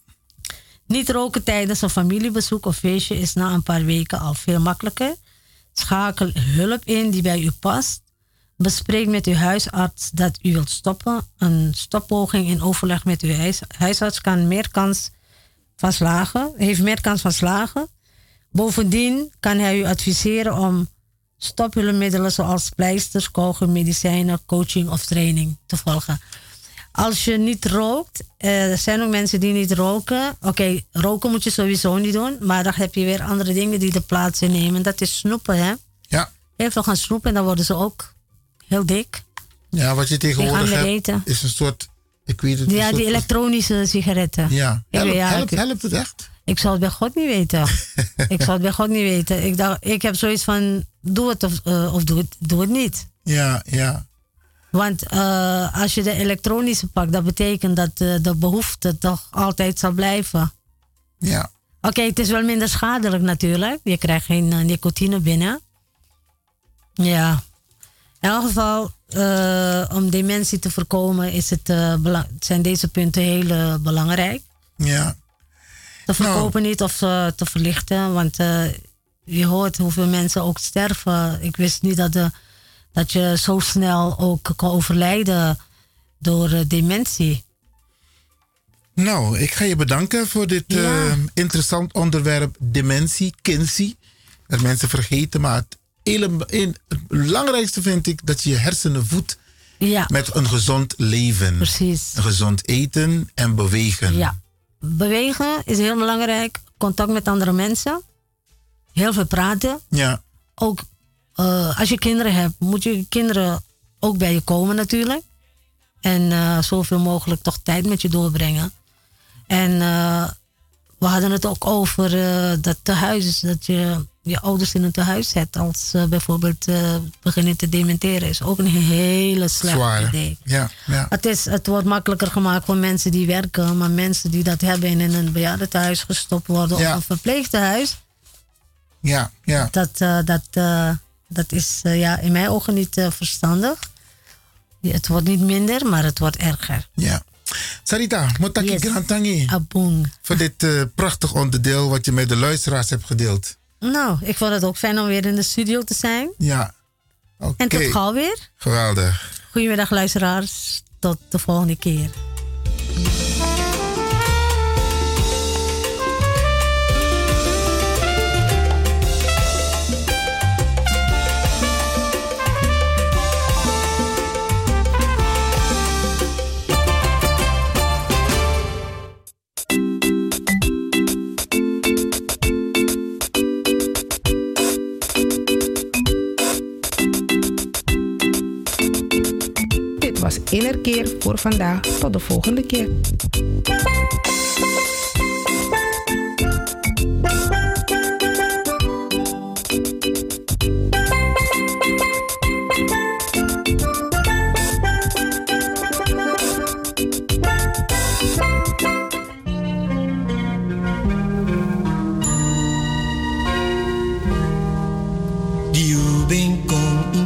Niet roken tijdens een familiebezoek of feestje is na een paar weken al veel makkelijker. Schakel hulp in die bij u past. Bespreek met uw huisarts dat u wilt stoppen. Een stoppoging in overleg met uw huis- huisarts kan meer kans van slagen, heeft meer kans van slagen. Bovendien kan hij u adviseren om stophulpmiddelen zoals pleisters, kogel, medicijnen, coaching of training te volgen. Als je niet rookt, eh, er zijn ook mensen die niet roken. Oké, roken moet je sowieso niet doen, maar dan heb je weer andere dingen die de plaats innemen. Dat is snoepen, hè? Ja. Heel veel gaan snoepen en dan worden ze ook heel dik. Ja, wat je tegenwoordig hebt, eten. is een soort, ik weet het, een Ja, soort die elektronische sigaretten. Ja, helpt, ja, helpt het echt? Ik zal het bij God niet weten. ik zal het bij God niet weten. Ik, dacht, ik heb zoiets van, doe het of, eh, of doe, het, doe het niet. Ja, ja. Want eh, als je de elektronische pakt, dat betekent dat eh, de behoefte toch altijd zal blijven. Ja. Oké, het is wel minder schadelijk natuurlijk. Je krijgt geen eh, nicotine binnen. Ja. In elk geval, om dementie te voorkomen, is het, zijn deze punten heel belangrijk. Ja. Te verkopen niet of te verlichten. Want je hoort hoeveel mensen ook sterven. Ik wist niet dat, de, dat je zo snel ook kan overlijden door eh, dementie. Nou, ik ga je bedanken voor dit Ja. eh, interessant onderwerp dementie, kinsie. Dat mensen vergeten, maar het, hele, het belangrijkste vind ik dat je je hersenen voedt Ja. met een gezond leven. Precies. Een gezond eten en bewegen. Ja. Bewegen is heel belangrijk. Contact met andere mensen. Heel veel praten. Ja. Ook eh, als je kinderen hebt, moet je kinderen ook bij je komen natuurlijk. En eh, zoveel mogelijk toch tijd met je doorbrengen. En eh, we hadden het ook over dat tehuis, dat je je ouders in een tehuis zet. Als ze bijvoorbeeld beginnen te dementeren, is ook een hele slecht Zwaar. idee. Ja, ja. Het, is, het wordt makkelijker gemaakt voor mensen die werken, maar mensen die dat hebben en in een bejaardentehuis gestopt worden Ja. of een verpleegtehuis, Ja, ja. dat, dat, dat is eh, ja, in mijn ogen niet eh, verstandig. Ja, het wordt niet minder, maar het wordt erger. Ja. Sarita, motaki Yes. grantangi. Aboeng. Voor dit eh, prachtig onderdeel wat je met de luisteraars hebt gedeeld. Nou, ik vond het ook fijn om weer in de studio te zijn. Ja. Oké. En tot gauw weer. Geweldig. Goedemiddag luisteraars. Tot de volgende keer. Was Innerkeer voor vandaag. Tot de volgende keer.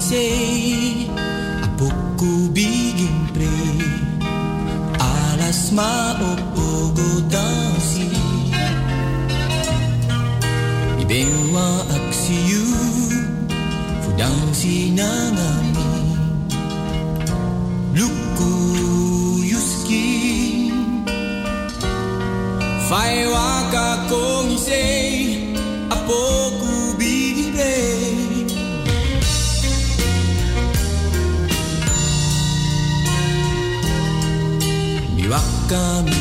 Say Ma opogo dansi. Ibewa aksiyu Fudansi na ngami Luku 革命。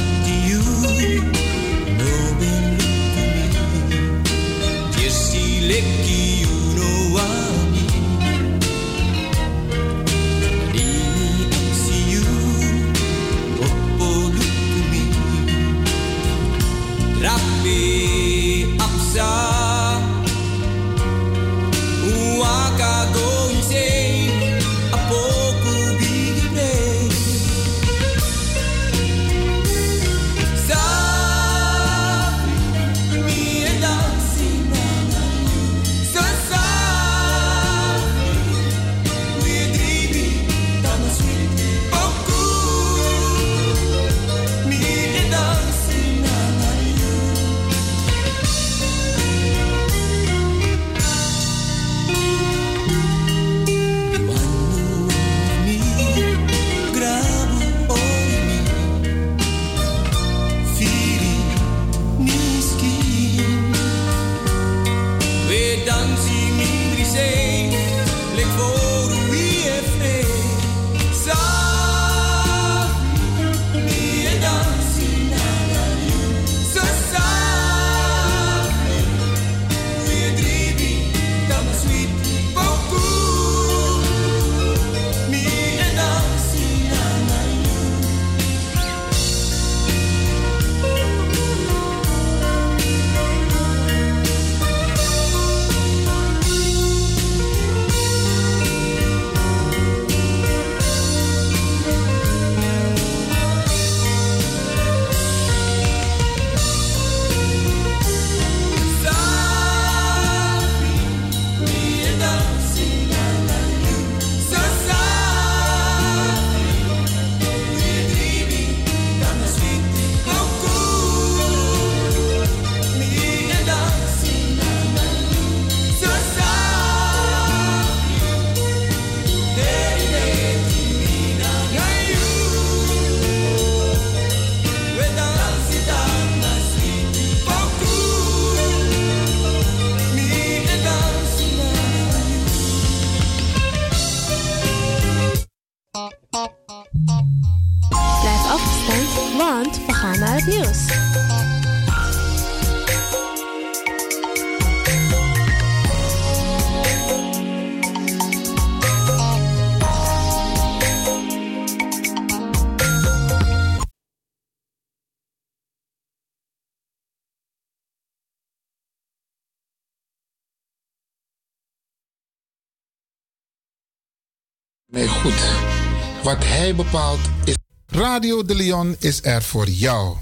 Wat hij bepaalt is. Radio de Leon is er voor jou.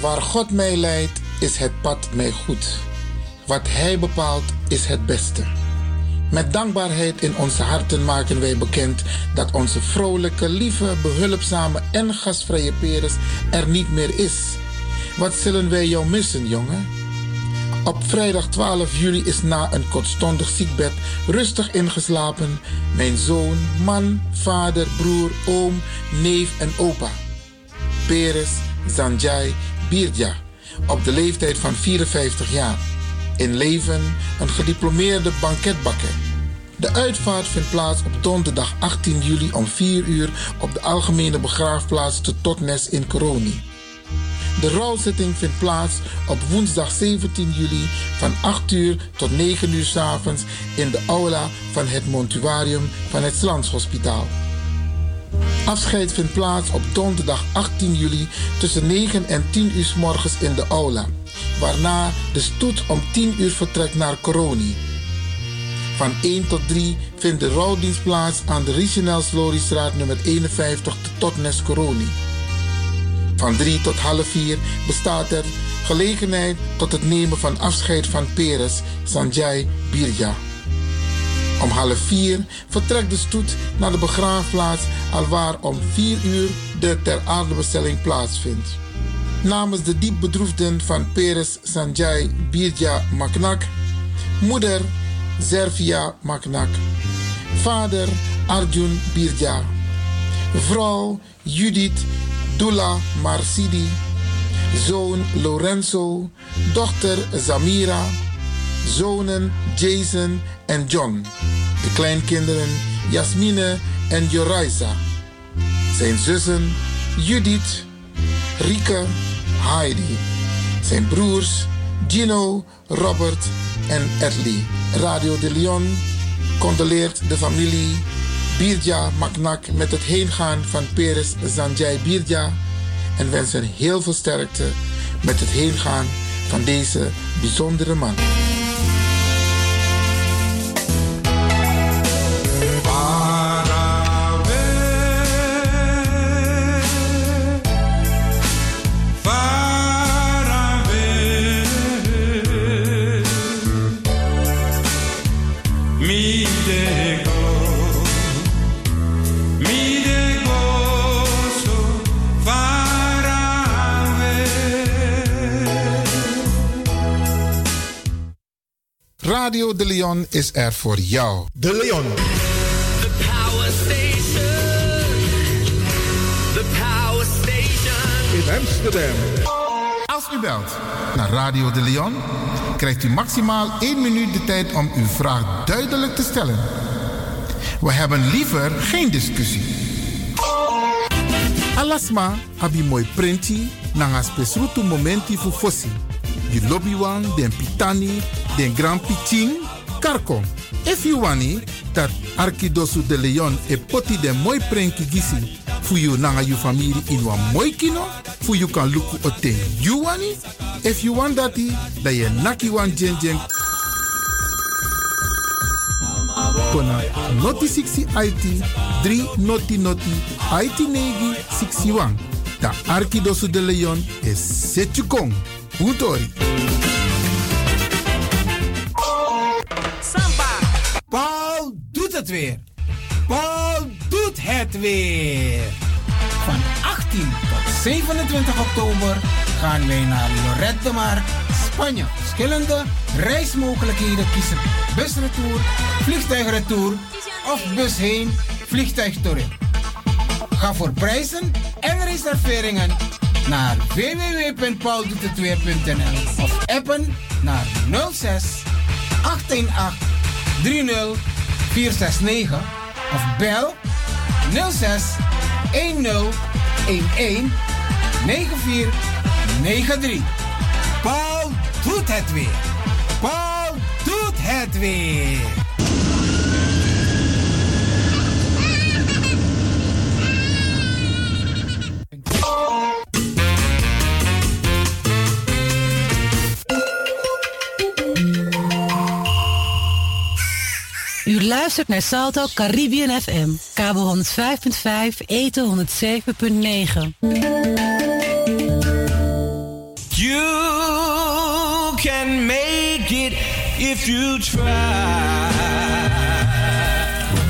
Waar God mij leidt, is het pad mij goed. Wat Hij bepaalt, is het beste. Met dankbaarheid in onze harten maken wij bekend dat onze vrolijke, lieve, behulpzame en gastvrije Peres er niet meer is. Wat zullen wij jou missen, jongen? Op vrijdag 12 juli is na een kortstondig ziekbed rustig ingeslapen mijn zoon, man, vader, broer, oom, neef en opa. Peres Zanjai Birdja, op de leeftijd van 54 jaar. In leven een gediplomeerde banketbakker. De uitvaart vindt plaats op donderdag 18 juli om 4 uur op de algemene begraafplaats te Totnes in Coroni. De rouwzitting vindt plaats op woensdag 17 juli van 8 uur tot 9 uur 's avonds in de aula van het Montuarium van het Slanshospitaal. Afscheid vindt plaats op donderdag 18 juli tussen 9 en 10 uur 's morgens in de aula, waarna de stoet om 10 uur vertrekt naar Coroni. Van 1 tot 3 vindt de rouwdienst plaats aan de Richenel Sloriestraat nummer 51 tot Nes Coroni. Van 3 tot half 4 bestaat er gelegenheid tot het nemen van afscheid van Peres Sanjay Birja. Om half 4 vertrekt de stoet naar de begraafplaats alwaar om 4 uur de ter aardebestelling plaatsvindt. Namens de diep bedroefden van Peres Sanjay Birja Maknak, moeder Servia Maknak, vader Arjun Birja, vrouw Judith Dula Marsidi, zoon Lorenzo, dochter Zamira, zonen Jason en John, de kleinkinderen Jasmine en Joraisa, zijn zussen Judith, Rike, Heidi, zijn broers Gino, Robert en Edley. Radio de Leon condoleert de familie Birja Maknak met het heengaan van Peres Zanjay Birja en wensen heel veel sterkte met het heengaan van deze bijzondere man. Radio De Leon is er voor jou. De Leon. The power station. The power station. In Amsterdam. Als u belt naar Radio De Leon, krijgt u maximaal 1 minuut de tijd om uw vraag duidelijk te stellen. We hebben liever geen discussie. Alasma abi mooi printi nanga spesrutu momenti fu fossi. Di lobby wan, den pitani, den grand pitin, karko. If you wani, dat Arkidosu de Leon e poti den mooi prenki gisi fu you nanga you family in wan mooi kino, fu you kan luku oten you wani. If you want dati, da ye naki wan jen jen kona noti 60 IT 3 noti noti IT negi 61. Da Arkidosu de Leon is Setjukong. Puntori. Samba. Weer. Paul doet het weer. Van 18 tot 27 oktober gaan wij naar Lorette de Mar, Spanje. Verschillende reismogelijkheden kiezen. Busretour, vliegtuigretour of bus heen, vliegtuig terug. Ga voor prijzen en reserveringen naar www.pauldoetetweer.nl of appen naar 06 818 30 469 of bel 06 10 11 9493. Paul doet het weer. Paul doet het weer. U luistert naar Salto Caribbean FM, kabel 105.5, eten 107.9. You can make it if you try.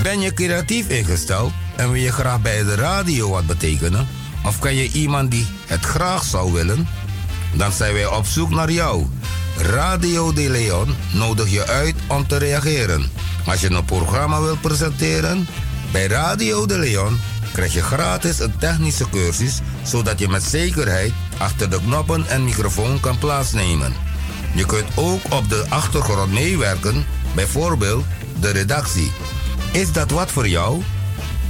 Ben je creatief ingesteld en wil je graag bij de radio wat betekenen? Of ken je iemand die het graag zou willen? Dan zijn wij op zoek naar jou. Radio De Leon nodig je uit om te reageren. Als je een programma wilt presenteren, bij Radio De Leon krijg je gratis een technische cursus, zodat je met zekerheid achter de knoppen en microfoon kan plaatsnemen. Je kunt ook op de achtergrond meewerken, bijvoorbeeld de redactie. Is dat wat voor jou?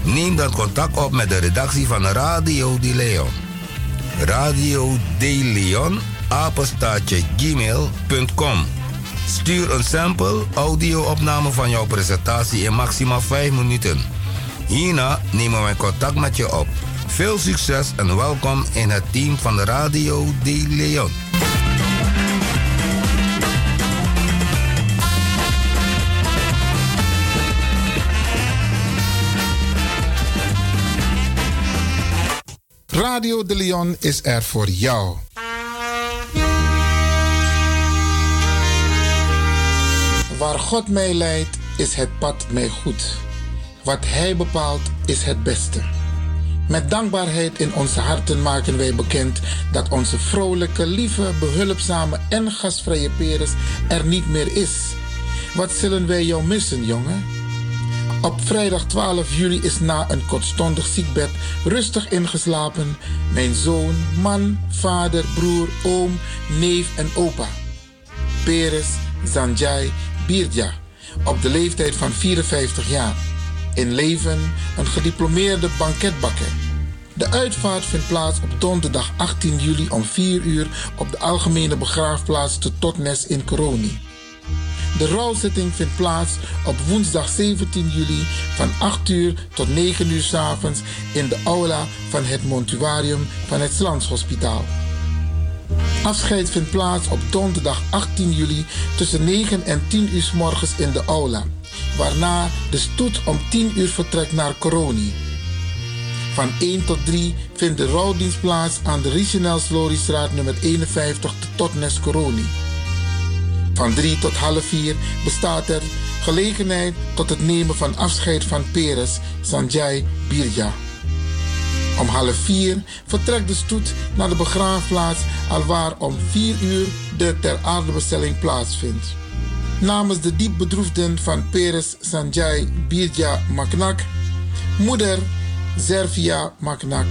Neem dan contact op met de redactie van Radio De Leon. Radio De Leon, apenstaatje gmail.com. Stuur een sample audio-opname van jouw presentatie in maximaal 5 minuten. Hierna nemen wij contact met je op. Veel succes en welkom in het team van Radio De Leon. Radio de Leon is er voor jou. Waar God mij leidt, is het pad mij goed. Wat Hij bepaalt, is het beste. Met dankbaarheid in onze harten maken wij bekend dat onze vrolijke, lieve, behulpzame en gastvrije Peres er niet meer is. Wat zullen wij jou missen, jongen? Op vrijdag 12 juli is na een kortstondig ziekbed rustig ingeslapen mijn zoon, man, vader, broer, oom, neef en opa. Peres Zanjai Birdja, op de leeftijd van 54 jaar. In leven een gediplomeerde banketbakker. De uitvaart vindt plaats op donderdag 18 juli om 4 uur op de algemene begraafplaats te Totnes in Coroni. De rouwzitting vindt plaats op woensdag 17 juli van 8 uur tot 9 uur s avonds in de aula van het montuarium van het Slanshospitaal. Afscheid vindt plaats op donderdag 18 juli tussen 9 en 10 uur s morgens in de aula, waarna de stoet om 10 uur vertrekt naar Coroni. Van 1 tot 3 vindt de rouwdienst plaats aan de Richenel Sloriestraat nummer 51 te Totnes Coroni. Van 3 tot half 4 bestaat er gelegenheid tot het nemen van afscheid van Peres Sanjay Birja. Om half 4 vertrekt de stoet naar de begraafplaats alwaar om 4 uur de ter aardebestelling plaatsvindt. Namens de diep bedroefden van Peres Sanjay Birja Maknak, moeder Servia Maknak,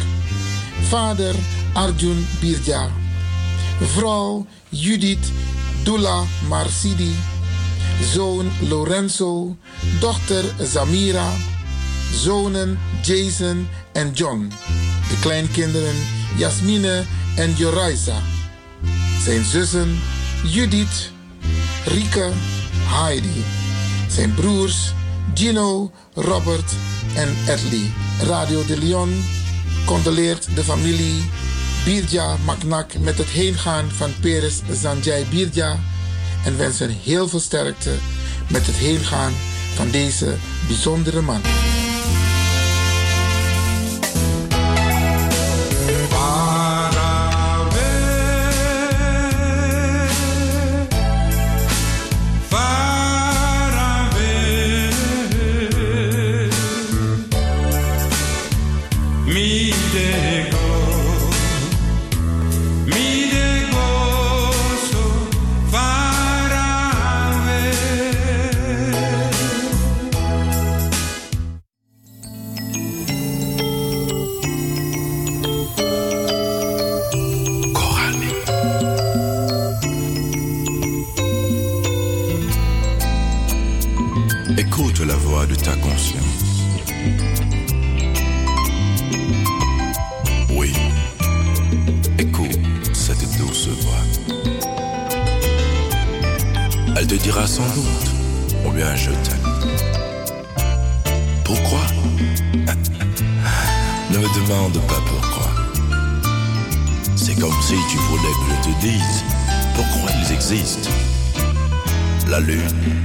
vader Arjun Birja, vrouw Judith Dula Marsidi, zoon Lorenzo, dochter Zamira, zonen Jason en John, de kleinkinderen Jasmine en Joraisa, zijn zussen Judith, Rike, Heidi, zijn broers Gino, Robert en Edley. Radio de Leon condoleert de familie Birja Maknak met het heengaan van Peres Zanjai Birja en wensen heel veel sterkte met het heengaan van deze bijzondere man. La lune,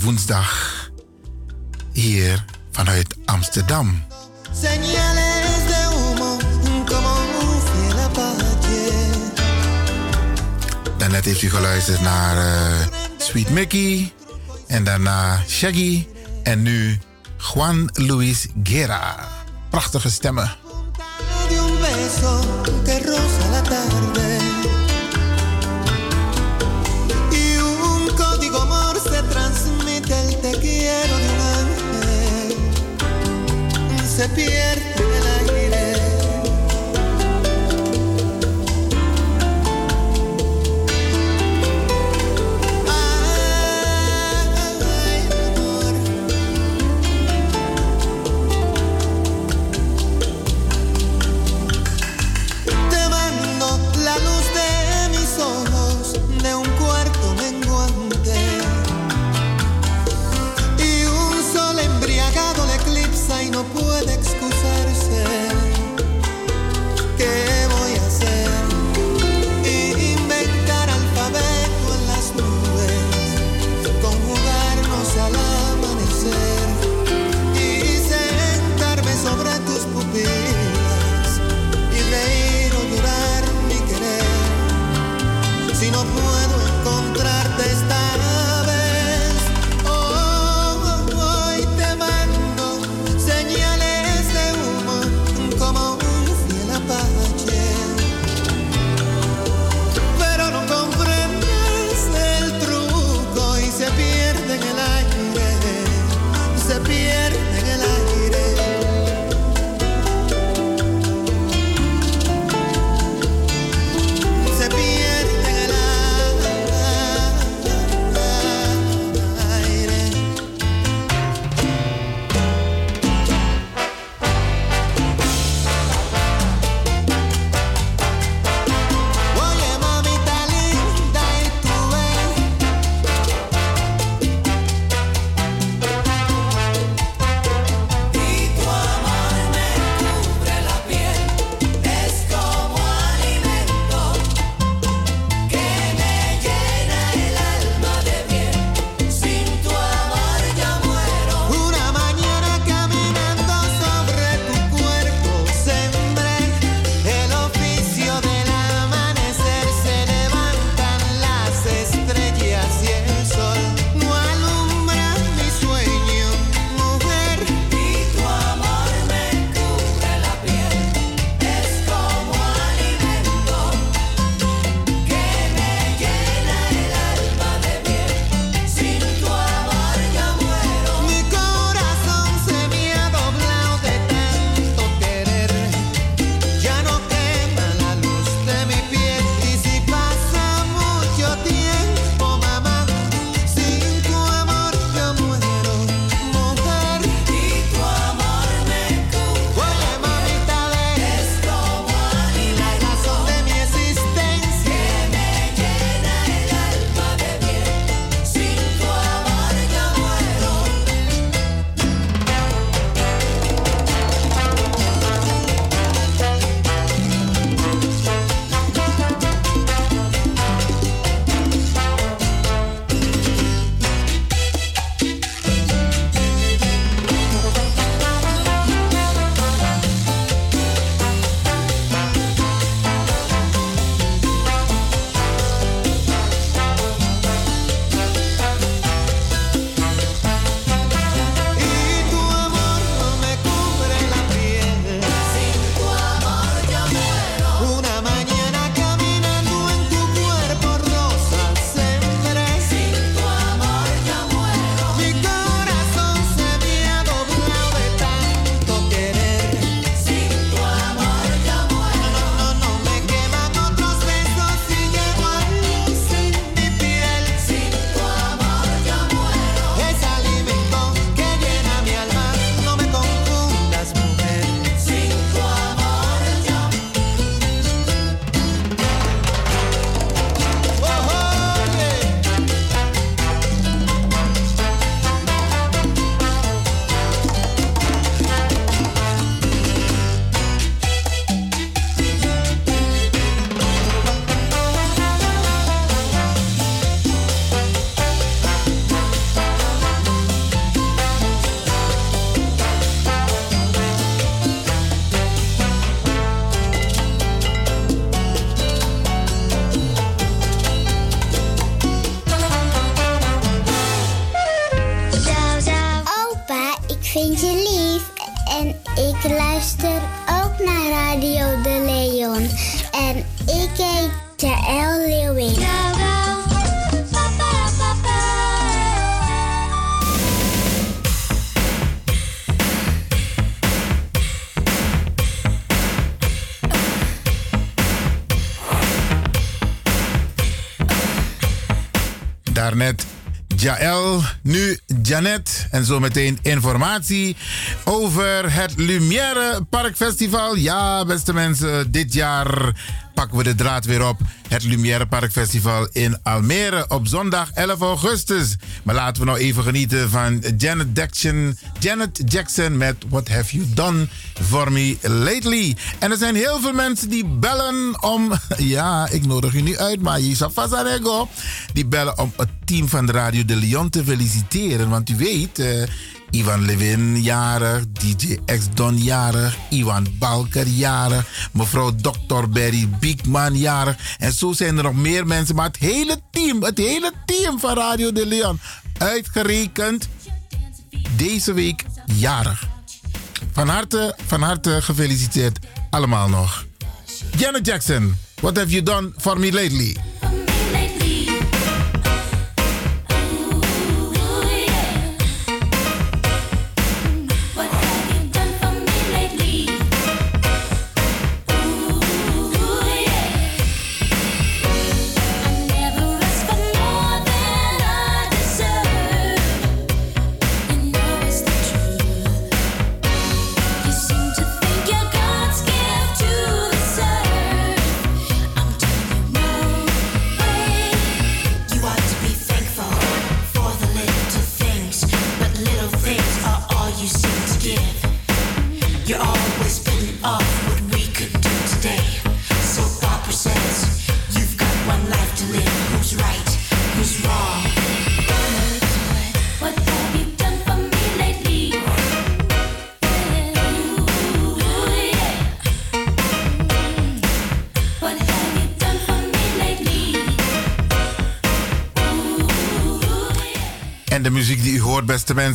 woensdag hier vanuit Amsterdam. Daarnet heeft u geluisterd naar eh, Sweet Mickey en daarna Shaggy en nu Juan Luis Guerra. Prachtige stemmen. 边 En zometeen informatie over het Lumière Parkfestival. Ja, beste mensen, dit jaar pakken we de draad weer op. Het Lumière Parkfestival in Almere op zondag 11 augustus. Maar laten we nou even genieten van Janet Jackson, Janet Jackson met What Have You Done For Me Lately. En er zijn heel veel mensen die bellen om... Ja, ik nodig u niet uit, maar je. Die bellen om het team van de Radio de Leon te feliciteren. Want u weet... eh, Ivan Levin jarig, DJ X Don jarig, Ivan Balker jarig, mevrouw Dr. Berry Biekman jarig. En zo zijn er nog meer mensen, maar het hele team, het hele team van Radio de Leon, uitgerekend deze week jarig. Van harte, van harte gefeliciteerd allemaal nog. Janet Jackson, what have you done for me lately?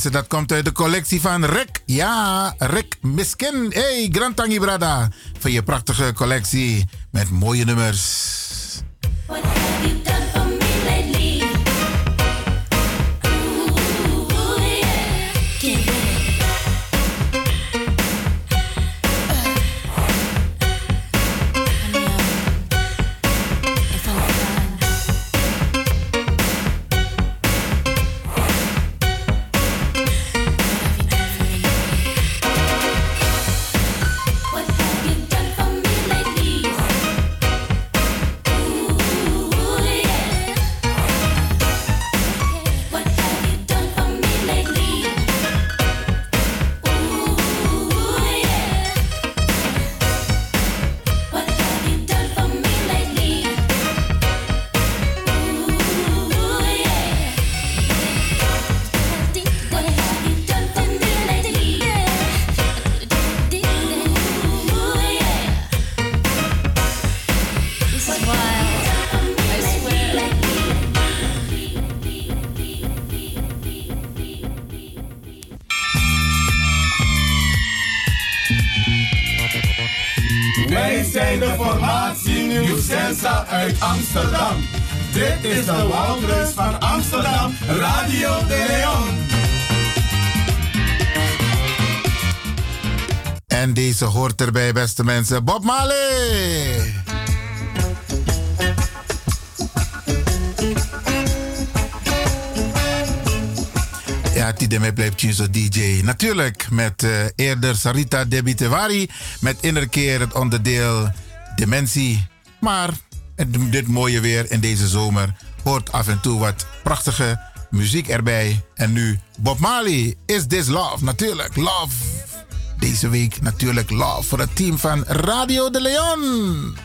Dat komt uit de collectie van Rick. Ja, Rick Miskin. Hey, Grand Tangi Brada. Van je prachtige collectie met mooie nummers. Beste mensen. Bob Marley! Ja, Tideme blijft zo DJ. Natuurlijk met eh, eerder Sarita Debitewari. Met innerkeer het onderdeel Dementie. Maar dit mooie weer in deze zomer hoort af en toe wat prachtige muziek erbij. En nu Bob Marley, Is This Love? Natuurlijk, love. Deze week natuurlijk love voor het team van Radio de Leon.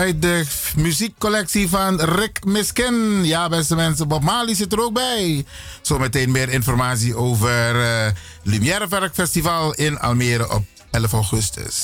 Uit de muziekcollectie van Rick Miskin. Ja, beste mensen, Bob Marley zit er ook bij. Zometeen meer informatie over eh Lumière Werkfestival in Almere op 11 augustus.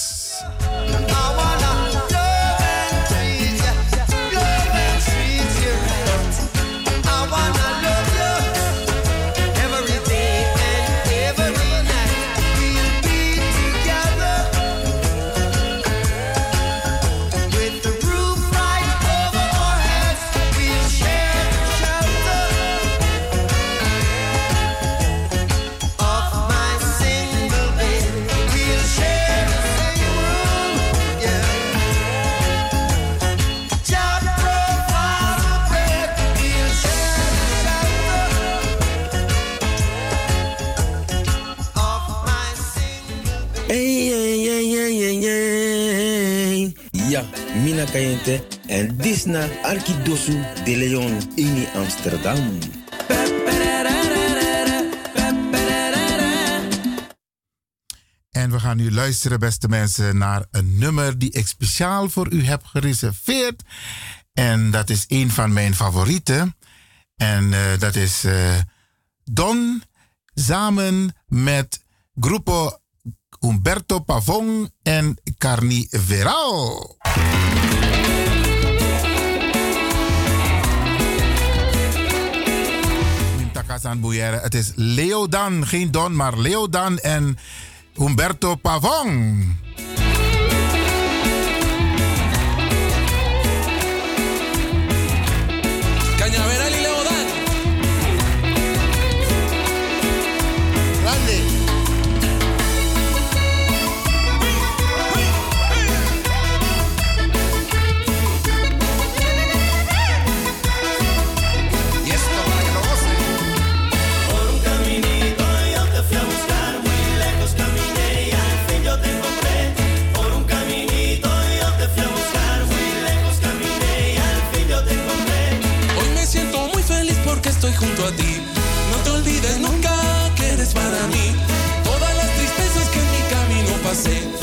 En Disna Arkidosu de Leon in Amsterdam. En we gaan nu luisteren, beste mensen, naar een nummer die ik speciaal voor u heb gereserveerd. En dat is een van mijn favorieten. En eh, dat is eh, Don samen met Grupo Umberto Pavon en Carni Veral. Bouyere. Het is Leodan, geen Don, maar Leodan en Umberto Pavon. Estoy junto a ti. No te olvides nunca que eres para mí. Todas las tristezas que en mi camino pasé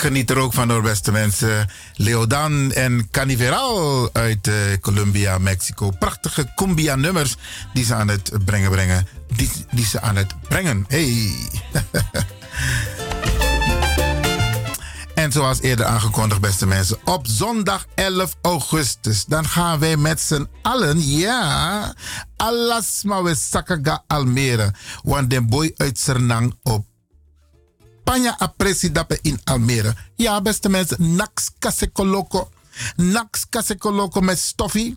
geniet er ook van door, beste mensen. Leodan en Caniveral uit eh, Colombia, Mexico. Prachtige cumbia-nummers die ze aan het brengen brengen. Die, die ze aan het brengen. Hey. En zoals eerder aangekondigd, beste mensen, op zondag 11 augustus, dan gaan wij met z'n allen, ja, alas maar we sakaga Almere. Want de boy uit Sernang op Panya Apresidape in Almere. Ja, beste mensen, Nax Kasekoloko. Nax Kasekoloko met Stoffie.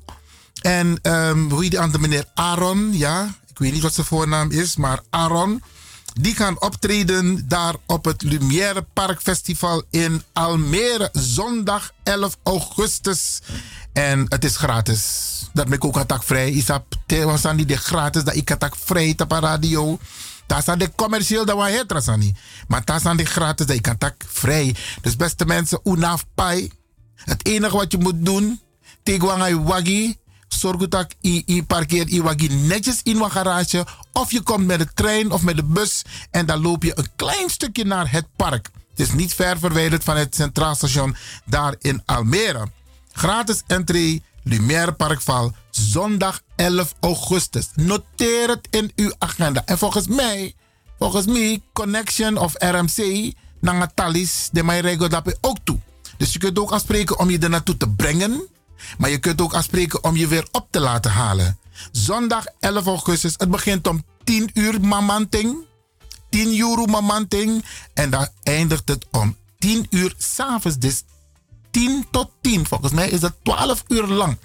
En ehm, hoe heet die andere meneer? Aaron, ja. Ik weet niet wat zijn voornaam is, maar Aaron. Die gaan optreden daar op het Lumière Park Festival in Almere. Zondag 11 augustus. En het is gratis. Dat ben ik ook attack vrij. Isap, te staan die gratis dat ik attack vrij op radio. Staan de commercieel dat we het. Maar staan de gratis dat attack vrij. Dus beste mensen, unaf pai. Het enige wat je moet doen, tegenwangai wagi, zorg dat je je parkeert je wagi netjes in een garage. Of je komt met de trein of met de bus en dan loop je een klein stukje naar het park. Het is niet ver verwijderd van het Centraal Station daar in Almere. Gratis entree, Lumière Parkval, zondag 11 augustus. Noteer het in uw agenda. En volgens mij, volgens mij, Connection of RMC, Nangatalis, de regel dat ook toe. Dus je kunt ook afspreken om je er naartoe te brengen. Maar je kunt ook afspreken om je weer op te laten halen. Zondag 11 augustus. Het begint om 10 uur mamanting. 10 euro mamanting. En dan eindigt het om 10 uur s'avonds. Dus 10 tot 10. Volgens mij is dat 12 uur lang.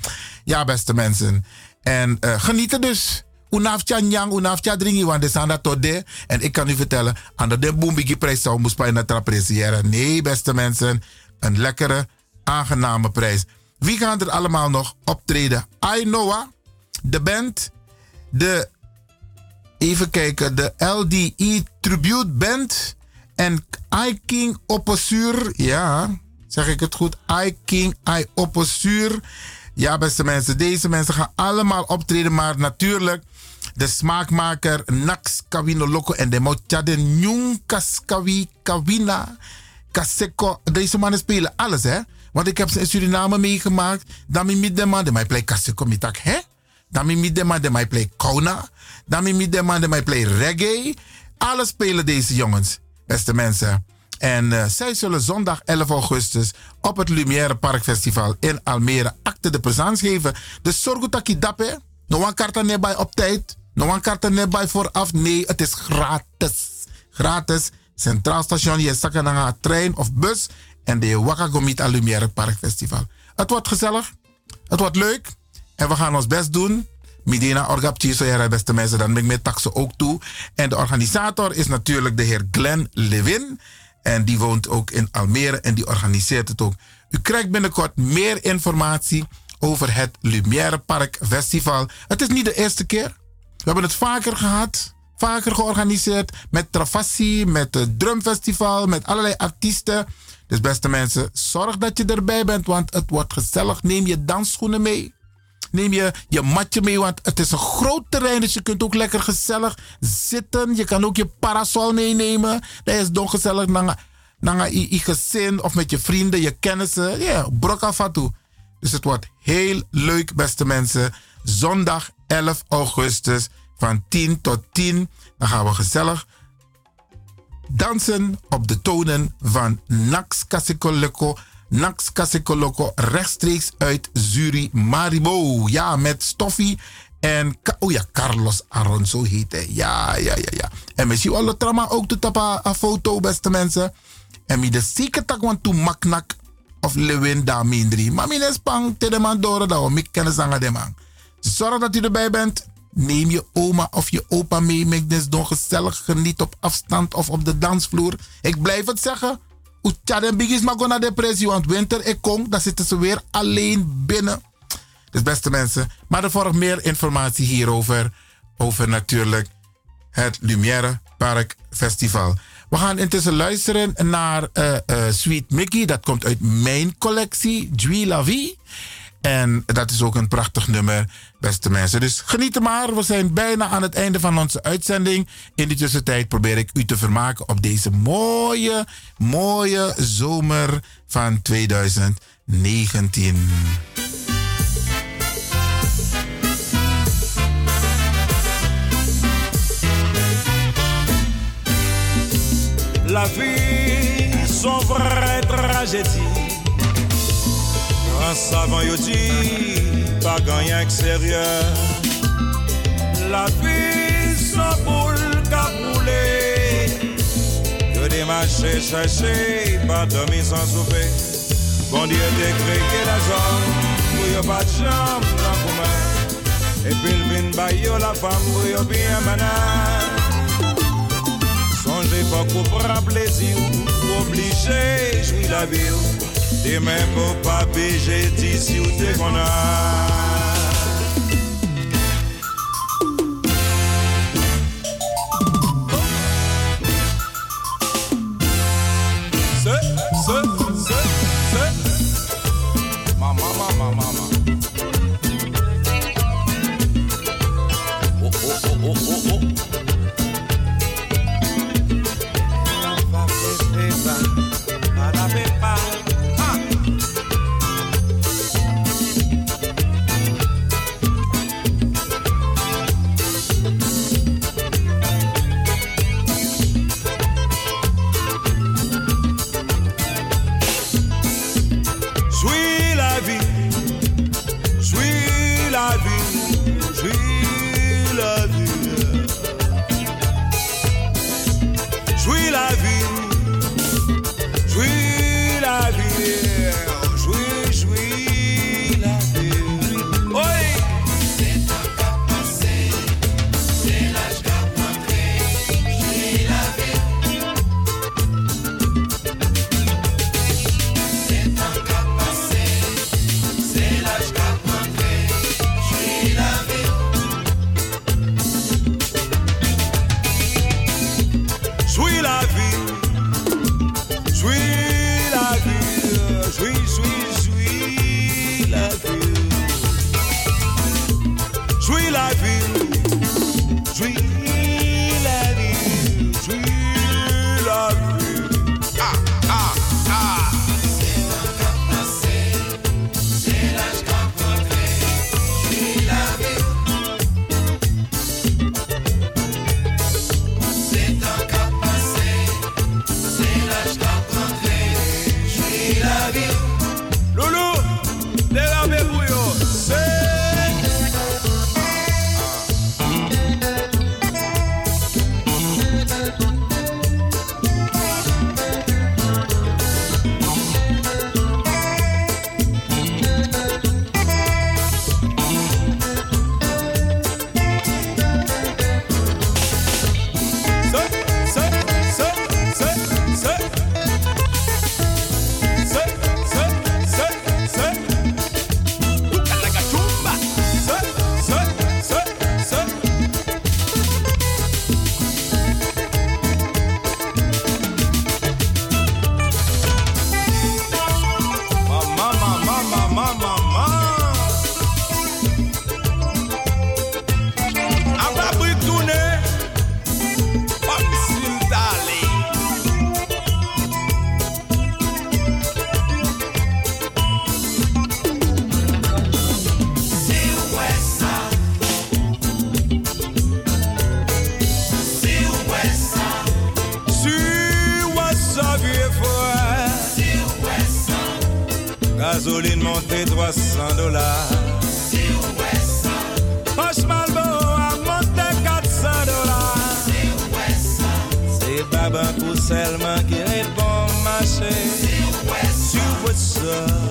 Ja, beste mensen. En uh, genieten dus. Unaf nyang, unaf dringi, want de sanda tot de. En ik kan u vertellen, aan de boembigi prijs zou moest bijna appreciëren. Nee, beste mensen. Een lekkere, aangename prijs. Wie gaan er allemaal nog optreden? I Noah, de band, de, even kijken, de LDE Tribute Band en I King Opposuur. Ja, zeg ik het goed? I King, I Opposuur. Ja, beste mensen, deze mensen gaan allemaal optreden, maar natuurlijk de smaakmaker Nax Kawino Loco en de Mochade Nyung Kaskawi Kawina Kaseko. Deze mannen spelen alles, hè? Want ik heb ze in Suriname meegemaakt. Dan mi de de mij play Kaseko mitak, hè? Dan mi de de mij play Kona. Dan mi de man de mij play reggae. Alles spelen deze jongens, beste mensen. En uh, zij zullen zondag 11 augustus op het Lumière Park Festival in Almere acte de présence geven. Dus zorg dat je hebt. No one karta neerbij op tijd. No one karta neerbij vooraf. Nee, het is gratis. Gratis. Centraal station, je zakken naar een trein of bus. En de Wakagomit Lumière Park Festival. Het wordt gezellig. Het wordt leuk. En we gaan ons best doen. Midina Orgapchi, zo beste mensen, dan ben ik met taxen ook toe. En de organisator is natuurlijk de heer Glenn Levin. En die woont ook in Almere en die organiseert het ook. U krijgt binnenkort meer informatie over het Lumière Park Festival. Het is niet de eerste keer. We hebben het vaker gehad. Vaker georganiseerd. Met Travassi, met het Drumfestival, met allerlei artiesten. Dus beste mensen, zorg dat je erbij bent, want het wordt gezellig. Neem je dansschoenen mee. Neem je je matje mee, want het is een groot terrein. Dus je kunt ook lekker gezellig zitten. Je kan ook je parasol meenemen. Dat is toch gezellig naar, naar je gezin of met je vrienden, je kennissen. Ja, yeah, brokafatu. Dus het wordt heel leuk, beste mensen. Zondag 11 augustus van 10 tot 10. Dan gaan we gezellig dansen op de tonen van Nax Kasikoloko. Nax Kasikoloko rechtstreeks uit Zuri Maribo. Ja, met Stoffie en oh ja, Carlos Aronso heet hij. Ja, ja, ja, ja. En misschien het trama ook te tappen een foto, beste mensen. En mi de zeker tak want to maknak of lewin daar mindri. Maar mijn spang de man door dat we de man. Zorg dat u erbij bent. Neem je oma of je opa mee. Make this don gezellig geniet op afstand of op de dansvloer. Ik blijf het zeggen. Oetjaden bigis maar naar depressie. Want winter ik kom, dan zitten ze weer alleen binnen. Dus beste mensen. Maar er volgt meer informatie hierover. Over natuurlijk het Lumière Park Festival. We gaan intussen luisteren naar uh, uh, Sweet Mickey. Dat komt uit mijn collectie, Jui La Vie. En dat is ook een prachtig nummer, beste mensen. Dus geniet er maar. We zijn bijna aan het einde van onze uitzending. In de tussentijd probeer ik u te vermaken op deze mooie, mooie zomer van 2019. La vie, son vraie tragédie. An savan yo di, pa ganyan La vi san boule ka poule Yo demache chache, pa domi san soupe Bondye dekre ke la zon, pou yo pa chanm nan koumen le vin bay yo la fam, pou yo bien manan Sonje pa kou pra plezi ou, ou oblige la vi et même pour pas j'ai dit si ou t'es qu'on a? Seulement qui répond ma chérie. Sur West Side.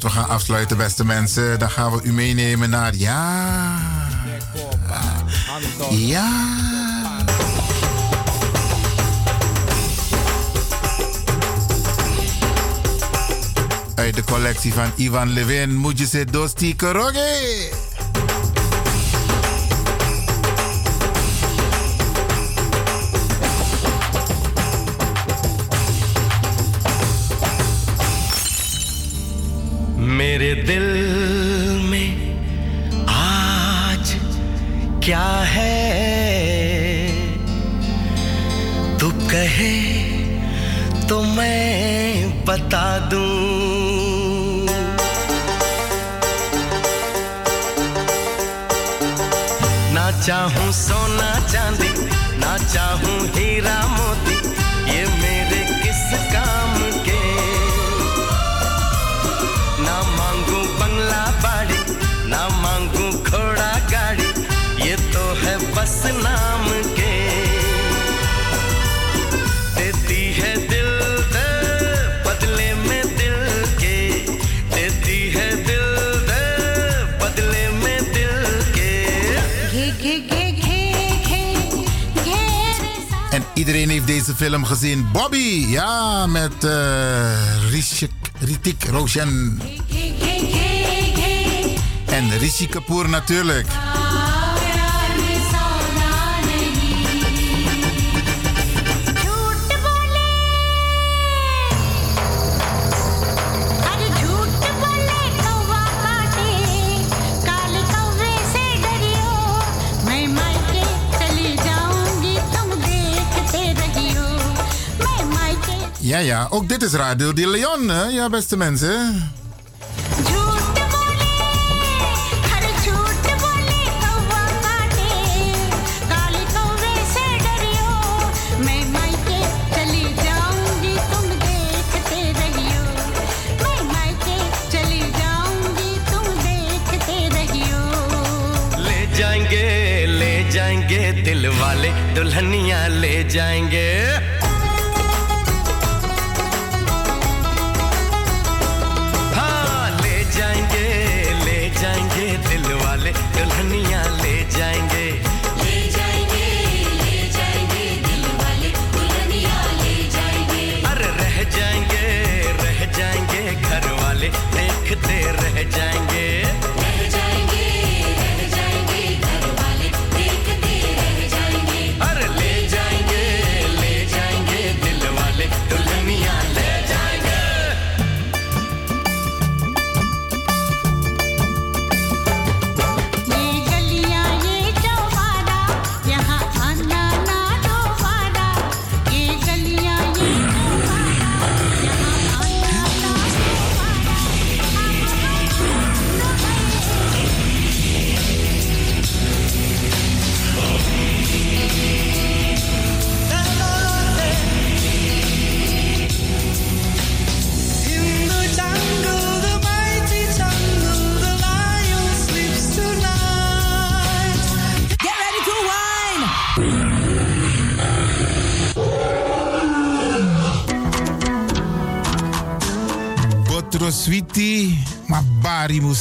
voordat we gaan afsluiten, beste mensen, dan gaan we u meenemen naar ja. Ja. Uit de collectie van Ivan Levin moet je ze dosti. film gezien. Bobby, ja, met eh, uh, Rishik, Ritik Roshan. En Rishi Kapoor natuurlijk. Ja, ja, ook dit is Radio de Leon, hè? ja, beste mensen. जाएँगे दिल वाले दुल्हनिया ले जाएँगे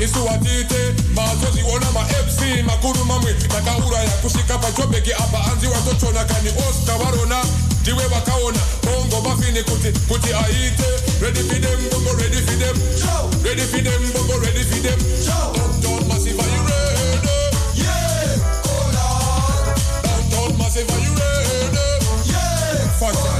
Mazoziona isuwatite mazoziona ma-fc makuru mamwe takauraya kusvika pachobheki apa anzi watotona kani oscar varona ndiwe vakaona bongo mafini kuti kuti aite. Ready for them bongo ready for them. Ready for them bongo ready for them. Downtown massive are you ready? Yeah! Oh lord downtown massive are you ready? Yeah